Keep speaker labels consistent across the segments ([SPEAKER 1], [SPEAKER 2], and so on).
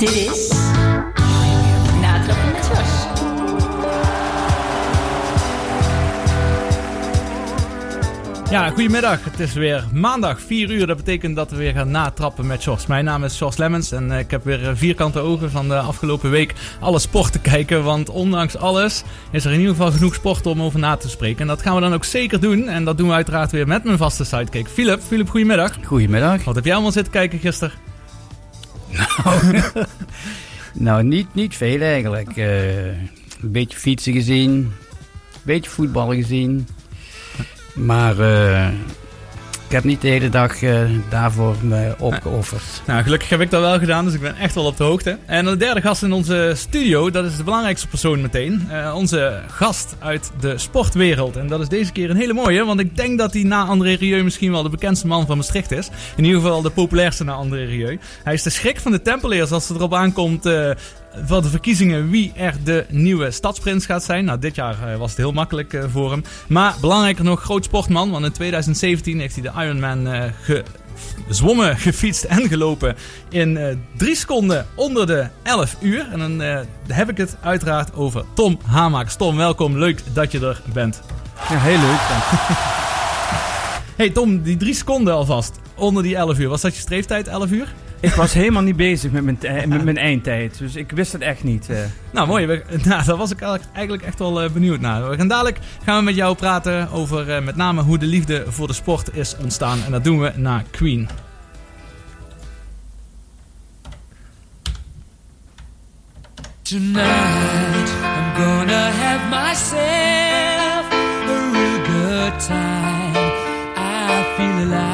[SPEAKER 1] Dit is
[SPEAKER 2] Ja, goedemiddag. Het is weer maandag 4 uur. Dat betekent dat we weer gaan natrappen met Jos. Mijn naam is Jos Lemmens en eh, ik heb weer eh, vierkante ogen van de afgelopen week alle sport te kijken. Want ondanks alles is er in ieder geval genoeg sport om over na te spreken. En dat gaan we dan ook zeker doen. En dat doen we uiteraard weer met mijn vaste sidekick Philip. Philip, goedemiddag.
[SPEAKER 3] Goedemiddag.
[SPEAKER 2] Wat heb jij allemaal zitten kijken gisteren?
[SPEAKER 3] Nou, niet, niet veel eigenlijk. Eh, een beetje fietsen gezien, een beetje voetballen gezien. Maar eh, ik heb niet de hele dag eh, daarvoor me opgeofferd.
[SPEAKER 2] Nou, gelukkig heb ik dat wel gedaan, dus ik ben echt wel op de hoogte. En de derde gast in onze studio, dat is de belangrijkste persoon meteen. Eh, onze gast uit de sportwereld. En dat is deze keer een hele mooie, want ik denk dat hij na André Rieu misschien wel de bekendste man van Maastricht is. In ieder geval de populairste na André Rieu. Hij is de schrik van de Tempeliers als het erop aankomt eh, van de verkiezingen wie er de nieuwe stadsprins gaat zijn. Nou, dit jaar eh, was het heel makkelijk eh, voor hem. Maar belangrijker nog, groot sportman. Want in 2017 heeft hij de Ironman eh gezwommen, gefietst en gelopen in 3 seconden onder de 11 uur. En dan heb ik het uiteraard over Tom Hamakers. Tom, welkom. Leuk dat je er bent.
[SPEAKER 4] Ja, heel leuk. dank.
[SPEAKER 2] Hey Tom, die 3 seconden alvast onder die 11 uur. Was dat je streeftijd, 11 uur?
[SPEAKER 4] Ik was helemaal niet bezig met mijn, met mijn eindtijd, dus ik wist het echt niet. eh.
[SPEAKER 2] Nou, mooi. We, nou, daar was ik eigenlijk- eigenlijk echt wel eh, benieuwd naar. We gaan dadelijk gaan we met jou praten over eh, met name hoe de liefde voor de sport is ontstaan. En dat doen we na Queen.
[SPEAKER 5] Tonight I'm gonna have myself a real good time. I feel alive.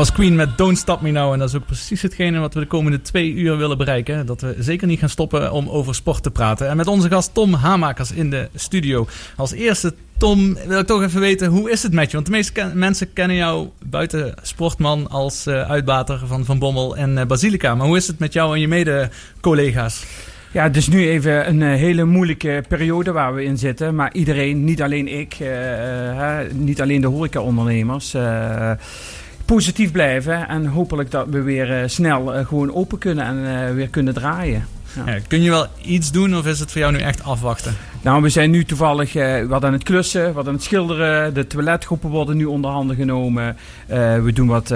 [SPEAKER 2] Was Queen met Don't Stop Me Now. En dat is ook precies hetgene wat we de komende twee uur willen bereiken. Dat we zeker niet gaan stoppen om over sport te praten. En met onze gast Tom Hamakers in de studio. Als eerste, Tom, wil ik toch even weten, hoe is het met je? Want de meeste mensen kennen jou buiten sportman als eh, uitbater van Van Bommel en eh, Basilica. Maar hoe is het met jou en je mede-collega's?
[SPEAKER 4] Ja, het is nu even een eh, hele moeilijke periode waar we in zitten. Maar iedereen, niet alleen ik, niet alleen de horecaondernemers, eh positief blijven. En hopelijk dat we weer eh, snel eh, gewoon open kunnen en eh, weer kunnen draaien. Ja.
[SPEAKER 2] Ja, kun je wel iets doen of is het voor jou nu echt afwachten?
[SPEAKER 4] Nou, we zijn nu toevallig wat aan het klussen, wat aan het schilderen. De toiletgroepen worden nu onder handen genomen. We doen wat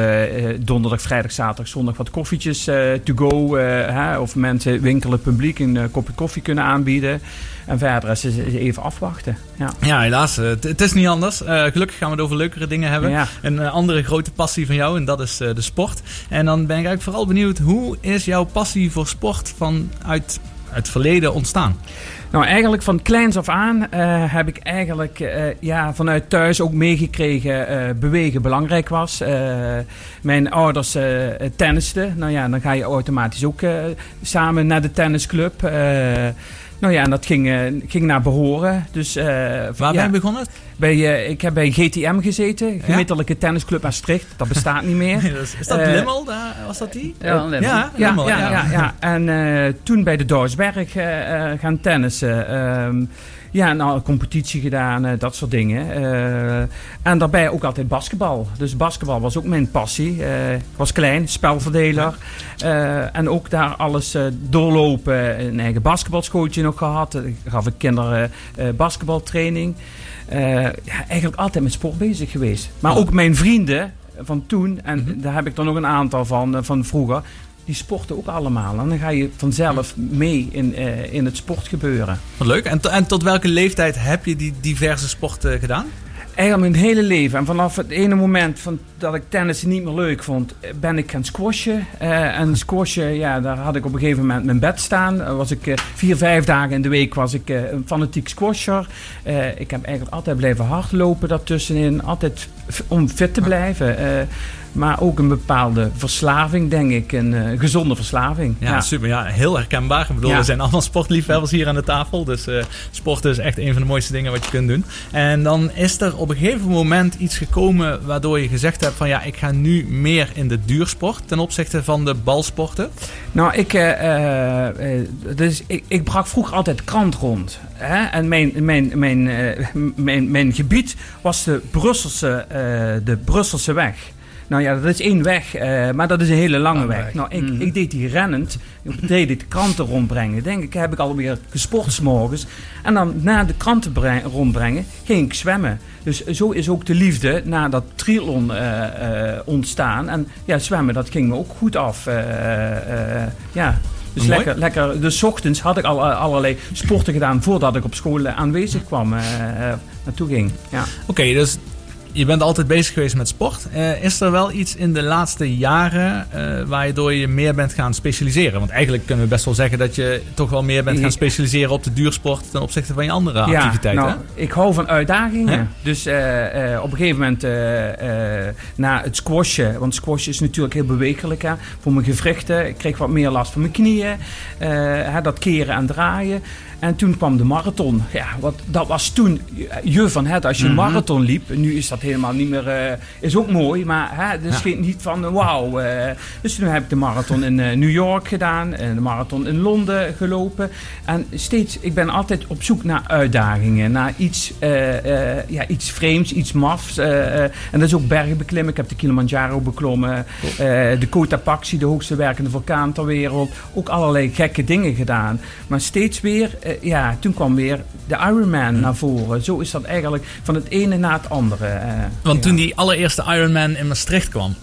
[SPEAKER 4] donderdag, vrijdag, zaterdag, zondag wat koffietjes to go. hè, of mensen, winkelen, publiek een kopje koffie kunnen aanbieden. En verder is het even afwachten. Ja.
[SPEAKER 2] Ja, helaas. eh, Het is niet anders. Eh, gelukkig gaan we het over leukere dingen hebben.
[SPEAKER 4] Ja.
[SPEAKER 2] Een eh, andere grote passie van jou en dat is de sport. En dan ben ik eigenlijk vooral benieuwd, hoe is jouw passie voor sport vanuit het verleden ontstaan?
[SPEAKER 4] Nou, eigenlijk van kleins af aan heb ik eigenlijk ja, vanuit thuis ook meegekregen eh bewegen belangrijk was. Mijn ouders tennisten. Nou ja, dan ga je automatisch ook samen naar de tennisclub. Nou ja, en dat ging, eh, ging naar behoren. Dus, eh,
[SPEAKER 2] Waar
[SPEAKER 4] ja,
[SPEAKER 2] ben je begonnen?
[SPEAKER 4] bij, eh, ik heb bij GTM gezeten, Gemiddelijke Tennisclub Maastricht. Dat bestaat niet meer.
[SPEAKER 2] is is dat Limmel? Daar, was dat die?
[SPEAKER 3] Ja, Limmel.
[SPEAKER 2] Ja,
[SPEAKER 4] Ja,
[SPEAKER 2] Limmel,
[SPEAKER 4] ja, ja, ja. En eh, toen bij de Doorsberg eh, eh, gaan tennissen. Ehm, ja, nou, competitie gedaan, eh, dat soort dingen. Eh, en daarbij ook altijd basketbal. Dus basketbal was ook mijn passie. Eh, ik was klein, spelverdeler. En ook daar alles doorlopen. Een eigen basketbalschooltje nog gehad. Eh, gaf ik kinderen basketbaltraining. Ja, eigenlijk altijd met sport bezig geweest. Maar ook mijn vrienden van toen, en daar heb ik er nog een aantal van, van vroeger, die sporten ook allemaal. En dan ga je vanzelf mee in, eh, in het sportgebeuren.
[SPEAKER 2] Wat leuk. En, to- en tot welke leeftijd heb je die diverse sporten gedaan?
[SPEAKER 4] Eigenlijk mijn hele leven. En vanaf het ene moment van, dat ik tennis niet meer leuk vond, ben ik gaan squashen. Eh, en squashen, ja, daar had ik op een gegeven moment mijn bed staan. Was ik eh, vier, vijf dagen in de week was ik een fanatiek squasher. Ik heb eigenlijk altijd blijven hardlopen daartussenin. Altijd om fit te blijven. Maar ook een bepaalde verslaving, denk ik. Een eh, gezonde verslaving.
[SPEAKER 2] Ja, super. Ja, heel herkenbaar. Ik bedoel,
[SPEAKER 4] Ja.
[SPEAKER 2] we zijn allemaal sportliefhebbers hier aan de tafel. Dus eh sporten is echt een van de mooiste dingen wat je kunt doen. En dan is er op een gegeven moment iets gekomen waardoor je gezegd hebt van ja, ik ga nu meer in de duursport ten opzichte van de balsporten.
[SPEAKER 4] Nou, ik, eh, dus ik, ik brak vroeger altijd krant rond. Hè? En mijn, mijn, mijn, eh, mijn, mijn gebied was de Brusselse, de Brusselse weg. Nou ja, dat is één weg, eh, maar dat is een hele lange weg.
[SPEAKER 3] weg.
[SPEAKER 4] Nou, ik,
[SPEAKER 3] Mhm.
[SPEAKER 4] ik deed die rennend. Ik deed de kranten rondbrengen. Denk ik, heb ik alweer gesport 's morgens. En dan na de kranten bre- rondbrengen, ging ik zwemmen. Dus zo is ook de liefde na dat triathlon eh, eh, ontstaan. En ja, zwemmen, dat ging me ook goed af. ja. Dus
[SPEAKER 2] Mooi.
[SPEAKER 4] lekker, lekker. Dus ochtends had ik al allerlei sporten gedaan voordat ik op school aanwezig kwam, naartoe ging. Ja.
[SPEAKER 2] Oké, dus je bent altijd bezig geweest met sport. Eh, is er wel iets in de laatste jaren eh, waardoor je meer bent gaan specialiseren? Want eigenlijk kunnen we best wel zeggen dat je toch wel meer bent gaan specialiseren op de duursport ten opzichte van je andere activiteiten.
[SPEAKER 4] nou,
[SPEAKER 2] hè?
[SPEAKER 4] ik hou van uitdagingen. Dus eh, op een gegeven moment na het squashen, want squashen is natuurlijk heel bewegelijk hè, voor mijn gewrichten. Ik kreeg wat meer last van mijn knieën, hè, dat keren en draaien. En toen kwam de marathon. Ja, wat, dat was toen je van het als je een marathon liep. Nu is dat helemaal niet meer, eh, is ook mooi, maar hè, dus
[SPEAKER 2] Ja.
[SPEAKER 4] niet van eh, wauw. eh. dus toen heb ik de marathon in eh, New York gedaan en de marathon in Londen gelopen. En steeds, ik ben altijd op zoek naar uitdagingen, naar iets, eh, eh, ja, iets vreemds, iets mafs. eh, eh. en dat is ook bergen beklimmen. Ik heb de Kilimanjaro beklommen, eh, de Cotapaxi, de hoogste werkende vulkaan ter wereld. Ook allerlei gekke dingen gedaan. Maar steeds weer, eh, ja, toen kwam weer de Ironman naar voren. Zo is dat eigenlijk van het ene naar het andere. eh,
[SPEAKER 2] Want toen die allereerste Ironman in Maastricht kwam,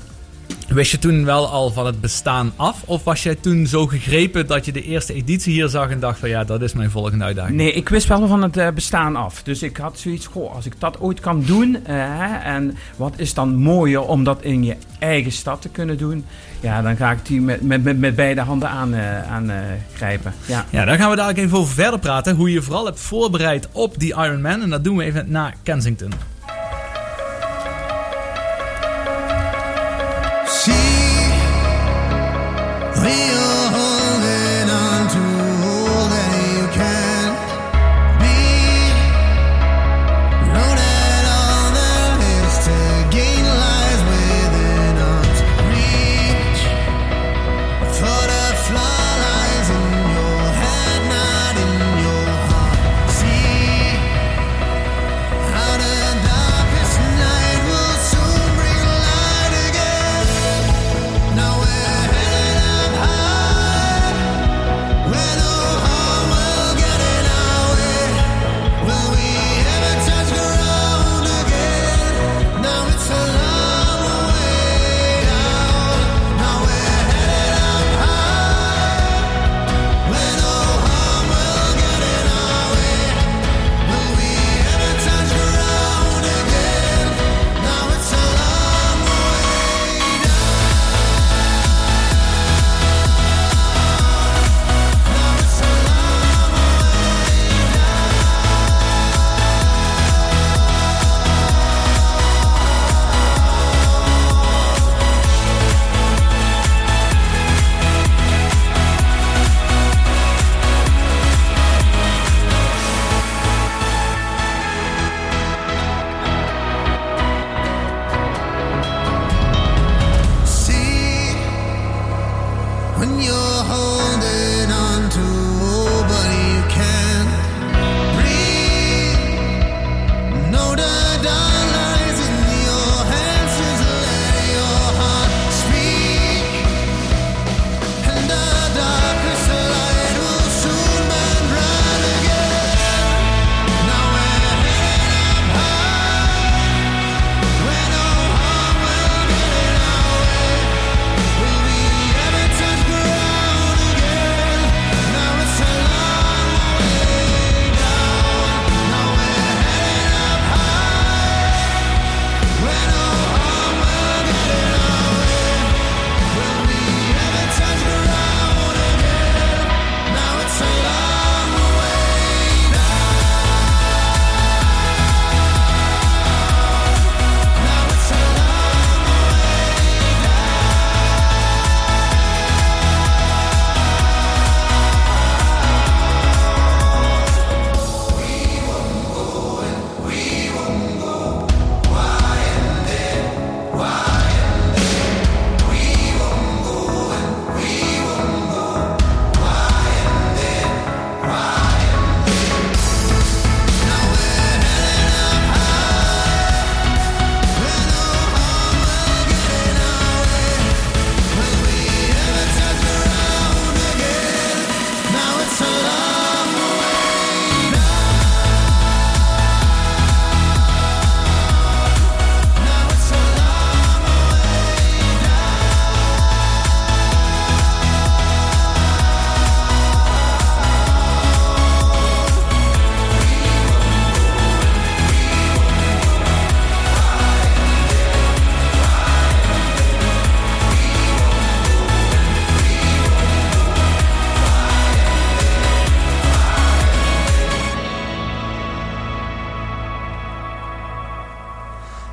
[SPEAKER 2] wist je toen wel al van het bestaan af? Of was jij toen zo gegrepen dat je de eerste editie hier zag en dacht van ja, dat is mijn volgende uitdaging?
[SPEAKER 4] Nee, ik wist wel van het eh, bestaan af. Dus ik had zoiets, goh, als ik dat ooit kan doen. eh, hè, en wat is dan mooier om dat in je eigen stad te kunnen doen. Ja, dan ga ik die met, met, met, met beide handen aan, eh, aan grijpen. Ja.
[SPEAKER 2] Ja, daar gaan we dadelijk even over verder praten. Hoe je vooral hebt voorbereid op die Ironman. En dat doen we even na Kensington.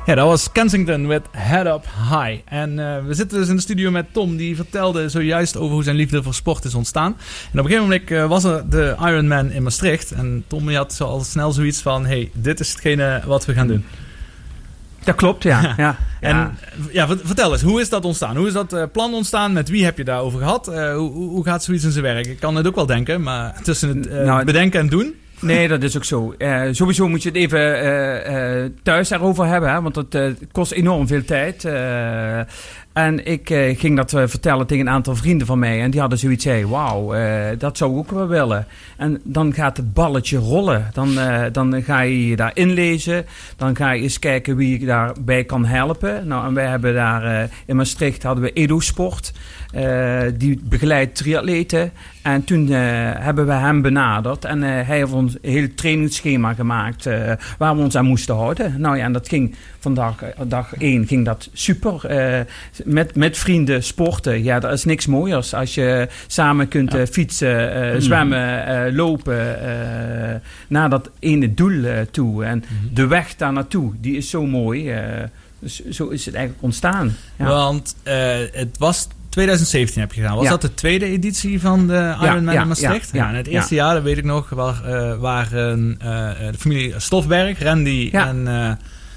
[SPEAKER 2] Ja, dat was Kensington met Head Up High. En eh, we zitten dus in de studio met Tom, die vertelde zojuist over hoe zijn liefde voor sport is ontstaan. En op een gegeven moment eh, was er de Ironman in Maastricht. En Tom die had zo al snel zoiets van, hey, dit is hetgene wat we gaan doen.
[SPEAKER 4] Dat klopt, ja. ja.
[SPEAKER 2] En
[SPEAKER 4] ja.
[SPEAKER 2] vert- vertel eens, hoe is dat ontstaan? Hoe is dat eh, plan ontstaan? Met wie heb je daarover gehad? Eh, hoe, hoe gaat zoiets in zijn werk? Ik kan het ook wel denken, maar tussen het eh,
[SPEAKER 4] Nou,
[SPEAKER 2] bedenken en doen...
[SPEAKER 4] Nee, dat is ook zo. Eh, sowieso moet je het even eh, eh, thuis daarover hebben, hè, want eh, kost enorm veel tijd. En ik eh, ging dat eh, vertellen tegen een aantal vrienden van mij. En die hadden zoiets wauw, eh, dat zou ik ook wel willen. En dan gaat het balletje rollen. Dan, dan ga je je daar inlezen. Dan ga je eens kijken wie je daarbij kan helpen. Nou, en wij hebben daar in Maastricht hadden we Edo Sport. eh, die begeleidt triatleten. En toen hebben we hem benaderd. En hij heeft ons een heel trainingsschema gemaakt waar we ons aan moesten houden. Nou ja, en dat ging vandaag, eh, dag één ging dat super. Eh, met, met vrienden sporten. Ja, dat is niks mooiers. Als je samen kunt eh, fietsen, eh, zwemmen, lopen. naar dat ene doel toe. En de weg daar naartoe, die is zo mooi. dus zo is het eigenlijk ontstaan. Ja.
[SPEAKER 2] Want het was 2017 heb je gedaan. Was
[SPEAKER 4] Ja.
[SPEAKER 2] dat de tweede editie van de Ironman
[SPEAKER 4] ja,
[SPEAKER 2] in Maastricht?
[SPEAKER 4] ja,
[SPEAKER 2] Ja, en het
[SPEAKER 4] ja.
[SPEAKER 2] eerste jaar, dat weet ik nog, waar, eh, waren eh, de familie Stofberg, Randy
[SPEAKER 4] Ja.
[SPEAKER 2] en eh,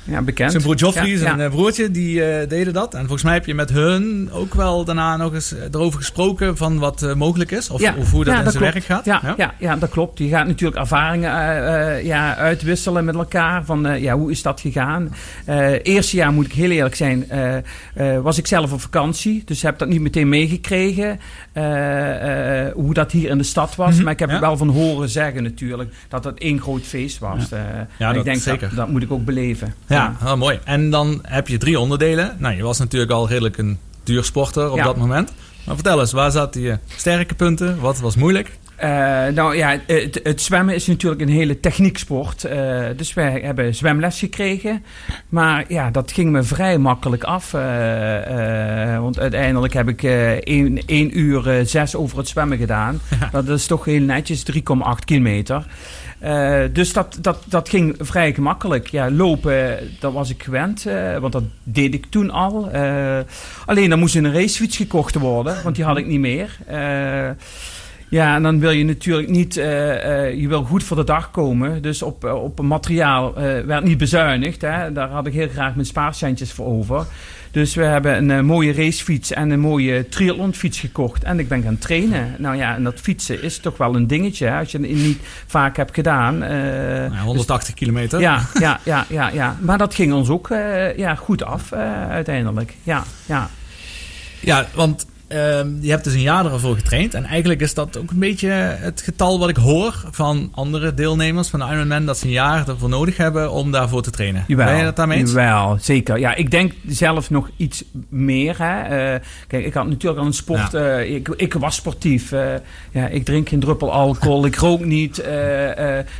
[SPEAKER 4] ja, bekend.
[SPEAKER 2] zijn broer Joffrey,
[SPEAKER 4] Ja,
[SPEAKER 2] zijn
[SPEAKER 4] ja.
[SPEAKER 2] eh, broertje, die eh, deden dat. En volgens mij heb je met hun ook wel daarna nog eens eh, erover gesproken van wat mogelijk is. Of,
[SPEAKER 4] Ja,
[SPEAKER 2] of hoe dat
[SPEAKER 4] ja,
[SPEAKER 2] in
[SPEAKER 4] dat
[SPEAKER 2] zijn
[SPEAKER 4] klopt.
[SPEAKER 2] werk gaat.
[SPEAKER 4] Ja, ja? Ja, dat klopt. Je gaat natuurlijk ervaringen ja, uitwisselen met elkaar. Van ja, hoe is dat gegaan? Eerste jaar moet ik heel eerlijk zijn, was ik zelf op vakantie. Dus heb dat niet meteen meegekregen. hoe dat hier in de stad was.
[SPEAKER 2] Mhm,
[SPEAKER 4] Maar ik heb
[SPEAKER 2] ja.
[SPEAKER 4] wel van horen zeggen natuurlijk. Dat het één groot feest was. En
[SPEAKER 2] dat
[SPEAKER 4] ik denk
[SPEAKER 2] zeker.
[SPEAKER 4] Dat, dat moet ik ook beleven.
[SPEAKER 2] Ja, wel mooi. En dan heb je drie onderdelen. Nou, je was natuurlijk al redelijk een duur sporter op dat moment. Maar vertel eens, waar zaten je sterke punten? Wat was moeilijk?
[SPEAKER 4] Eh, nou ja, het, het zwemmen is natuurlijk een hele technieksport. Eh, dus wij hebben zwemles gekregen. Maar ja, dat ging me vrij makkelijk af. eh, want uiteindelijk heb ik eh 1 uur eh, 6 over het zwemmen gedaan. Dat is toch heel netjes, 3,8 kilometer. Eh, dus dat, dat, dat ging vrij gemakkelijk. Ja, lopen, dat was ik gewend, eh, want dat deed ik toen al. Eh, alleen dan moest een racefiets gekocht worden, want die had ik niet meer. Ja, en dan wil je natuurlijk niet, je wil goed voor de dag komen. Dus op, op materiaal werd niet bezuinigd. Hè. Daar had ik heel graag mijn spaarcentjes voor over. Dus we hebben een eh, mooie racefiets en een mooie triathlonfiets gekocht. En ik ben gaan trainen. Nou ja, en dat fietsen is toch wel een dingetje. Hè, als je het niet vaak hebt gedaan. Eh,
[SPEAKER 2] Nou, 180 kilometer.
[SPEAKER 4] ja, ja, ja, ja, ja. Maar dat ging ons ook eh, ja, goed af eh, uiteindelijk. Ja, ja.
[SPEAKER 2] Ja, want je hebt dus een jaar ervoor getraind. En eigenlijk is dat ook een beetje het getal wat ik hoor van andere deelnemers van de Ironman. Dat ze een jaar ervoor nodig hebben om daarvoor te trainen. ben je dat daarmee eens?
[SPEAKER 4] Jawel, zeker. Ja, ik denk zelf nog iets meer. Hè. Eh, kijk, ik had natuurlijk al een sport. eh, ik, ik was sportief. eh, ja, ik drink geen druppel alcohol. ik rook niet.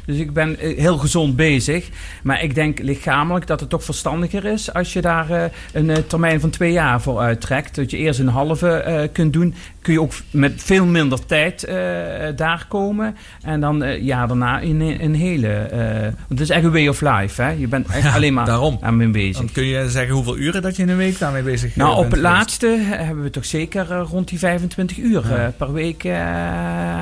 [SPEAKER 4] dus ik ben heel gezond bezig. Maar ik denk lichamelijk dat het toch verstandiger is als je daar een termijn van twee jaar voor uittrekt. Dat je eerst een halve kunt doen. Kun je ook met veel minder tijd eh, daar komen. En dan eh ja, daarna in een, een hele. eh, het is echt een way of life. Hè? Je bent echt
[SPEAKER 2] Ja,
[SPEAKER 4] alleen maar
[SPEAKER 2] daarom.
[SPEAKER 4] aan mee bezig.
[SPEAKER 2] Dan kun je zeggen hoeveel uren dat je in een week daarmee bezig eh,
[SPEAKER 4] Nou, op
[SPEAKER 2] bent
[SPEAKER 4] het
[SPEAKER 2] geweest.
[SPEAKER 4] laatste hebben we toch zeker eh, rond die 25 uur
[SPEAKER 2] Ja.
[SPEAKER 4] eh, per week eh,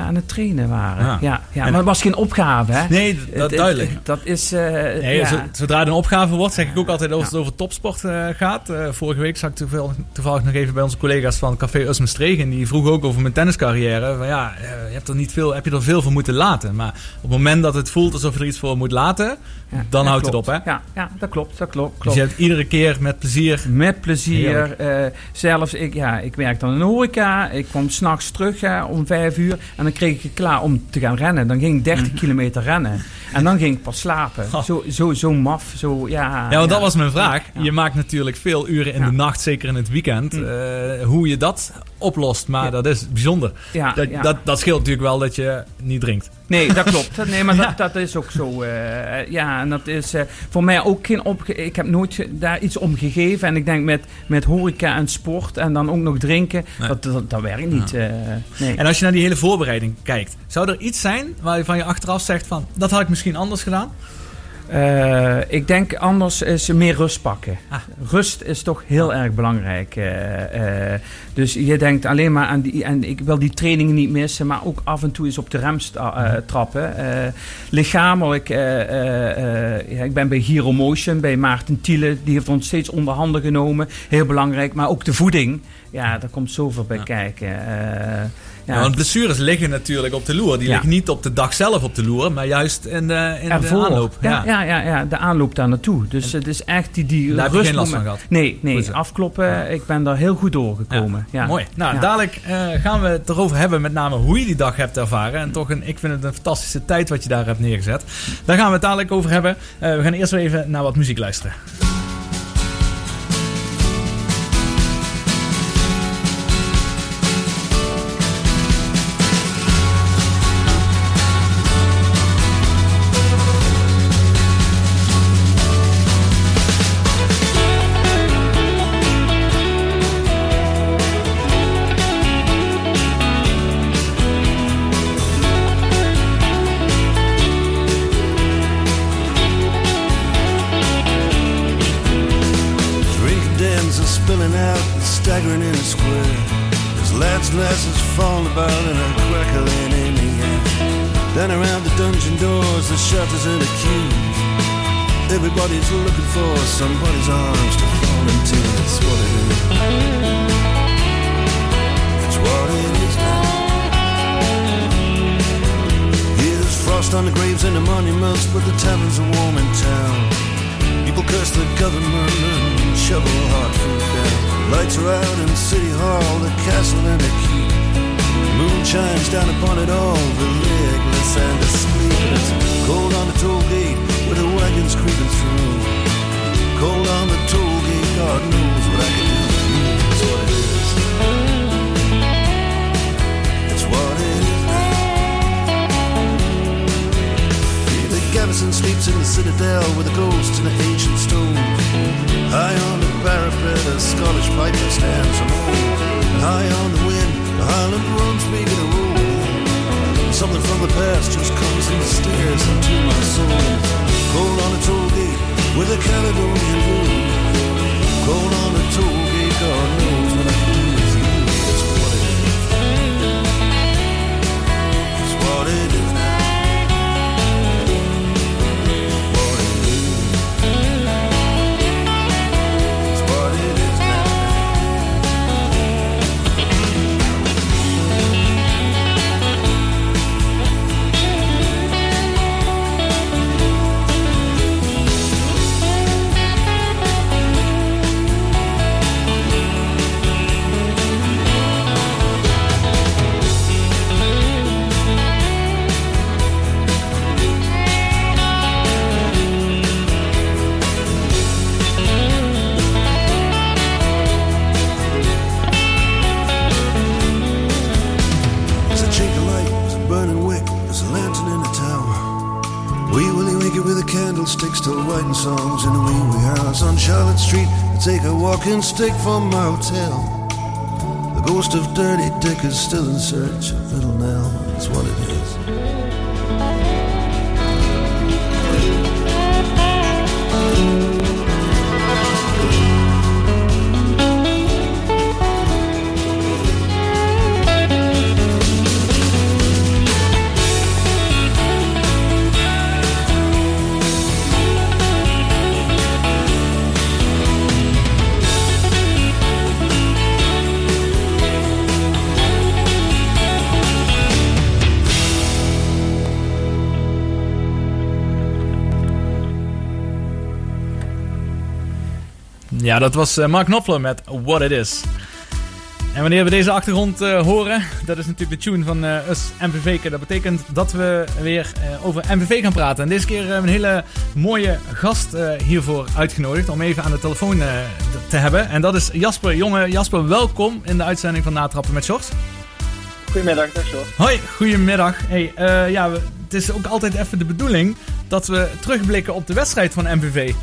[SPEAKER 4] aan het trainen waren.
[SPEAKER 2] Ja.
[SPEAKER 4] Ja, maar het was geen opgave, hè?
[SPEAKER 2] Nee, dat
[SPEAKER 4] Het-
[SPEAKER 2] duidelijk.
[SPEAKER 4] het- Dat is. eh,
[SPEAKER 2] Nee,
[SPEAKER 4] ja.
[SPEAKER 2] zo- Zodra het een opgave wordt, zeg ik ook altijd als het over topsport eh, gaat. Eh, vorige week zag ik toevallig, toevallig nog even bij onze collega's van Café Usme Stregen. Die vroegen ook over mijn tenniscarrière. Van ja, eh, je hebt er niet veel, heb je er veel voor moeten laten. Maar op het moment dat het voelt alsof je er iets voor moet laten, dan houdt het op, hè?
[SPEAKER 4] Ja, ja, dat klopt. Dat klopt.
[SPEAKER 2] Dus je hebt iedere keer met plezier.
[SPEAKER 4] Met plezier. Eh, zelfs, ik, ja, ik werkte dan in de horeca. Ik kwam s'nachts terug hè, om vijf uur. En dan kreeg ik het klaar om te gaan rennen. Dan ging ik 30 kilometer rennen. En dan ging ik pas slapen.
[SPEAKER 2] Oh.
[SPEAKER 4] Zo, zo, zo maf. Zo, ja,
[SPEAKER 2] Ja, want dat was mijn vraag. Je maakt natuurlijk veel uren in de nacht, zeker in het weekend.
[SPEAKER 4] Hm.
[SPEAKER 2] eh, hoe je dat oplost, maar dat is bijzonder.
[SPEAKER 4] Ja,
[SPEAKER 2] Dat,
[SPEAKER 4] ja.
[SPEAKER 2] dat, dat scheelt natuurlijk wel dat je niet drinkt.
[SPEAKER 4] Nee, dat klopt. Nee, maar dat, dat is ook zo. eh, ja, en dat is eh, voor mij ook geen opge... Ik heb nooit daar iets om gegeven. En ik denk met, met horeca en sport en dan ook nog drinken,
[SPEAKER 2] Nee.
[SPEAKER 4] dat, dat, dat werkt niet. eh, nee.
[SPEAKER 2] En als je naar die hele voorbereiding kijkt, zou er iets zijn waarvan je achteraf zegt van, dat had ik misschien anders gedaan?
[SPEAKER 4] Eh, ik denk anders is meer rust pakken.
[SPEAKER 2] Ah.
[SPEAKER 4] Rust is toch heel erg belangrijk. eh, eh, dus je denkt alleen maar aan die. En ik wil die trainingen niet missen, maar ook af en toe eens op de rem eh, trappen. Lichamelijk. ja, ik ben bij Hero Motion, bij Maarten Thiele. Die heeft ons steeds onder handen genomen. Heel belangrijk. Maar ook de voeding. Ja, daar komt zoveel bij
[SPEAKER 2] Ja.
[SPEAKER 4] kijken.
[SPEAKER 2] Ja, want blessures liggen natuurlijk op de loer. Die liggen niet op de dag zelf op de loer, maar juist in de, in de aanloop.
[SPEAKER 4] Ja, ja. Ja, ja, de aanloop daar naartoe. Dus het is echt die, die
[SPEAKER 2] Daar heb je geen last van gehad?
[SPEAKER 4] Nee, nee afkloppen. Ik ben daar heel goed doorgekomen. Ja.
[SPEAKER 2] Mooi. Nou, dadelijk eh, gaan we het erover hebben, met name hoe je die dag hebt ervaren. En toch, een, ik vind het een fantastische tijd wat je daar hebt neergezet. Daar gaan we het dadelijk over hebben. Eh, we gaan eerst weer even naar wat muziek luisteren.
[SPEAKER 6] For somebody's arms to fall into. It's what it is. It's what it is now. Here's frost on the graves and the monuments, but the taverns are warm in town. People curse the government and shovel hard food down. Lights are out in City Hall, the castle and the keep. Moon shines down upon it all, the legless and the sleepless. Cold on the toll gate with the wagons creeping through. Cold on the toll gate, God knows what I can do. It's what it is. It's what it is. The garrison sleeps in the citadel with the ghosts and the ancient stones. High on the parapet, a Scottish piper stands alone. High on the wind, the Highland runs making a roll. Something from the past just comes and stares into my soul. Cold on the toll gate with a Caledonian moon. Cold on the toll gate, God knows take a walking stick from my hotel. The ghost of Dirty Dick is still in search of Little Nell. That's what it is.
[SPEAKER 2] Ja, dat was eh, Mark Knopfler met What It Is. En wanneer we deze achtergrond eh, horen, dat is natuurlijk de tune van eh Us MVV. Dat betekent dat we weer over MVV gaan praten. En deze keer hebben we een hele mooie gast hiervoor uitgenodigd om even aan de telefoon te hebben. En dat is Jasper. Jongen, Jasper, welkom in de uitzending van Natrappen met Shorts.
[SPEAKER 7] Goedemiddag, dag Sjors.
[SPEAKER 2] Hoi, goedemiddag. Hey, ja, we- het is ook altijd even de bedoeling dat we terugblikken op de wedstrijd van MVV.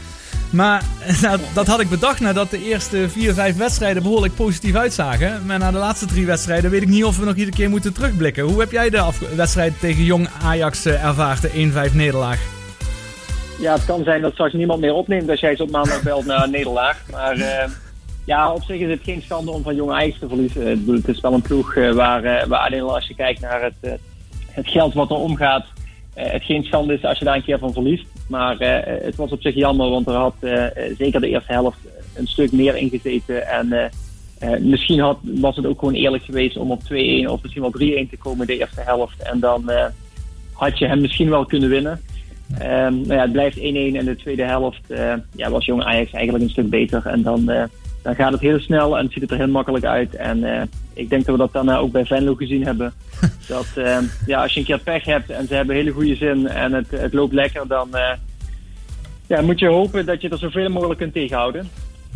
[SPEAKER 2] Maar nou, dat had ik bedacht nadat de eerste vier, vijf wedstrijden behoorlijk positief uitzagen. Maar na de laatste drie wedstrijden weet ik niet of we nog iedere keer moeten terugblikken. Hoe heb jij de wedstrijd tegen Jong Ajax eh, ervaren, de 1-5 nederlaag?
[SPEAKER 7] Ja, het kan zijn dat straks niemand meer opneemt als jij ze op maandag belt naar nederlaag. Maar eh, ja, op zich is het geen schande om van jonge Ajax te verliezen. Het is wel een ploeg eh, waar, waar alleen al als je kijkt naar het, het geld wat er omgaat, het geen schande is als je daar een keer van verliest. Maar eh, het was op zich jammer, want er had eh, eh, zeker de eerste helft een stuk meer ingezeten. En misschien had, was het ook gewoon eerlijk geweest om op 2-1 of misschien wel 3-1 te komen de eerste helft. En dan had je hem misschien wel kunnen winnen. Nou ja, het blijft 1-1 en de tweede helft ja, was jong Ajax eigenlijk een stuk beter. En dan, dan gaat het heel snel en ziet het er heel makkelijk uit. En ik denk dat we dat daarna ook bij Venlo gezien hebben. dat eh, ja, als je een keer pech hebt en ze hebben hele goede zin en het, het loopt lekker, dan eh, ja, moet je hopen dat je er zoveel mogelijk kunt tegenhouden.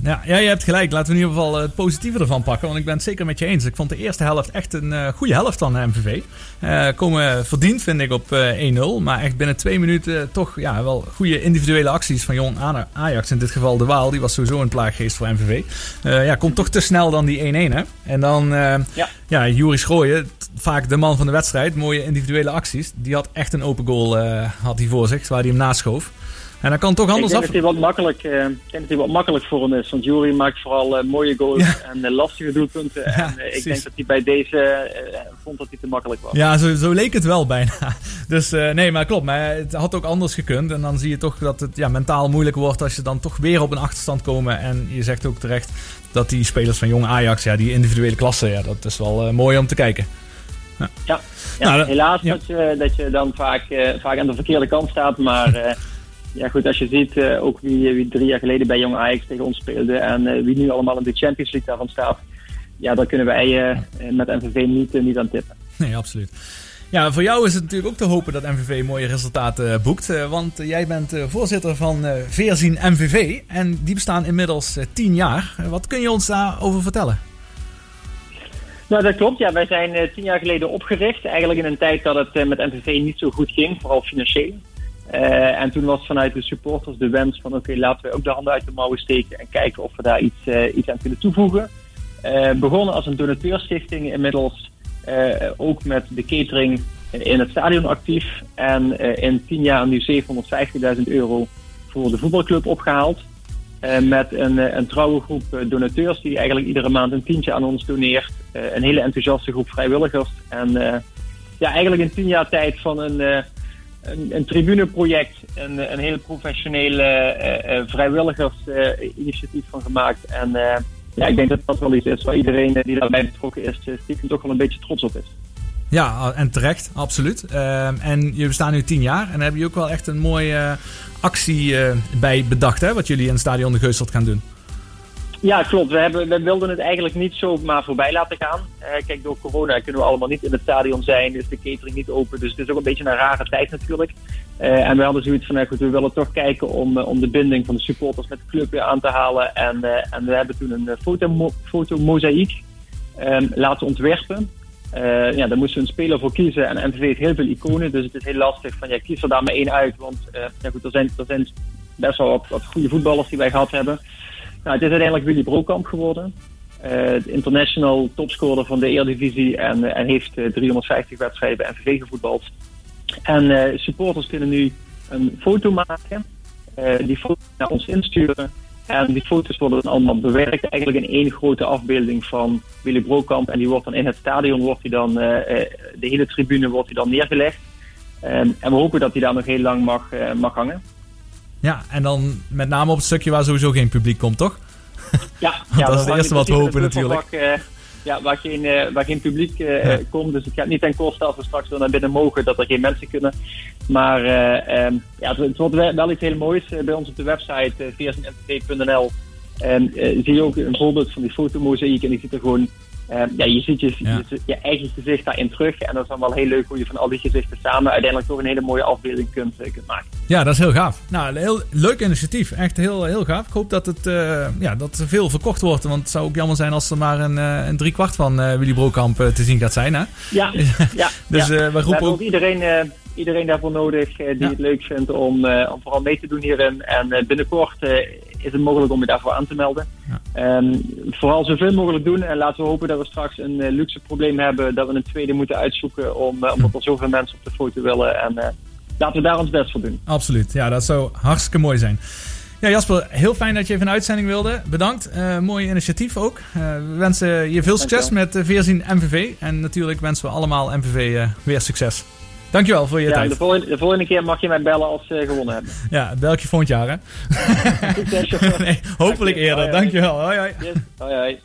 [SPEAKER 2] Ja, ja, je hebt gelijk. Laten we in ieder geval eh, het positieve ervan pakken. Want ik ben het zeker met je eens. Ik vond de eerste helft echt een eh, goede helft van de MVV. Eh komen verdiend, vind ik, op eh, 1-0. Maar echt binnen twee minuten toch ja, wel goede individuele acties van jong Ajax. In dit geval de Waal. Die was sowieso een plaaggeest voor MVV. Ja, komt toch te snel dan die 1-1, hè? En dan,
[SPEAKER 7] Ja.
[SPEAKER 2] ja, Juri Schrooien, vaak de man van de wedstrijd. Mooie individuele acties. Die had echt een open goal had hij voor zich, waar hij hem naschoof. En dan kan toch
[SPEAKER 7] Ik
[SPEAKER 2] anders
[SPEAKER 7] denk,
[SPEAKER 2] af.
[SPEAKER 7] dat hij wat makkelijk, eh, ik denk dat hij wat makkelijk voor hem is. Want Jury maakt vooral eh, mooie goals
[SPEAKER 2] Ja.
[SPEAKER 7] en eh, lastige doelpunten.
[SPEAKER 2] Ja,
[SPEAKER 7] en ik denk dat hij bij deze vond dat hij te makkelijk was.
[SPEAKER 2] Ja, zo, zo leek het wel bijna. Dus nee, maar klopt. Maar het had ook anders gekund. En dan zie je toch dat het ja, mentaal moeilijk wordt als je dan toch weer op een achterstand komen. En je zegt ook terecht dat die spelers van jong Ajax, ja, die individuele klasse, ja, dat is wel mooi om te kijken.
[SPEAKER 7] Ja, ja
[SPEAKER 2] Nou, dat-
[SPEAKER 7] helaas. Dat, je, dat je dan vaak, vaak aan de verkeerde kant staat. Maar ja, goed, als je ziet eh, ook wie, wie drie jaar geleden bij Jong Ajax tegen ons speelde en eh, wie nu allemaal in de Champions League daarvan staat. Ja, daar kunnen wij eh, met MVV niet, niet aan tippen.
[SPEAKER 2] Nee, absoluut. Ja, voor jou is het natuurlijk ook te hopen dat MVV mooie resultaten boekt. want jij bent voorzitter van Veerzien MVV. En die bestaan inmiddels tien jaar. Wat kun je ons daarover vertellen?
[SPEAKER 7] Nou, dat klopt. Ja, wij zijn tien jaar geleden opgericht. Eigenlijk in een tijd dat het met MVV niet zo goed ging, vooral financieel. Eh, en toen was vanuit de supporters de wens van oké, laten we ook de handen uit de mouwen steken en kijken of we daar iets, eh, iets aan kunnen toevoegen. Eh, begonnen als een donateurstichting, inmiddels ook met de catering in het stadion actief. En in tien jaar nu 750.000 euro voor de voetbalclub opgehaald. Eh, met een, een trouwe groep donateurs die eigenlijk iedere maand een tientje aan ons doneert. Een hele enthousiaste groep vrijwilligers. En ja, eigenlijk in tien jaar tijd van een, een, tribuneproject, een, een hele professionele eh, eh, vrijwilligersinitiatief van gemaakt. En eh, ja, ik denk dat dat wel iets is waar iedereen die daarbij betrokken is, stiekem toch wel een beetje trots op is.
[SPEAKER 2] Ja, en terecht, absoluut. Ehm, en je bestaan nu tien jaar en daar heb je ook wel echt een mooie actie bij bedacht, hè? Wat jullie in het Stadion de Geuselt gaan doen.
[SPEAKER 7] Ja, klopt. We, hebben, we wilden het eigenlijk niet zomaar voorbij laten gaan. Eh, kijk, door corona kunnen we allemaal niet in het stadion zijn, is de catering niet open. Dus het is ook een beetje een rare tijd natuurlijk. Eh, en we hadden zoiets van, nou goed, we willen toch kijken om, eh, om de binding van de supporters met de club weer aan te halen. En, en we hebben toen een fotomo- fotomozaïek ehm, laten ontwerpen. Ja, daar moesten we een speler voor kiezen. En MVV heeft heel veel iconen, dus het is heel lastig van, ja, kies er daar maar één uit. Want ja, goed, er, zijn, er zijn best wel wat goede voetballers die wij gehad hebben. Nou, het is uiteindelijk Willy Brokamp geworden. Eh, de international topscorer van de Eredivisie en, eh, en heeft eh, 350 wedstrijden bij MVV gevoetbald. En eh, supporters kunnen nu een foto maken, eh, die foto naar ons insturen. En die foto's worden dan allemaal bewerkt, eigenlijk in één grote afbeelding van Willy Brokamp. En die wordt dan in het stadion, wordt dan, eh, eh, de hele tribune wordt die dan neergelegd. Ehm, en we hopen dat hij daar nog heel lang mag, eh, mag hangen.
[SPEAKER 2] Ja, en dan met name op het stukje waar sowieso geen publiek komt, toch?
[SPEAKER 7] Ja,
[SPEAKER 2] dat is het eerste wat we hopen
[SPEAKER 7] bufferbak, eh, ja, waar geen, eh, waar geen publiek eh,
[SPEAKER 2] Ja.
[SPEAKER 7] komt. Dus het gaat niet ten koste als we straks weer naar binnen mogen dat er geen mensen kunnen. Maar eh, ehm, ja, het, het wordt wel, iets heel moois. Bij ons op de website uh, zie je ook een voorbeeld van die fotomozaïek. En die ziet er gewoon... ehm, ja, je ziet je,
[SPEAKER 2] Ja.
[SPEAKER 7] je, je eigen gezicht daarin terug. En dat is dan wel heel leuk hoe je van al die gezichten samen uiteindelijk toch een hele mooie afbeelding kunt, eh, kunt maken.
[SPEAKER 2] Ja, dat is heel gaaf. Nou, een heel leuk initiatief. Echt heel, heel gaaf. Ik hoop dat het eh, ja, dat veel verkocht wordt. Want het zou ook jammer zijn als er maar een, eh, een driekwart van Willy Brokamp te zien gaat zijn. Hè?
[SPEAKER 7] Ja, ja.
[SPEAKER 2] Dus
[SPEAKER 7] ja.
[SPEAKER 2] we
[SPEAKER 7] We
[SPEAKER 2] roepen ook...
[SPEAKER 7] iedereen, iedereen daarvoor nodig die
[SPEAKER 2] Ja.
[SPEAKER 7] het leuk vindt om, om vooral mee te doen hierin. En binnenkort is het mogelijk om je daarvoor aan te melden.
[SPEAKER 2] Ja.
[SPEAKER 7] Ehm, vooral zoveel mogelijk doen en laten we hopen dat we straks een eh, luxe probleem hebben dat we een tweede moeten uitzoeken om, eh, omdat er zoveel mensen op de foto willen. En eh,
[SPEAKER 8] laten we daar ons best voor doen.
[SPEAKER 2] Absoluut. Ja, dat zou hartstikke mooi zijn. Ja, Jasper, heel fijn dat je even een uitzending wilde. Bedankt. Eh mooi initiatief ook. We wensen je veel succes met uh, Veerzien MVV. En natuurlijk wensen we allemaal MVV weer succes. Dankjewel voor je
[SPEAKER 8] Ja,
[SPEAKER 2] tijd.
[SPEAKER 8] de volgende, de volgende keer mag je mij bellen als ze gewonnen hebben.
[SPEAKER 2] Ja, bel ik je volgend jaar, hè?
[SPEAKER 8] Succes, chauffeur.
[SPEAKER 2] nee, hopelijk
[SPEAKER 8] Dank
[SPEAKER 2] eerder.
[SPEAKER 8] Hoi.
[SPEAKER 2] Dankjewel. Hoi, hoi.
[SPEAKER 8] Yes. Hoi, hoi.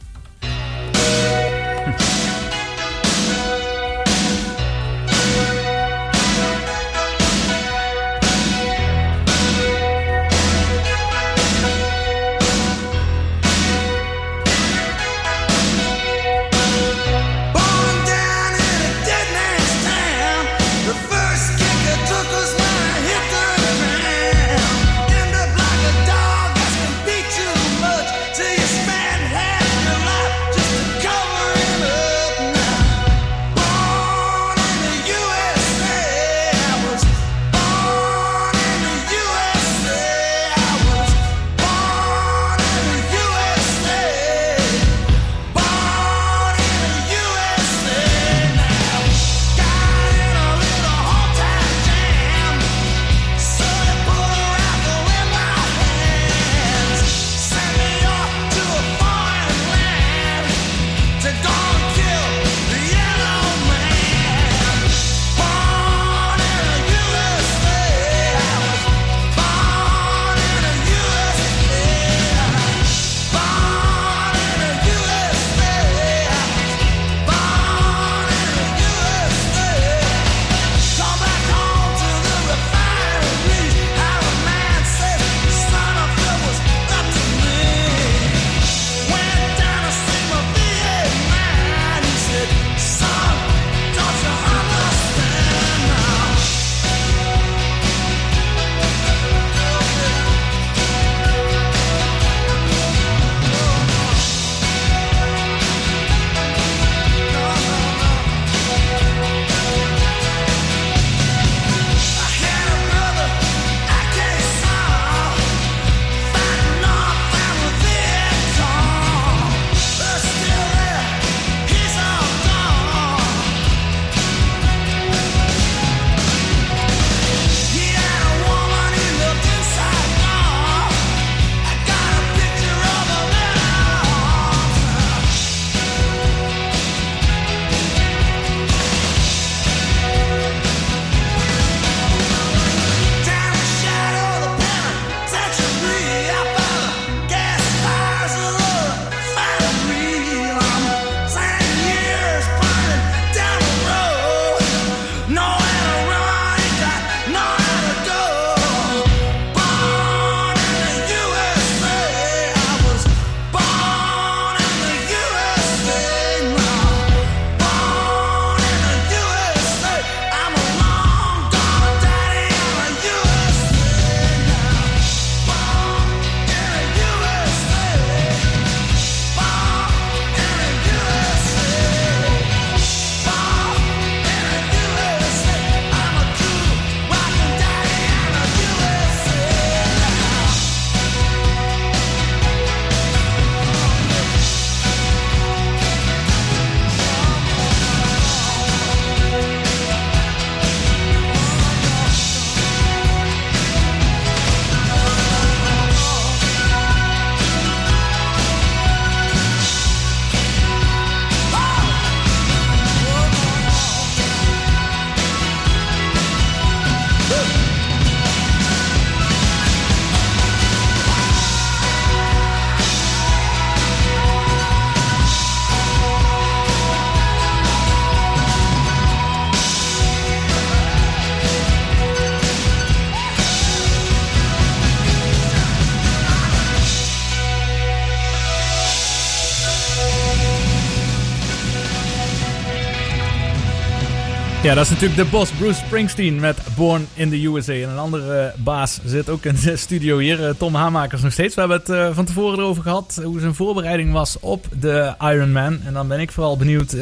[SPEAKER 2] Ja, dat is natuurlijk de boss Bruce Springsteen met Born in the USA. En een andere eh, baas zit ook in de studio hier, eh, Tom Hamakers nog steeds. We hebben het eh, van tevoren erover gehad hoe zijn voorbereiding was op de Ironman. En dan ben ik vooral benieuwd,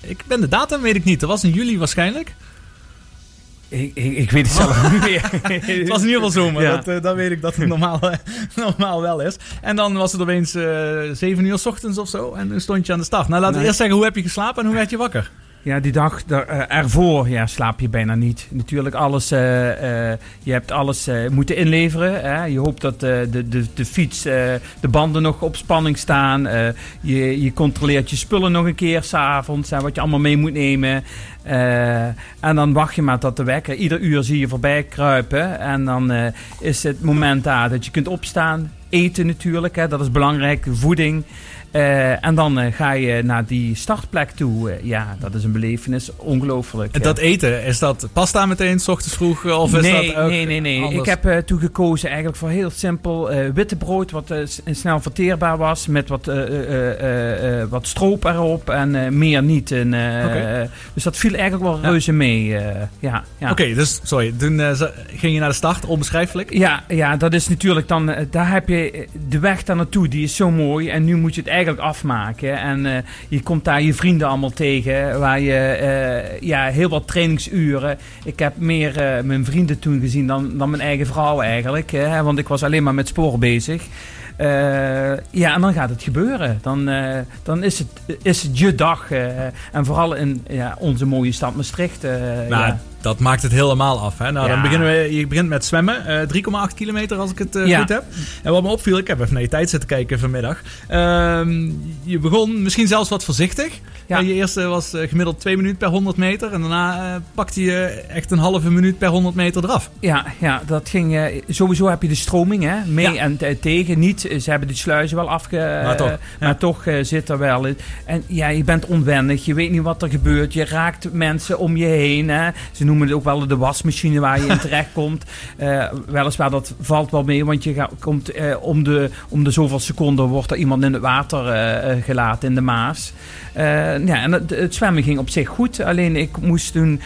[SPEAKER 2] ik ben de datum weet ik niet, dat was in juli waarschijnlijk.
[SPEAKER 4] Ik, ik, ik weet het zelf niet meer.
[SPEAKER 2] Het was in ieder geval zomer,
[SPEAKER 4] Ja.
[SPEAKER 2] dat, dat weet ik dat het normaal, normaal wel is. En dan was het opeens eh 7 uur s ochtends of zo en toen stond je aan de start. Nou, laten we
[SPEAKER 4] Nee.
[SPEAKER 2] eerst zeggen, hoe heb je geslapen en hoe werd je wakker?
[SPEAKER 4] Ja, die dag eh, ervoor ja, slaap je bijna niet. Natuurlijk, alles, eh, eh, je hebt alles moeten inleveren. Hè? Je hoopt dat de, de, de fiets, de banden nog op spanning staan. Je, je controleert je spullen nog een keer s'avonds. Wat je allemaal mee moet nemen. En dan wacht je maar tot de wekker. Ieder uur zie je voorbij kruipen. En dan is het moment daar dat je kunt opstaan. Eten natuurlijk, hè, dat is belangrijk. Voeding. Eh, en dan eh, ga je naar die startplek toe. Eh, ja, dat is een belevenis. Ongelooflijk.
[SPEAKER 2] En dat eten, is dat pasta meteen, s ochtends vroeg? Of is
[SPEAKER 4] nee,
[SPEAKER 2] dat ook
[SPEAKER 4] nee, nee, nee.
[SPEAKER 2] anders?
[SPEAKER 4] Ik heb toen gekozen eigenlijk voor heel simpel witte brood, wat snel verteerbaar was, met wat, wat stroop erop en meer niet. En. Dus dat viel eigenlijk wel
[SPEAKER 2] Ja.
[SPEAKER 4] reuze mee. ja, ja.
[SPEAKER 2] Oké, dus sorry. Toen ging je naar de start, onbeschrijfelijk.
[SPEAKER 4] Ja, ja, dat is natuurlijk dan. Daar heb je eh, de weg daar naartoe, die is zo mooi. En nu moet je het eigenlijk afmaken. En eh, je komt daar je vrienden allemaal tegen. Waar je eh, ja, heel wat trainingsuren. Ik heb meer mijn vrienden toen gezien dan, dan mijn eigen vrouw eigenlijk. Hè, want ik was alleen maar met spoor bezig. Ja, en dan gaat het gebeuren. Dan, dan is, het, is het je dag. en vooral in ja, onze mooie stad Maastricht.
[SPEAKER 2] Nou,
[SPEAKER 4] ja.
[SPEAKER 2] Dat maakt het helemaal af. Hè? Nou, dan beginnen we, je begint met zwemmen. eh 3,8 kilometer als ik het eh,
[SPEAKER 4] Ja.
[SPEAKER 2] goed heb. En wat me opviel, ik heb even naar je tijd zitten kijken vanmiddag. Ehm, je begon misschien zelfs wat voorzichtig.
[SPEAKER 4] Ja.
[SPEAKER 2] Eh, je eerste was eh, gemiddeld 2 minuten per 100 meter. En daarna eh, pakte je echt een halve minuut per 100 meter eraf.
[SPEAKER 4] Ja, ja, dat ging. eh, sowieso heb je de stroming, hè? Mee en eh, tegen. Niet, eh, ze hebben die sluizen wel afge.
[SPEAKER 2] Maar toch,
[SPEAKER 4] eh, maar toch eh, zit er wel in. En ja, je bent onwennig. Je weet niet wat er gebeurt. Je raakt mensen om je heen. Hè? Ze noemen het ook wel de wasmachine waar je in terecht komt. Eh, weliswaar, dat valt wel mee, want je komt eh, om, de, om de zoveel seconden wordt er iemand in het water eh, gelaten in de Maas. Ja, en het, zwemmen ging op zich goed. Alleen ik moest toen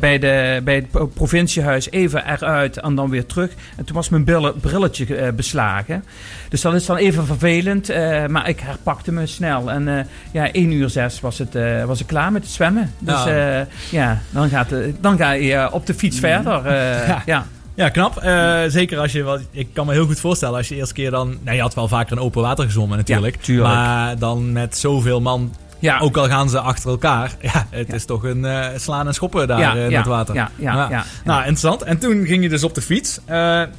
[SPEAKER 4] bij, de, bij het pro- provinciehuis even eruit en dan weer terug. En toen was mijn brille- brilletje beslagen. Dus dat is dan even vervelend. eh, maar ik herpakte me snel. En eh, ja, 1 uur 6 was, het, eh, was ik klaar met het zwemmen. Dus
[SPEAKER 2] Ja.
[SPEAKER 4] ja, ja dan, gaat, dan ga je op de fiets verder. eh,
[SPEAKER 2] Ja.
[SPEAKER 4] ja.
[SPEAKER 2] Ja, knap. Zeker als je, wat, ik kan me heel goed voorstellen als je eerste keer dan, nou je had wel vaker in open water gezwommen natuurlijk.
[SPEAKER 4] Ja.
[SPEAKER 2] Maar dan met zoveel man,
[SPEAKER 4] Ja.
[SPEAKER 2] ook al gaan ze achter elkaar. Ja, het is toch een slaan en schoppen daar
[SPEAKER 4] ja,
[SPEAKER 2] in het water.
[SPEAKER 4] Ja, ja,
[SPEAKER 2] Ja.
[SPEAKER 4] ja.
[SPEAKER 2] Nou, interessant. En toen ging je dus op de fiets.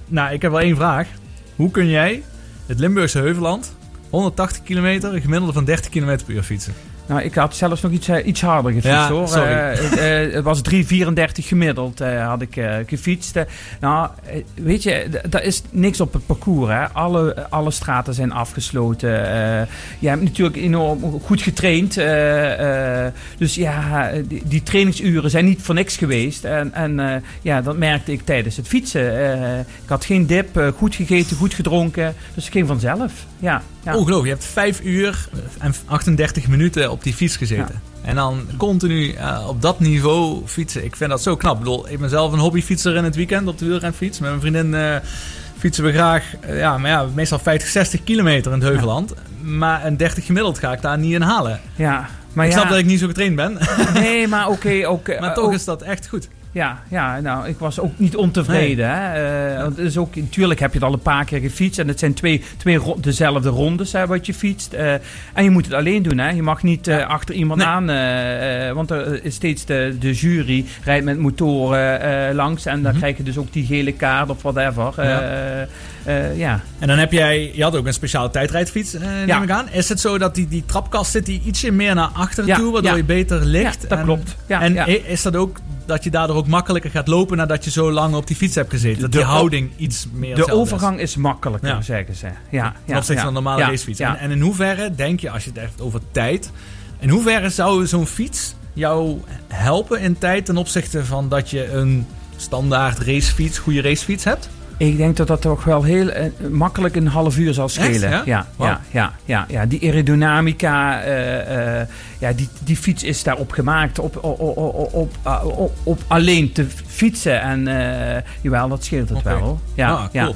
[SPEAKER 2] Nou, ik heb wel één vraag. Hoe kun jij het Limburgse Heuvelland 180 kilometer, gemiddelde van 30 km per uur fietsen?
[SPEAKER 4] Nou, ik had zelfs nog iets, eh, iets harder gefietst
[SPEAKER 2] Ja,
[SPEAKER 4] hoor.
[SPEAKER 2] sorry.
[SPEAKER 4] Eh, eh, het was 3,34 gemiddeld had ik gefietst. Nou, weet je, daar is niks op het parcours. Hè. Alle, alle straten zijn afgesloten. Je hebt natuurlijk enorm goed getraind. dus ja, die, die trainingsuren zijn niet voor niks geweest. En, en ja, dat merkte ik tijdens het fietsen. Ik had geen dip, goed gegeten, goed gedronken. Dus het ging vanzelf. Ja, ja.
[SPEAKER 2] Ongelooflijk. Je hebt 5 uur en 38 minuten op die fiets gezeten. En dan continu eh, op dat niveau fietsen. Ik vind dat zo knap. Ik bedoel, ik ben zelf een hobbyfietser in het weekend op de wielrenfiets. Met mijn vriendin eh, fietsen we graag, eh, ja, maar ja, meestal 50, 60 kilometer in het Heuvelland. Maar een 30 gemiddeld ga ik daar niet in halen.
[SPEAKER 4] ja. Maar
[SPEAKER 2] ik
[SPEAKER 4] ja,
[SPEAKER 2] snap dat ik niet zo getraind ben,
[SPEAKER 4] Nee, maar oké, eh,
[SPEAKER 2] maar toch is dat echt goed.
[SPEAKER 4] Ja, ja, nou, ik was ook niet ontevreden. Hè? Eh, want het is ook, natuurlijk heb je het al een paar keer gefietst. En het zijn twee, twee ro- dezelfde rondes hè, wat je fietst. Eh, en je moet het alleen doen. Hè? Je mag niet eh, achter iemand
[SPEAKER 2] Nee.
[SPEAKER 4] aan. want er is steeds de, de jury rijdt met motoren langs. En dan
[SPEAKER 2] Mhm.
[SPEAKER 4] krijg je dus ook die gele kaart of whatever.
[SPEAKER 2] Ja.
[SPEAKER 4] ja.
[SPEAKER 2] En dan heb jij, je had ook een speciale tijdrijdfiets, neem
[SPEAKER 4] Ja.
[SPEAKER 2] ik aan. Is het zo dat die, die trapkast zit die ietsje meer naar achteren
[SPEAKER 4] Ja,
[SPEAKER 2] toe, waardoor je beter ligt?
[SPEAKER 4] Ja, dat
[SPEAKER 2] En-
[SPEAKER 4] klopt. Ja,
[SPEAKER 2] en is dat ook dat je daardoor ook makkelijker gaat lopen nadat je zo lang op die fiets hebt gezeten? Dat
[SPEAKER 4] De o-
[SPEAKER 2] houding iets meer
[SPEAKER 4] De
[SPEAKER 2] hetzelfde is?
[SPEAKER 4] overgang is makkelijker,
[SPEAKER 2] Ja.
[SPEAKER 4] zeggen ze. Ja,
[SPEAKER 2] ten
[SPEAKER 4] ja,
[SPEAKER 2] opzichte
[SPEAKER 4] ja.
[SPEAKER 2] van een normale racefiets. En, en in hoeverre denk je, als je het echt over tijd... In hoeverre zou zo'n fiets jou helpen in tijd ten opzichte van dat je een standaard racefiets, goede racefiets hebt?
[SPEAKER 4] Ik denk dat dat toch wel heel eh, makkelijk een half uur zal schelen.
[SPEAKER 2] Echt, ja?
[SPEAKER 4] Ja, ja, ja, ja, ja. Die aerodynamica, eh, eh, ja, die, die fiets is daarop gemaakt. Op, op, op, op, ah, alleen te fietsen. En jawel, dat scheelt het wel. hoor. Ja,
[SPEAKER 2] ah,
[SPEAKER 4] ja.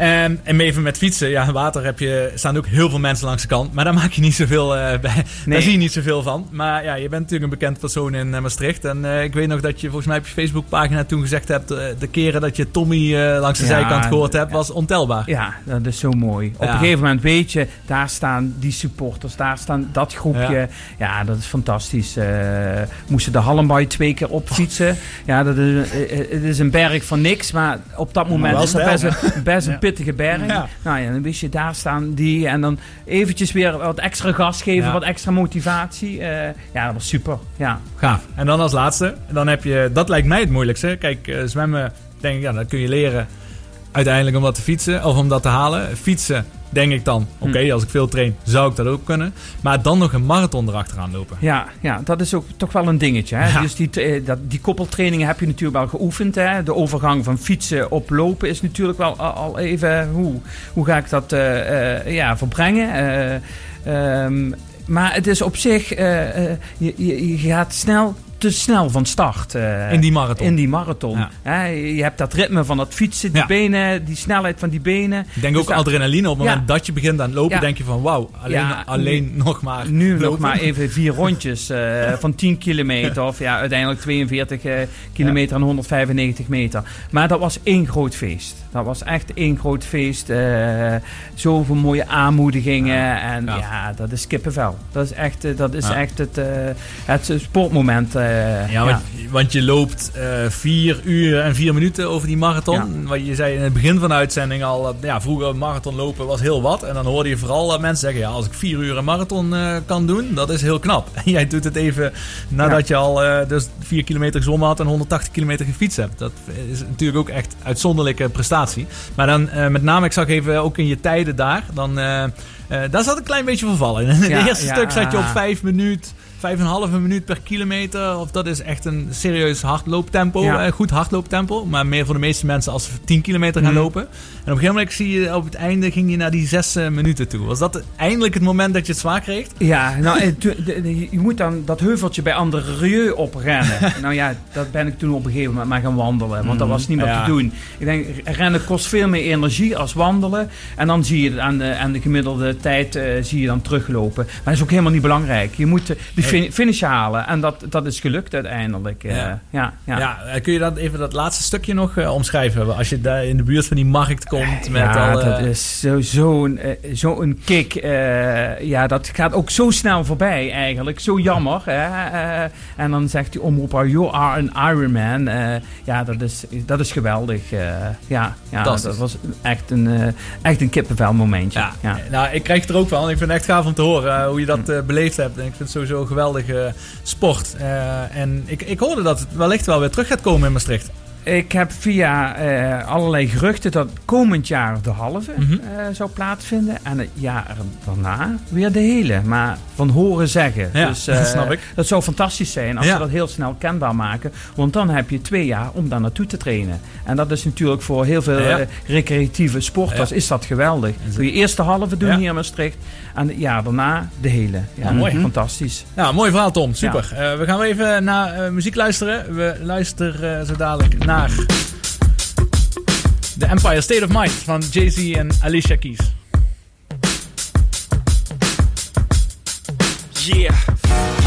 [SPEAKER 2] Ehm, en even met fietsen. Ja, water heb je, staan ook heel veel mensen langs de kant. Maar daar maak je niet zoveel, eh bij, daar zie je niet zoveel van. Maar ja, je bent natuurlijk een bekend persoon in eh, Maastricht. En eh, ik weet nog dat je volgens mij op je Facebookpagina toen gezegd hebt... de keren dat je Tommy langs de
[SPEAKER 4] Ja,
[SPEAKER 2] zijkant gehoord hebt, was ontelbaar.
[SPEAKER 4] Ja, dat is zo mooi. Op
[SPEAKER 2] Ja.
[SPEAKER 4] een gegeven moment weet je, daar staan die supporters, daar staan dat groepje. Ja,
[SPEAKER 2] Ja.
[SPEAKER 4] dat is fantastisch. Moesten de Hallenbaai twee keer opfietsen. Ja, dat is, het is een berg van niks, maar op dat moment is dat best, een, best een. Pittige berg.
[SPEAKER 2] Ja.
[SPEAKER 4] Nou ja, dan wist je, daar staan die en dan eventjes weer wat extra gas geven,
[SPEAKER 2] Ja.
[SPEAKER 4] wat extra motivatie. Eh, ja, dat was super. Ja.
[SPEAKER 2] Gaaf. En dan als laatste, dan heb je, dat lijkt mij het moeilijkste. Kijk, eh, zwemmen, denk ik, ja, dat kun je leren uiteindelijk om dat te fietsen of om dat te halen. Fietsen, denk ik dan, oké, als ik veel train, zou ik dat ook kunnen. Maar dan nog een marathon erachteraan lopen.
[SPEAKER 4] Ja, ja, dat is ook toch wel een dingetje. Hè?
[SPEAKER 2] Ja.
[SPEAKER 4] Dus die, eh, dat, die koppeltrainingen heb je natuurlijk wel geoefend. Hè? De overgang van fietsen op lopen is natuurlijk wel al, even... Hoe, hoe ga ik dat eh, ja, verbrengen? Eh, ehm, maar het is op zich... je, je, je gaat snel, te snel van start. eh,
[SPEAKER 2] In die marathon.
[SPEAKER 4] in die marathon.
[SPEAKER 2] Ja.
[SPEAKER 4] Je hebt dat ritme van dat fietsen, die
[SPEAKER 2] Ja.
[SPEAKER 4] benen, die snelheid van die benen.
[SPEAKER 2] Ik denk
[SPEAKER 4] Dus
[SPEAKER 2] ook
[SPEAKER 4] dat-
[SPEAKER 2] adrenaline. Op het
[SPEAKER 4] Ja.
[SPEAKER 2] moment dat je begint aan lopen, denk je van wauw, alleen, alleen nog maar
[SPEAKER 4] Nu nog maar even vier rondjes eh, van 10 kilometer. Of ja, uiteindelijk 42 eh, kilometer en 195 meter. Maar dat was één groot feest. Dat was echt één groot feest. eh zoveel mooie aanmoedigingen. En ja, dat is kippenvel. Dat is echt, eh, dat is
[SPEAKER 2] Ja.
[SPEAKER 4] echt het, eh, het sportmoment.
[SPEAKER 2] Ja, want, want je loopt vier uur en vier minuten over die marathon. Wat je zei in het begin van de uitzending al, ja, vroeger marathon lopen was heel wat. En dan hoorde je vooral mensen zeggen, ja, als ik vier uur een marathon kan doen, dat is heel knap. En jij doet het even nadat je al dus vier kilometer gezwommen had en 180 kilometer gefietst hebt. Dat is natuurlijk ook echt uitzonderlijke prestatie. Maar dan eh, met name, ik zag even ook in je tijden daar, dan, eh, eh, daar zat een klein beetje vervallen. In het
[SPEAKER 4] Ja,
[SPEAKER 2] eerste
[SPEAKER 4] ja,
[SPEAKER 2] stuk zat je op vijf minuten. Vijf en een halve minuut per kilometer. Of dat is echt een serieus hardlooptempo.
[SPEAKER 4] Ja.
[SPEAKER 2] eh, goed hardlooptempo. Maar meer voor de meeste mensen als ze 10 kilometer gaan
[SPEAKER 4] Mhm.
[SPEAKER 2] lopen. En op een gegeven moment zie je op het einde ging je naar die zes eh, minuten toe. Was dat eindelijk het moment dat je het zwaar kreeg?
[SPEAKER 4] Ja, nou, eh, je moet dan dat heuveltje bij andere Rieu oprennen. nou ja, dat ben ik toen op een gegeven moment maar gaan wandelen. Want dat was niet meer
[SPEAKER 2] Ja.
[SPEAKER 4] te doen. Ik denk, rennen kost veel meer energie als wandelen. En dan zie je aan de, aan de gemiddelde tijd eh, zie je dan teruglopen. Maar dat is ook helemaal niet belangrijk. Je moet eh, de fin- finish halen. En dat, dat is gelukt uiteindelijk. eh,
[SPEAKER 2] Ja.
[SPEAKER 4] ja. Ja,
[SPEAKER 2] eh, kun je dan even dat laatste stukje nog eh, omschrijven? Als je daar in de buurt van die markt komt met
[SPEAKER 4] ja,
[SPEAKER 2] al...
[SPEAKER 4] dat is zo- zo'n eh, zo'n kick. eh, ja, dat gaat ook zo snel voorbij eigenlijk. Zo jammer. Hè? en dan zegt die omroeper, you are an Ironman. Ja, dat is, dat is geweldig. ja, ja, dat was echt een, echt een kippenvel momentje.
[SPEAKER 2] Ja, nou, ik krijg het er ook van. Ik vind het echt gaaf om te horen hoe je dat beleefd hebt. En ik vind het sowieso een geweldige sport. Eh, en ik, ik hoorde dat het wellicht wel weer terug gaat komen in Maastricht.
[SPEAKER 4] Ik heb via eh, allerlei geruchten dat komend jaar de halve
[SPEAKER 2] Mhm.
[SPEAKER 4] eh, zou plaatsvinden. En het jaar daarna weer de hele. Maar van horen zeggen.
[SPEAKER 2] Ja,
[SPEAKER 4] dus,
[SPEAKER 2] dat
[SPEAKER 4] eh,
[SPEAKER 2] snap ik.
[SPEAKER 4] Dat zou fantastisch zijn als
[SPEAKER 2] Ja.
[SPEAKER 4] ze dat heel snel kenbaar maken. Want dan heb je twee jaar om daar naartoe te trainen. En dat is natuurlijk voor heel veel
[SPEAKER 2] Ja.
[SPEAKER 4] eh, recreatieve sporters is dat geweldig. Kun je eerst de halve doen hier in Maastricht. En het jaar daarna de hele. Ja,
[SPEAKER 2] mooi.
[SPEAKER 4] Fantastisch.
[SPEAKER 2] Ja, mooi verhaal Tom. Super. Eh, we gaan even naar eh, muziek luisteren. We luisteren eh, zo dadelijk naar The Empire State of Mind van Jay-Z en Alicia Keys.
[SPEAKER 9] Yeah,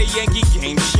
[SPEAKER 9] A Yankee game.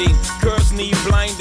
[SPEAKER 9] is blinding.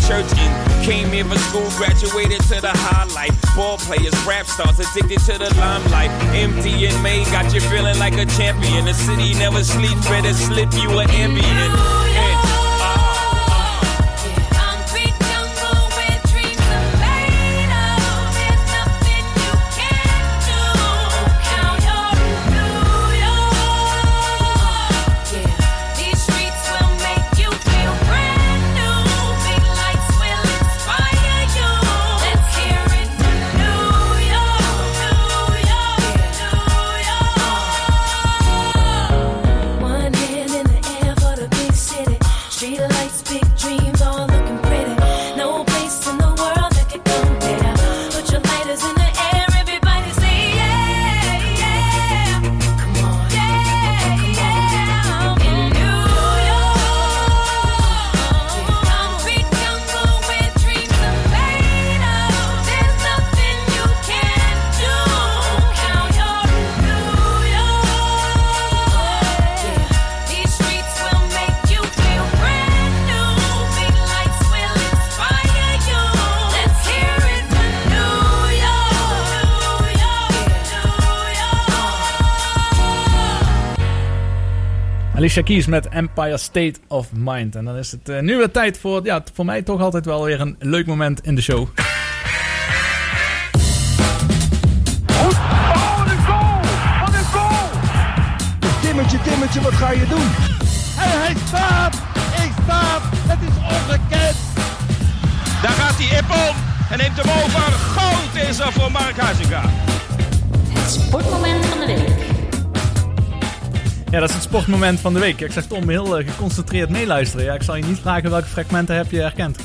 [SPEAKER 9] church in. Came here for school. Graduated to the highlight. Ball players, rap stars addicted to the limelight. Empty in May. Got you feeling like a champion. The city never sleeps. Better slip you an ambient.
[SPEAKER 2] Keys met Empire State of Mind. En dan is het eh, nu weer tijd voor, ja, voor mij toch altijd wel weer een leuk moment in de show.
[SPEAKER 8] Oh, de goal! Wat een goal! Timmetje, Timmetje, wat ga je doen? En hij staat! Ik staat! Het is ongekend!
[SPEAKER 10] Daar gaat hij Ippon en neemt hem over. Goud is er voor Mark Huizinga.
[SPEAKER 1] Sportmoment van de week.
[SPEAKER 2] Ja, dat is het sportmoment van de week. Ik zeg Tom, heel eh, geconcentreerd meeluisteren. Ja, ik zal je niet vragen welke fragmenten heb je herkend.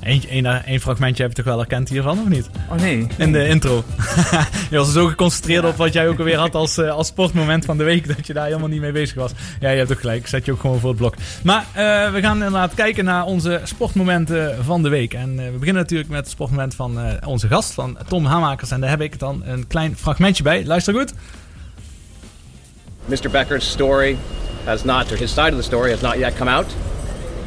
[SPEAKER 2] Eentje, één, één fragmentje heb je toch wel herkend hiervan, of niet?
[SPEAKER 4] Oh nee.
[SPEAKER 2] In de intro. je was zo geconcentreerd op wat jij ook alweer had als, eh, als sportmoment van de week, dat je daar helemaal niet mee bezig was. Ja, je hebt ook gelijk. Ik zet je ook gewoon voor het blok. Maar eh, we gaan inderdaad kijken naar onze sportmomenten van de week. En eh, we beginnen natuurlijk met het sportmoment van eh, onze gast, van Tom Hamakers. En daar heb ik dan een klein fragmentje bij. Luister goed.
[SPEAKER 11] Mr. Becker's story has not, or his side of the story has not yet come out,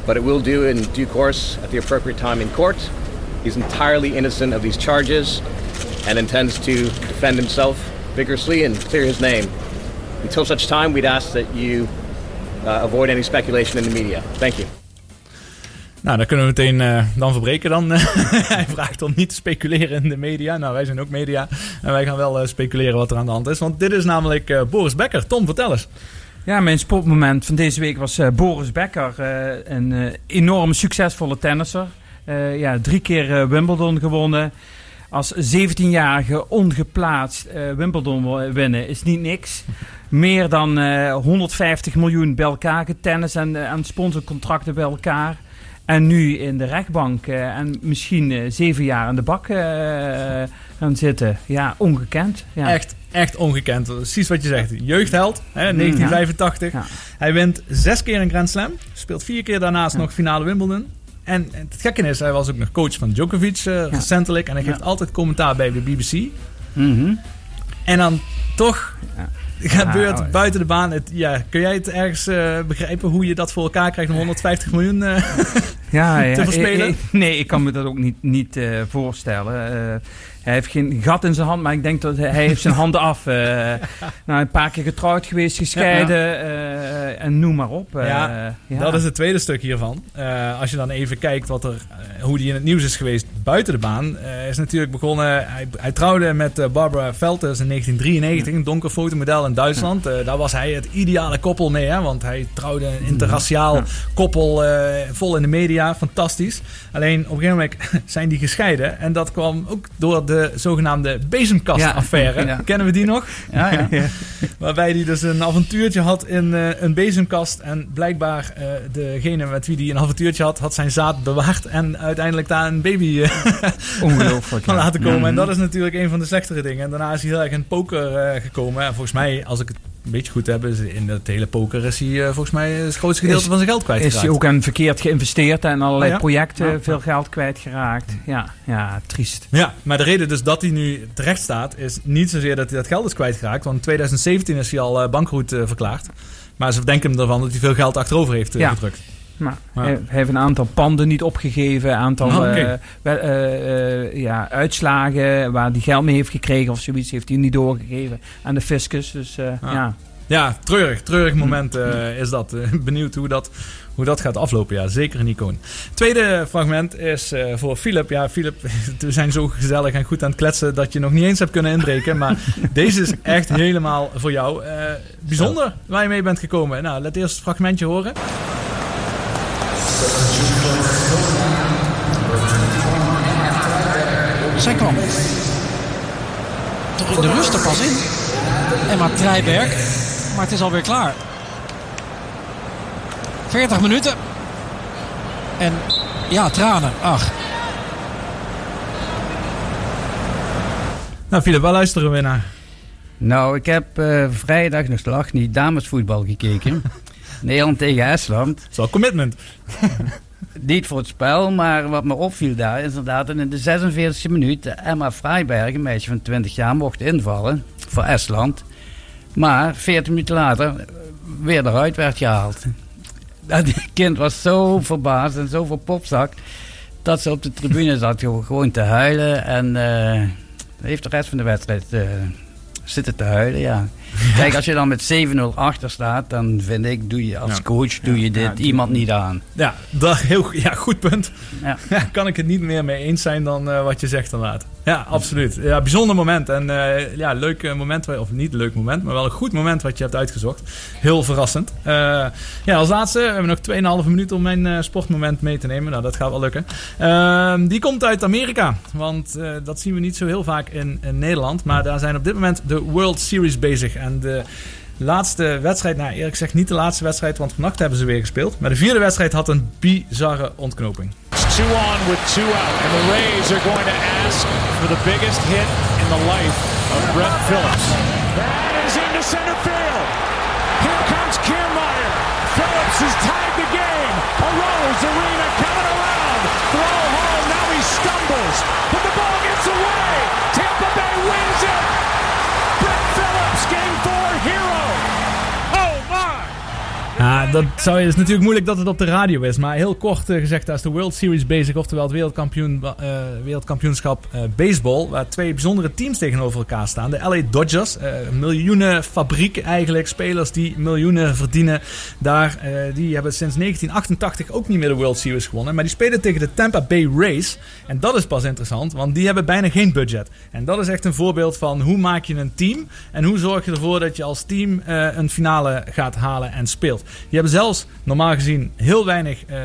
[SPEAKER 11] but it will do in due course at the appropriate time in court. He's entirely innocent of these charges and intends to defend himself vigorously and clear his name. Until such time, we'd ask that you uh, avoid any speculation in the media. Thank you.
[SPEAKER 2] Nou, dan kunnen we meteen eh, dan verbreken dan. Hij vraagt om niet te speculeren in de media. Nou, wij zijn ook media. En wij gaan wel eh, speculeren wat er aan de hand is. Want dit is namelijk eh, Boris Becker. Tom, vertel eens.
[SPEAKER 4] Ja, mijn sportmoment van deze week was Boris Becker. een enorm succesvolle tennisser. Ja, drie keer Wimbledon gewonnen. Als 17-jarige ongeplaatst Wimbledon winnen is niet niks. Meer dan eh, 150 miljoen bij elkaar getennis en aan sponsorcontracten bij elkaar. En nu in de rechtbank eh, en misschien eh, zeven jaar in de bak eh, gaan zitten. Ja, ongekend. Ja.
[SPEAKER 2] Echt, echt ongekend. Precies wat je zegt. Jeugdheld, hè, 1985.
[SPEAKER 4] Ja.
[SPEAKER 2] Hij wint zes keer een Grand Slam. Speelt vier keer daarnaast nog finale Wimbledon. En het gekke is, hij was ook nog coach van Djokovic recentelijk. En hij geeft altijd commentaar bij de BBC.
[SPEAKER 3] Mhm.
[SPEAKER 2] En dan toch gebeurt
[SPEAKER 4] Ja,
[SPEAKER 2] buiten de baan. Het, ja, kun jij het ergens eh, begrijpen hoe je dat voor elkaar krijgt om 150 miljoen eh,
[SPEAKER 4] Ja, ja.
[SPEAKER 2] te verspelen?
[SPEAKER 4] Ik- ik- nee, ik kan me dat ook niet, niet eh, voorstellen. Hij heeft geen gat in zijn hand, maar ik denk dat hij, hij heeft zijn handen af. eh nou, een paar keer getrouwd geweest, gescheiden eh, en noem maar op. Eh,
[SPEAKER 2] Ja,
[SPEAKER 4] ja.
[SPEAKER 2] Dat is het tweede stuk hiervan. Als je dan even kijkt wat er, hoe die in het nieuws is geweest buiten de baan. is natuurlijk begonnen. Hij, hij trouwde met Barbara Velters in 1993. Een donker fotomodel in Duitsland. Daar was hij het ideale koppel mee. Hè, want hij trouwde een interraciaal koppel vol in de media. Fantastisch. Alleen op een gegeven moment zijn die gescheiden. En dat kwam ook door de zogenaamde bezemkastaffaire.
[SPEAKER 3] Ja, ja.
[SPEAKER 2] Kennen we die nog?
[SPEAKER 3] Ja, ja.
[SPEAKER 2] Waarbij hij dus een avontuurtje had in eh, een bezemkast. En blijkbaar eh, degene met wie hij een avontuurtje had, had zijn zaad bewaard. En uiteindelijk daar een baby eh,
[SPEAKER 4] Ongelooflijk.
[SPEAKER 2] van laten komen.
[SPEAKER 4] Mhm.
[SPEAKER 2] En dat is natuurlijk een van de slechtere dingen. En daarna is hij heel erg in poker eh, gekomen. En volgens mij, als ik het een beetje goed heb, is in het hele poker is hij eh, volgens mij het grootste gedeelte
[SPEAKER 4] Is-
[SPEAKER 2] van zijn geld
[SPEAKER 4] Is
[SPEAKER 2] kwijtgeraakt.
[SPEAKER 4] hij ook aan verkeerd geïnvesteerd en allerlei
[SPEAKER 2] Ja.
[SPEAKER 4] projecten
[SPEAKER 2] Ja.
[SPEAKER 4] veel geld kwijtgeraakt. Ja, ja, triest.
[SPEAKER 2] Ja, maar de reden dus dat hij nu terecht staat, is niet zozeer dat hij dat geld is kwijtgeraakt. Want in 2017 is hij al eh, bankroet eh, verklaard. Maar ze verdenken hem ervan dat hij veel geld achterover heeft gedrukt.
[SPEAKER 4] Maar
[SPEAKER 2] Ja.
[SPEAKER 4] hij, heeft een aantal panden niet opgegeven, een aantal
[SPEAKER 2] Ah,
[SPEAKER 4] eh, wel, eh, eh, ja, uitslagen waar hij geld mee heeft gekregen of zoiets, heeft hij niet doorgegeven aan de fiscus. Dus
[SPEAKER 2] Ah.
[SPEAKER 4] ja.
[SPEAKER 2] Ja, treurig, treurig moment eh, is dat. Benieuwd hoe dat, hoe dat gaat aflopen. Ja, zeker een icoon. Tweede fragment is voor Philip. Ja, Philip, we zijn zo gezellig en goed aan het kletsen dat je nog niet eens hebt kunnen inbreken. Maar deze is echt helemaal voor jou. Bijzonder waar je mee bent gekomen. Nou, laat eerst het fragmentje horen.
[SPEAKER 12] Zij kwam toch in de rust er pas in. Emma Trijberg. Maar het is alweer klaar. 40 minuten. En ja, tranen. Ach.
[SPEAKER 2] Nou, Philip, waar luisteren we naar?
[SPEAKER 3] Nou, ik heb eh, vrijdag nog slag niet damesvoetbal gekeken. Nederland tegen Estland.
[SPEAKER 2] Dat is wel commitment.
[SPEAKER 3] Niet voor het spel, maar wat me opviel daar is inderdaad dat in de 46e minuut Emma Freiberg, een meisje van 20 jaar, mocht invallen voor Estland. Maar 40 minuten later weer eruit werd gehaald. Dat kind was zo verbaasd en zo verpopzak dat ze op de tribune zat gewoon- gewoon te huilen en eh, heeft de rest van de wedstrijd eh, zitten te huilen, ja. Kijk, als je dan met 7-0 achter staat, dan vind ik, doe je als
[SPEAKER 2] Ja.
[SPEAKER 3] coach, doe je dit
[SPEAKER 2] Ja,
[SPEAKER 3] iemand niet aan.
[SPEAKER 2] Ja, dat, heel, ja goed punt.
[SPEAKER 3] Ja.
[SPEAKER 2] Ja, kan ik het niet meer mee eens zijn dan eh, wat je zegt inderdaad. Ja, absoluut. Ja, bijzonder moment. En eh, ja, leuk eh, moment, of niet leuk moment, maar wel een goed moment wat je hebt uitgezocht. Heel verrassend. Eh, ja, als laatste, we hebben nog 2,5 minuten om mijn sportmoment mee te nemen. Nou, dat gaat wel lukken. Ehm, die komt uit Amerika, want dat zien we niet zo heel vaak in, in Nederland. Maar daar zijn op dit moment de World Series bezig. En de laatste wedstrijd, nou eerlijk gezegd niet de laatste wedstrijd, want vannacht hebben ze weer gespeeld. Maar de vierde wedstrijd had een bizarre ontknoping.
[SPEAKER 13] Two on with two out, and the Rays are going to ask for the biggest hit in the life of Brett Phillips. That is into center field. Here comes Kiermaier. Phillips has tied the game. A Arose Arena
[SPEAKER 2] Ja, dat zou is natuurlijk moeilijk dat het op de radio is. Maar heel kort eh, gezegd, daar is de World Series bezig. Oftewel het wereldkampioen, eh, wereldkampioenschap eh, baseball. Waar twee bijzondere teams tegenover elkaar staan. De LA Dodgers, een miljoenen fabriek eigenlijk. Spelers die miljoenen verdienen. Daar, die hebben sinds 1988 ook niet meer de World Series gewonnen. Maar die spelen tegen de Tampa Bay Rays. En dat is pas interessant, want die hebben bijna geen budget. En dat is echt een voorbeeld van hoe maak je een team. En hoe zorg je ervoor dat je als team een finale gaat halen en speelt. Die hebben zelfs normaal gezien heel weinig eh,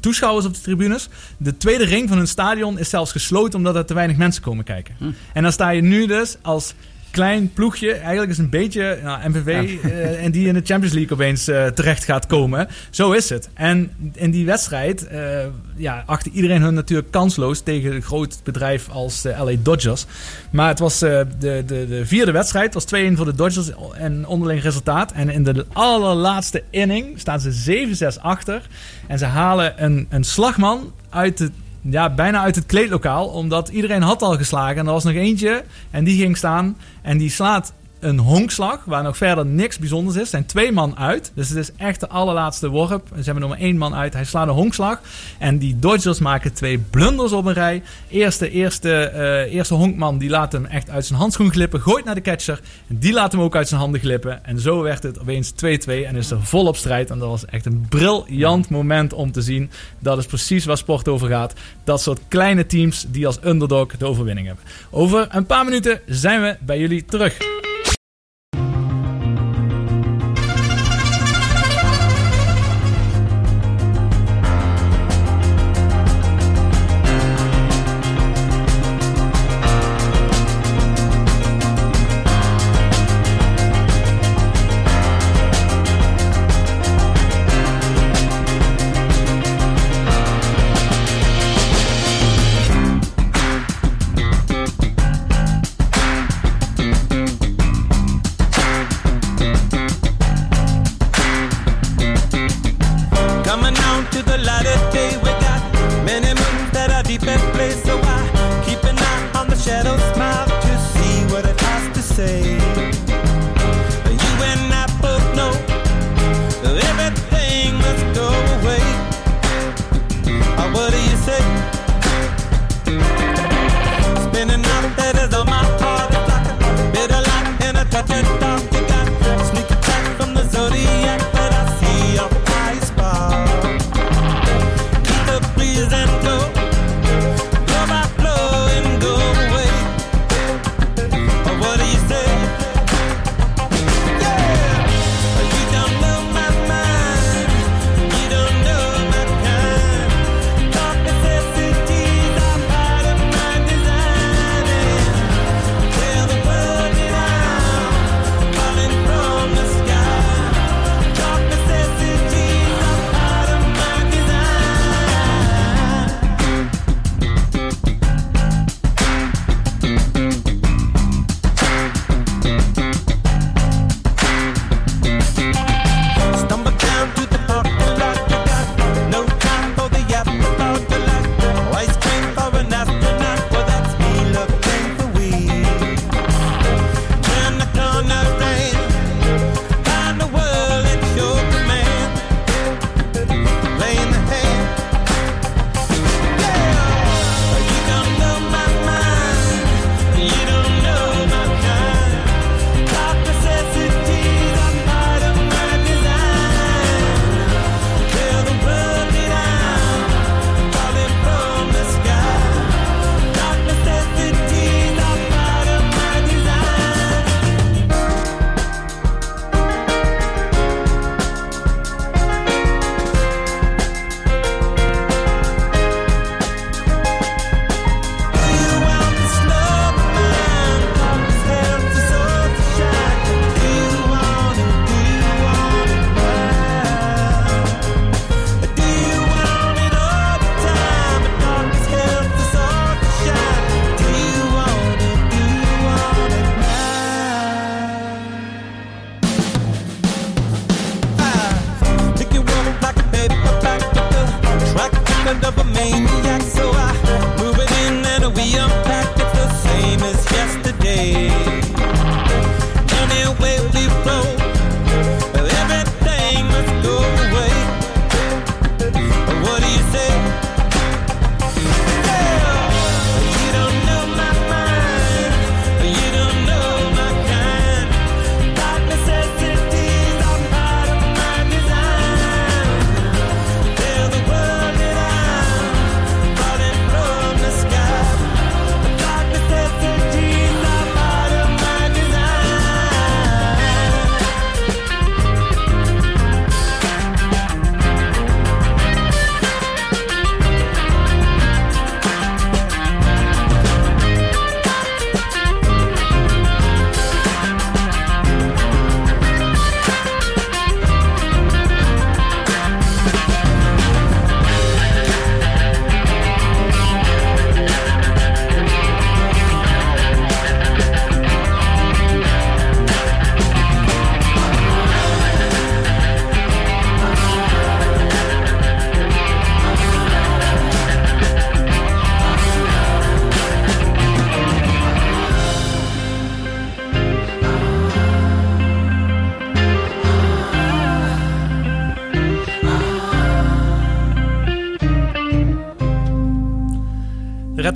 [SPEAKER 2] toeschouwers op de tribunes. De tweede ring van hun stadion is zelfs gesloten omdat er te weinig mensen komen kijken. En dan sta je nu dus als klein ploegje eigenlijk is een beetje nou, MVV eh, en die in de Champions League opeens eh, terecht gaat komen. Zo is het. En in die wedstrijd eh ja, achtte iedereen hun natuurlijk kansloos tegen een groot bedrijf als de LA Dodgers. Maar het was de, de, de vierde wedstrijd, het was 2-1 voor de Dodgers en onderling resultaat. En in de allerlaatste inning staan ze 7-6 achter. En ze halen een, een slagman uit het ja, bijna uit het kleedlokaal. Omdat iedereen had al geslagen. En er was nog eentje. En die ging staan. En die slaat een honkslag. Waar nog verder niks bijzonders is. Er zijn twee man uit. Dus het is echt de allerlaatste worp. Ze hebben nog maar één man uit. Hij slaat een honkslag. En die Dodgers maken twee blunders op een rij. Eerste, eerste, eh, eerste honkman die laat hem echt uit zijn handschoen glippen. Gooit naar de catcher. En die laat hem ook uit zijn handen glippen. En zo werd het opeens 2-2. En is er volop strijd. En dat was echt een briljant moment om te zien. Dat is precies waar sport over gaat. Dat soort kleine teams die als underdog de overwinning hebben. Over een paar minuten zijn we bij jullie terug.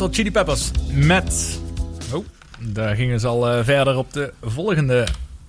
[SPEAKER 2] Red Hot Chili Peppers met... Oh, daar gingen ze al eh, verder op de volgende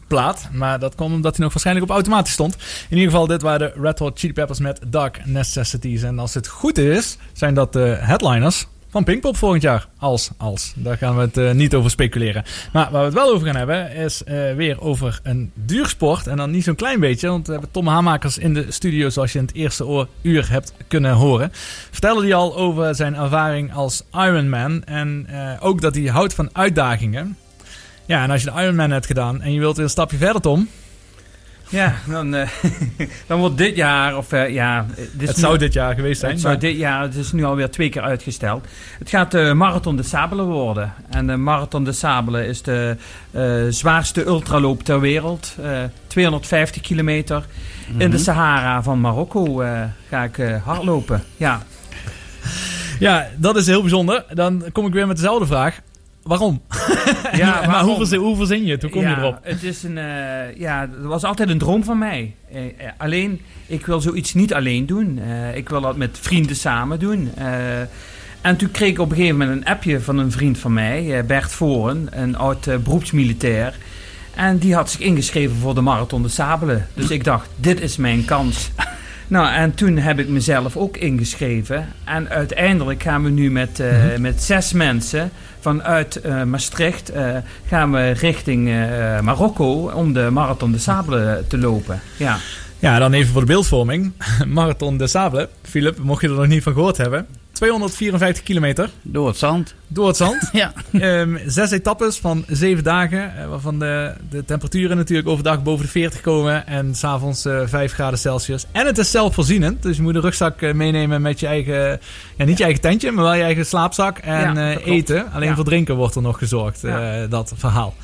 [SPEAKER 2] plaat. Maar dat kwam omdat hij nog waarschijnlijk op automatisch stond. In ieder geval, dit waren de Red Hot Chili Peppers met Dark Necessities. En als het goed is, zijn dat de headliners van Pinkpop volgend jaar. Als, als. Daar gaan we het eh, niet over speculeren. Maar waar we het wel over gaan hebben, is eh, weer over een duursport. En dan niet zo'n klein beetje, want we hebben Tom Hamakers in de studio, zoals je in het eerste uur hebt kunnen horen. Vertelde hij al over zijn ervaring als Ironman. En eh, ook dat hij houdt van uitdagingen. Ja, en als je de Ironman hebt gedaan en je wilt weer een stapje verder, Tom.
[SPEAKER 4] Ja, dan, eh, dan wordt dit jaar, of eh, ja... Dit is
[SPEAKER 2] Het
[SPEAKER 4] nu-
[SPEAKER 2] zou dit jaar geweest zijn,
[SPEAKER 4] Het zou
[SPEAKER 2] maar-
[SPEAKER 4] dit jaar, het is nu alweer twee keer uitgesteld. Het gaat de Marathon de Sabelen worden. En de Marathon de Sabelen is de eh, zwaarste ultraloop ter wereld. Eh, 250 kilometer. In de
[SPEAKER 2] Mhm.
[SPEAKER 4] Sahara van Marokko eh, ga ik eh, hardlopen. Ja.
[SPEAKER 2] Ja, dat is heel bijzonder. Dan kom ik weer met dezelfde vraag. Waarom?
[SPEAKER 4] Ja,
[SPEAKER 2] maar
[SPEAKER 4] waarom?
[SPEAKER 2] hoe verzin, hoe verzin je het? Hoe kom je
[SPEAKER 4] ja,
[SPEAKER 2] erop?
[SPEAKER 4] Het is een, eh, ja, het was altijd een droom van mij. Eh, eh, alleen, ik wil zoiets niet alleen doen. Ik wil dat met vrienden samen doen. En toen kreeg ik op een gegeven moment een appje van een vriend van mij, Bert Voren, een oud beroepsmilitair. En die had zich ingeschreven voor de Marathon de Sabelen. Dus ik dacht, dit is mijn kans. Nou, en toen heb ik mezelf ook ingeschreven. En uiteindelijk gaan we nu met,
[SPEAKER 2] Mhm.
[SPEAKER 4] met zes mensen vanuit eh, Maastricht eh, gaan we richting eh, Marokko om de Marathon de Sabelen te lopen. Ja.
[SPEAKER 2] Ja, dan even voor de beeldvorming. Marathon de Sable. Philip, mocht je er nog niet van gehoord hebben. 254 kilometer.
[SPEAKER 3] Door het zand.
[SPEAKER 2] Door het zand.
[SPEAKER 3] ja.
[SPEAKER 2] Ehm, zes etappes van zeven dagen. eh, waarvan de, de temperaturen natuurlijk overdag boven de 40 komen. En s'avonds eh 5 graden Celsius. En het is zelfvoorzienend. Dus je moet een rugzak eh, meenemen met je eigen... Ja, niet je eigen tentje, maar wel je eigen slaapzak. En
[SPEAKER 4] Ja,
[SPEAKER 2] eten. Alleen voor drinken wordt er nog gezorgd. Dat verhaal.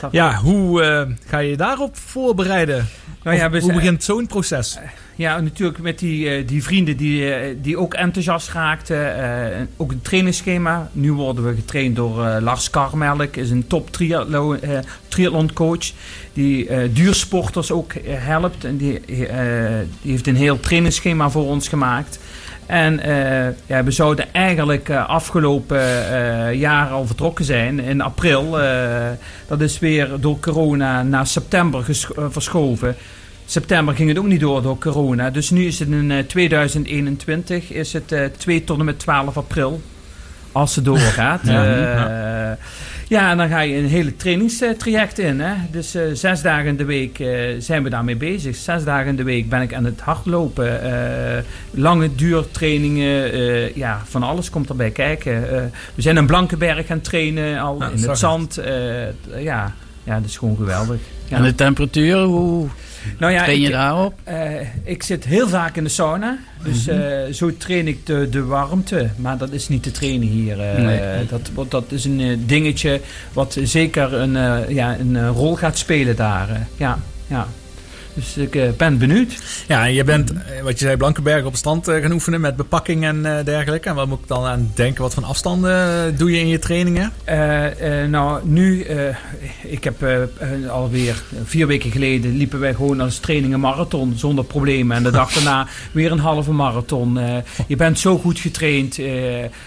[SPEAKER 4] Dat
[SPEAKER 2] ja, hoe ga je je daarop voorbereiden?
[SPEAKER 4] Nou ja,
[SPEAKER 2] hoe begint zo'n proces?
[SPEAKER 4] Ja, natuurlijk met die, eh, die vrienden die, eh, die ook enthousiast raakten. eh, ook een trainingsschema. Nu worden we getraind door Lars Karmelk, is een top triathlon, eh, triathloncoach. Die duursporters ook helpt. En die, die heeft een heel trainingsschema voor ons gemaakt. En ja, we zouden eigenlijk afgelopen jaar al vertrokken zijn in april. dat is weer door corona naar september verschoven. September ging het ook niet door door corona. Dus nu is het in eh, 2021 is het eh 2 tot en met 12 april. Als het doorgaat.
[SPEAKER 2] Ja,
[SPEAKER 4] ja. ja, en dan ga je een hele trainingstraject in. Hè? Dus eh, zes dagen in de week eh, zijn we daarmee bezig. Zes dagen in de week ben ik aan het hardlopen. eh, lange duurtrainingen. eh, ja, van alles komt erbij kijken. Eh, we zijn in Blankenberg gaan trainen. Al
[SPEAKER 2] Ja,
[SPEAKER 4] in het zand. eh, ja, ja, dat is gewoon geweldig.
[SPEAKER 3] En de temperatuur, hoe
[SPEAKER 4] Nou ja,
[SPEAKER 3] train je
[SPEAKER 4] ik-
[SPEAKER 3] daarop?
[SPEAKER 4] eh, ik zit heel vaak in de sauna. Dus
[SPEAKER 3] Mhm.
[SPEAKER 4] eh, zo train ik de, de warmte. Maar dat is niet te trainen hier. eh.
[SPEAKER 3] Nee.
[SPEAKER 4] dat, dat is een dingetje wat zeker een, ja, een rol gaat spelen daar. ja, ja. Dus ik eh, ben benieuwd.
[SPEAKER 2] Ja, je bent, eh, wat je zei, Blankenberg op het strand eh, gaan oefenen met bepakking en dergelijke. En wat moet ik dan aan denken? Wat voor afstanden doe je in je trainingen?
[SPEAKER 4] Nou, nu, ik heb alweer vier weken geleden liepen wij gewoon als training een marathon zonder problemen. En de dag daarna weer een halve marathon. Je bent zo goed getraind.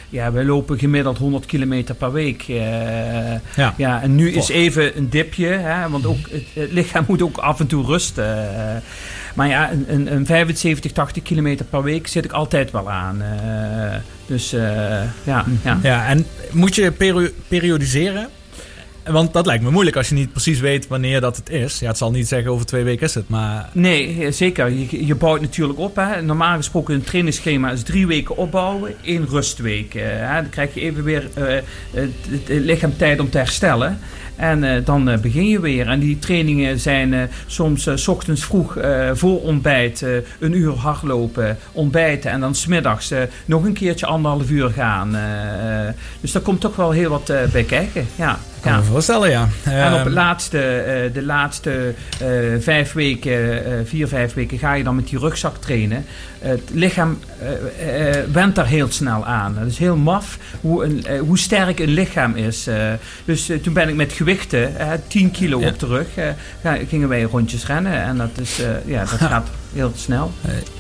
[SPEAKER 4] ja, wij lopen gemiddeld 100 kilometer per week.
[SPEAKER 2] Ja.
[SPEAKER 4] ja, en nu is even een dipje, hè, want ook het, het lichaam moet ook af en toe rusten. Eh. maar ja, een, een, een 75, 80 kilometer per week zit ik altijd wel aan. eh. dus eh, ja, ja.
[SPEAKER 2] Ja, en moet je perio- periodiseren? Want dat lijkt me moeilijk als je niet precies weet wanneer dat het is. Ja, het zal niet zeggen over twee weken is het, maar...
[SPEAKER 4] Nee, zeker. Je, je bouwt natuurlijk op. Hè. Normaal gesproken een trainingsschema is drie weken opbouwen, één rustweek. hè. Dan krijg je even weer het, het- het lichaam tijd om te herstellen. En eh, dan eh, begin je weer. En die trainingen zijn eh, soms ochtends vroeg voor ontbijt een uur hardlopen, ontbijten en dan smiddags nog een keertje anderhalf uur gaan. dus daar komt toch wel heel wat bij kijken. Ja.
[SPEAKER 2] Kan
[SPEAKER 4] ja.
[SPEAKER 2] me voorstellen, ja.
[SPEAKER 4] En op
[SPEAKER 2] Ehm,
[SPEAKER 4] het laatste, eh, de laatste eh, vijf weken, eh, vier, vijf weken ga je dan met die rugzak trainen. Het lichaam went daar heel snel aan. Het is heel maf hoe, een, hoe sterk een lichaam is. Dus toen ben ik met gewichten, eh 10 kilo
[SPEAKER 2] Ja.
[SPEAKER 4] op de rug, gingen wij rondjes rennen. En dat, is, ja, dat gaat heel snel.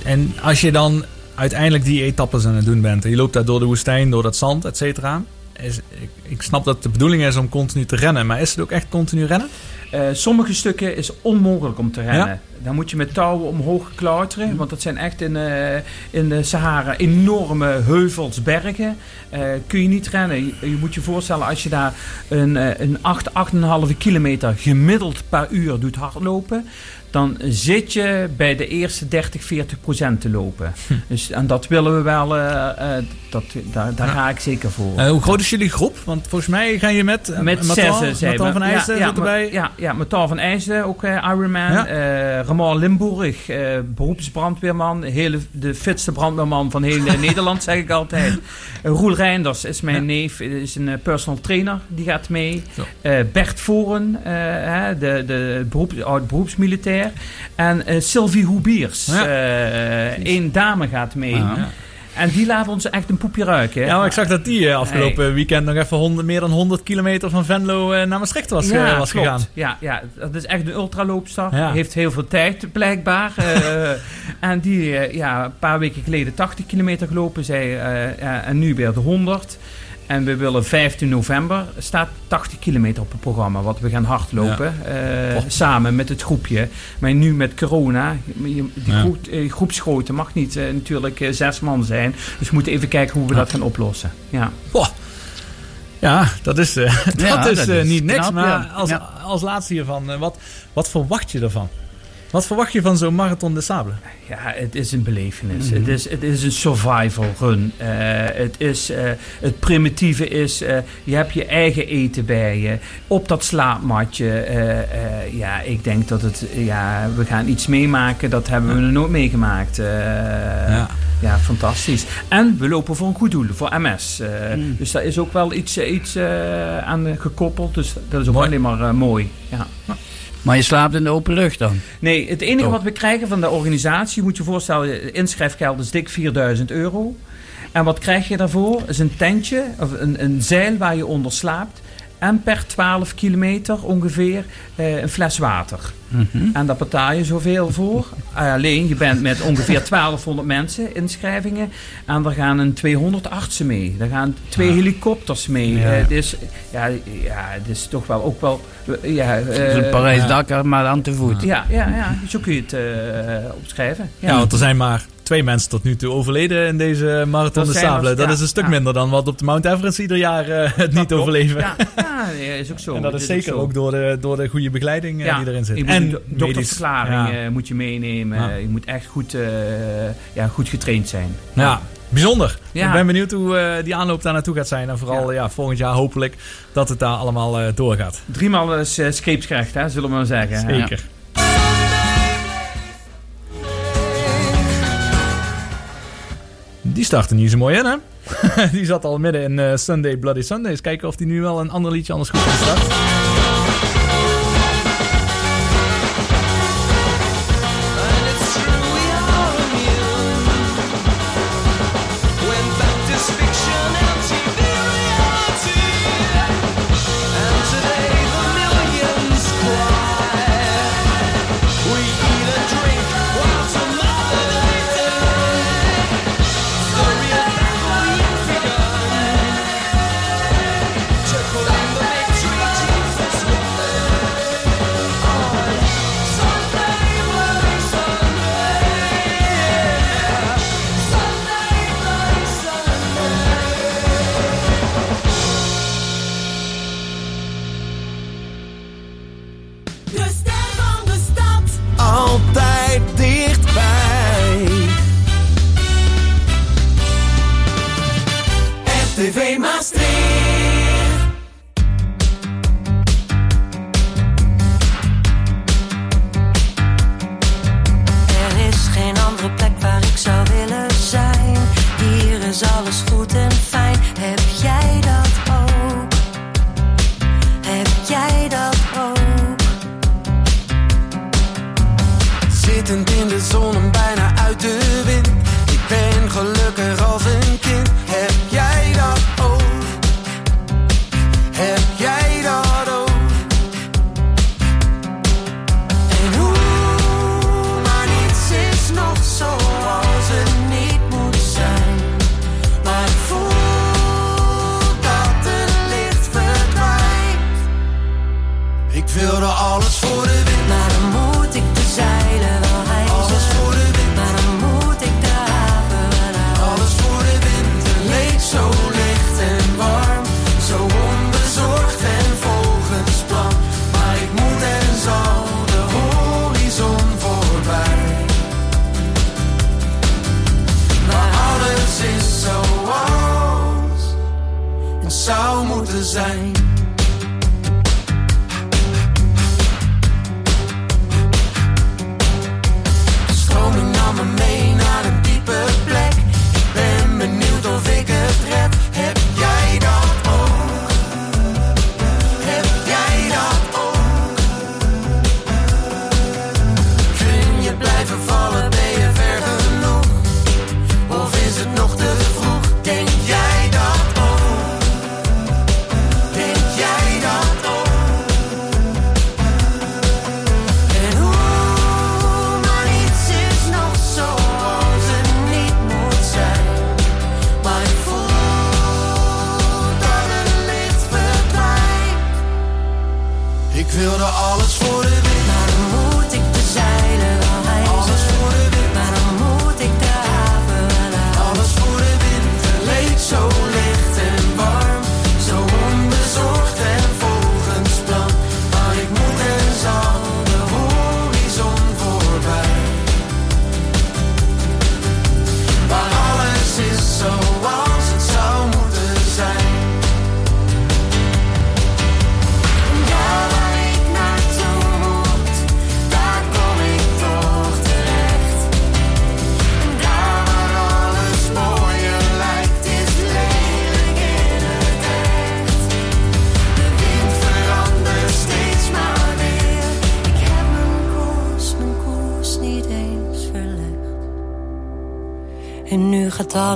[SPEAKER 2] En als je dan uiteindelijk die etappes aan het doen bent. En je loopt daar door de woestijn, door dat zand, et cetera. Is, ik, ik snap dat de bedoeling is om continu te rennen, maar is het ook echt continu rennen?
[SPEAKER 4] Eh, sommige stukken is onmogelijk om te rennen.
[SPEAKER 2] Ja.
[SPEAKER 4] Dan moet je met touwen omhoog klauteren. Want dat zijn echt in, eh, in de Sahara enorme heuvels, bergen. Eh, kun je niet rennen. Je, je moet je voorstellen als je daar een, een 8, 8,5 kilometer gemiddeld per uur doet hardlopen. Dan zit je bij de eerste 30, 40 procent te lopen. Dus, en dat willen we wel. eh, eh, dat, daar daar
[SPEAKER 2] Ja.
[SPEAKER 4] ga ik zeker voor.
[SPEAKER 2] Eh, hoe groot is jullie groep? Want volgens mij ga je met...
[SPEAKER 4] Met
[SPEAKER 2] Matan
[SPEAKER 4] we.
[SPEAKER 2] van IJsden
[SPEAKER 4] ja, ja,
[SPEAKER 2] erbij.
[SPEAKER 4] Ja, ja, van IJsden, ook Ironman.
[SPEAKER 2] Ja.
[SPEAKER 4] Ramon Limburg, beroepsbrandweerman. Hele, de fitste brandweerman van heel Nederland, zeg ik altijd. Roel Reinders is mijn neef, is een personal trainer. Die gaat mee. Bert Voren, de, de beroep, oud beroepsmilitair. En eh, Sylvie Hoebiers,
[SPEAKER 2] Ja.
[SPEAKER 4] eh, één dame gaat mee.
[SPEAKER 2] Ja.
[SPEAKER 4] En die laten ons echt een poepje ruiken. hè.
[SPEAKER 2] Ja, maar ik zag dat die eh, afgelopen weekend nog even 100, meer dan 100 kilometer van Venlo eh, naar Maastricht was, eh, was
[SPEAKER 4] klopt.
[SPEAKER 2] gegaan.
[SPEAKER 4] Ja, ja, dat is echt een ultraloopster.
[SPEAKER 2] Ja.
[SPEAKER 4] Heeft heel veel tijd, blijkbaar. Eh, en die, eh, ja, een paar weken geleden 80 kilometer gelopen. Zij, eh, ja, en nu weer de 100. En we willen 15 november staat 80 kilometer op het programma. Wat we gaan hardlopen. eh,
[SPEAKER 2] Oh.
[SPEAKER 4] Samen met het groepje. Maar nu met corona. Die
[SPEAKER 2] Ja.
[SPEAKER 4] groep, eh, groepsgrootte mag niet eh, natuurlijk eh, zes man zijn. Dus we moeten even kijken hoe we dat gaan oplossen. Ja.
[SPEAKER 2] Ja, dat is, eh, dat
[SPEAKER 4] Ja,
[SPEAKER 2] is,
[SPEAKER 4] dat
[SPEAKER 2] eh,
[SPEAKER 4] is
[SPEAKER 2] niet niks. maar
[SPEAKER 4] ja.
[SPEAKER 2] als,
[SPEAKER 4] Ja.
[SPEAKER 2] als laatste hiervan, eh, wat, wat verwacht je ervan? Wat verwacht je van zo'n Marathon de Sable?
[SPEAKER 4] Ja, het is een belevenis.
[SPEAKER 2] Mhm.
[SPEAKER 4] het, is, het is een survival run. Eh, het, is, eh, het primitieve is, eh, je hebt je eigen eten bij je. Op dat slaapmatje. ja, ik denk dat het, ja, we gaan iets meemaken. Dat hebben we nog nooit meegemaakt. Eh, ja. fantastisch. En we lopen voor een goed doel, voor MS.
[SPEAKER 3] Mm.
[SPEAKER 4] Dus daar is ook wel iets, iets aan gekoppeld. Dus dat is ook alleen maar mooi. Ja.
[SPEAKER 3] Maar je slaapt in de open lucht dan?
[SPEAKER 4] Nee, het enige
[SPEAKER 3] Toch?
[SPEAKER 4] wat we krijgen van de organisatie, je moet je voorstellen, inschrijfgeld is dik 4000 euro. En wat krijg je daarvoor? Is een tentje, of een, een zeil waar je onder slaapt. En per 12 kilometer ongeveer eh, een fles water.
[SPEAKER 3] Mhm.
[SPEAKER 4] En daar betaal je zoveel voor. Alleen, je bent met ongeveer 1200 mensen inschrijvingen. En er gaan een 200 artsen mee. Er gaan twee helikopters mee.
[SPEAKER 3] Ja.
[SPEAKER 4] Eh, het, is, ja, ja, het is toch wel ook wel... Ja,
[SPEAKER 3] Het is een
[SPEAKER 4] eh,
[SPEAKER 3] Parijs-Dakar, maar aan te voet.
[SPEAKER 4] ja, ja, ja, zo kun je het eh, opschrijven.
[SPEAKER 2] Ja. want er zijn maar twee mensen tot nu toe overleden in deze Marathon
[SPEAKER 4] Dat
[SPEAKER 2] de Sable. Dat
[SPEAKER 4] ja,
[SPEAKER 2] is een stuk
[SPEAKER 4] ja.
[SPEAKER 2] minder dan wat op de Mount Everest ieder jaar eh, het niet overleven.
[SPEAKER 4] Ja, is ook zo.
[SPEAKER 2] En dat is zeker ook door de, door de goede begeleiding eh, die erin zit. En
[SPEAKER 4] doktersverklaring eh, moet je meenemen. Je moet echt goed, ja, goed getraind zijn.
[SPEAKER 2] Ja, bijzonder. Ik ben benieuwd hoe die aanloop daar naartoe gaat zijn. En vooral ja. volgend jaar hopelijk dat het daar allemaal doorgaat.
[SPEAKER 4] Driemaal uh, scheepskracht, hè, zullen we maar zeggen.
[SPEAKER 2] Zeker. Die startte niet zo mooi in, hè? die zat al midden in eh, Sunday Bloody Sunday. Eens kijken of die nu wel een ander liedje anders goed kan
[SPEAKER 8] te entiendes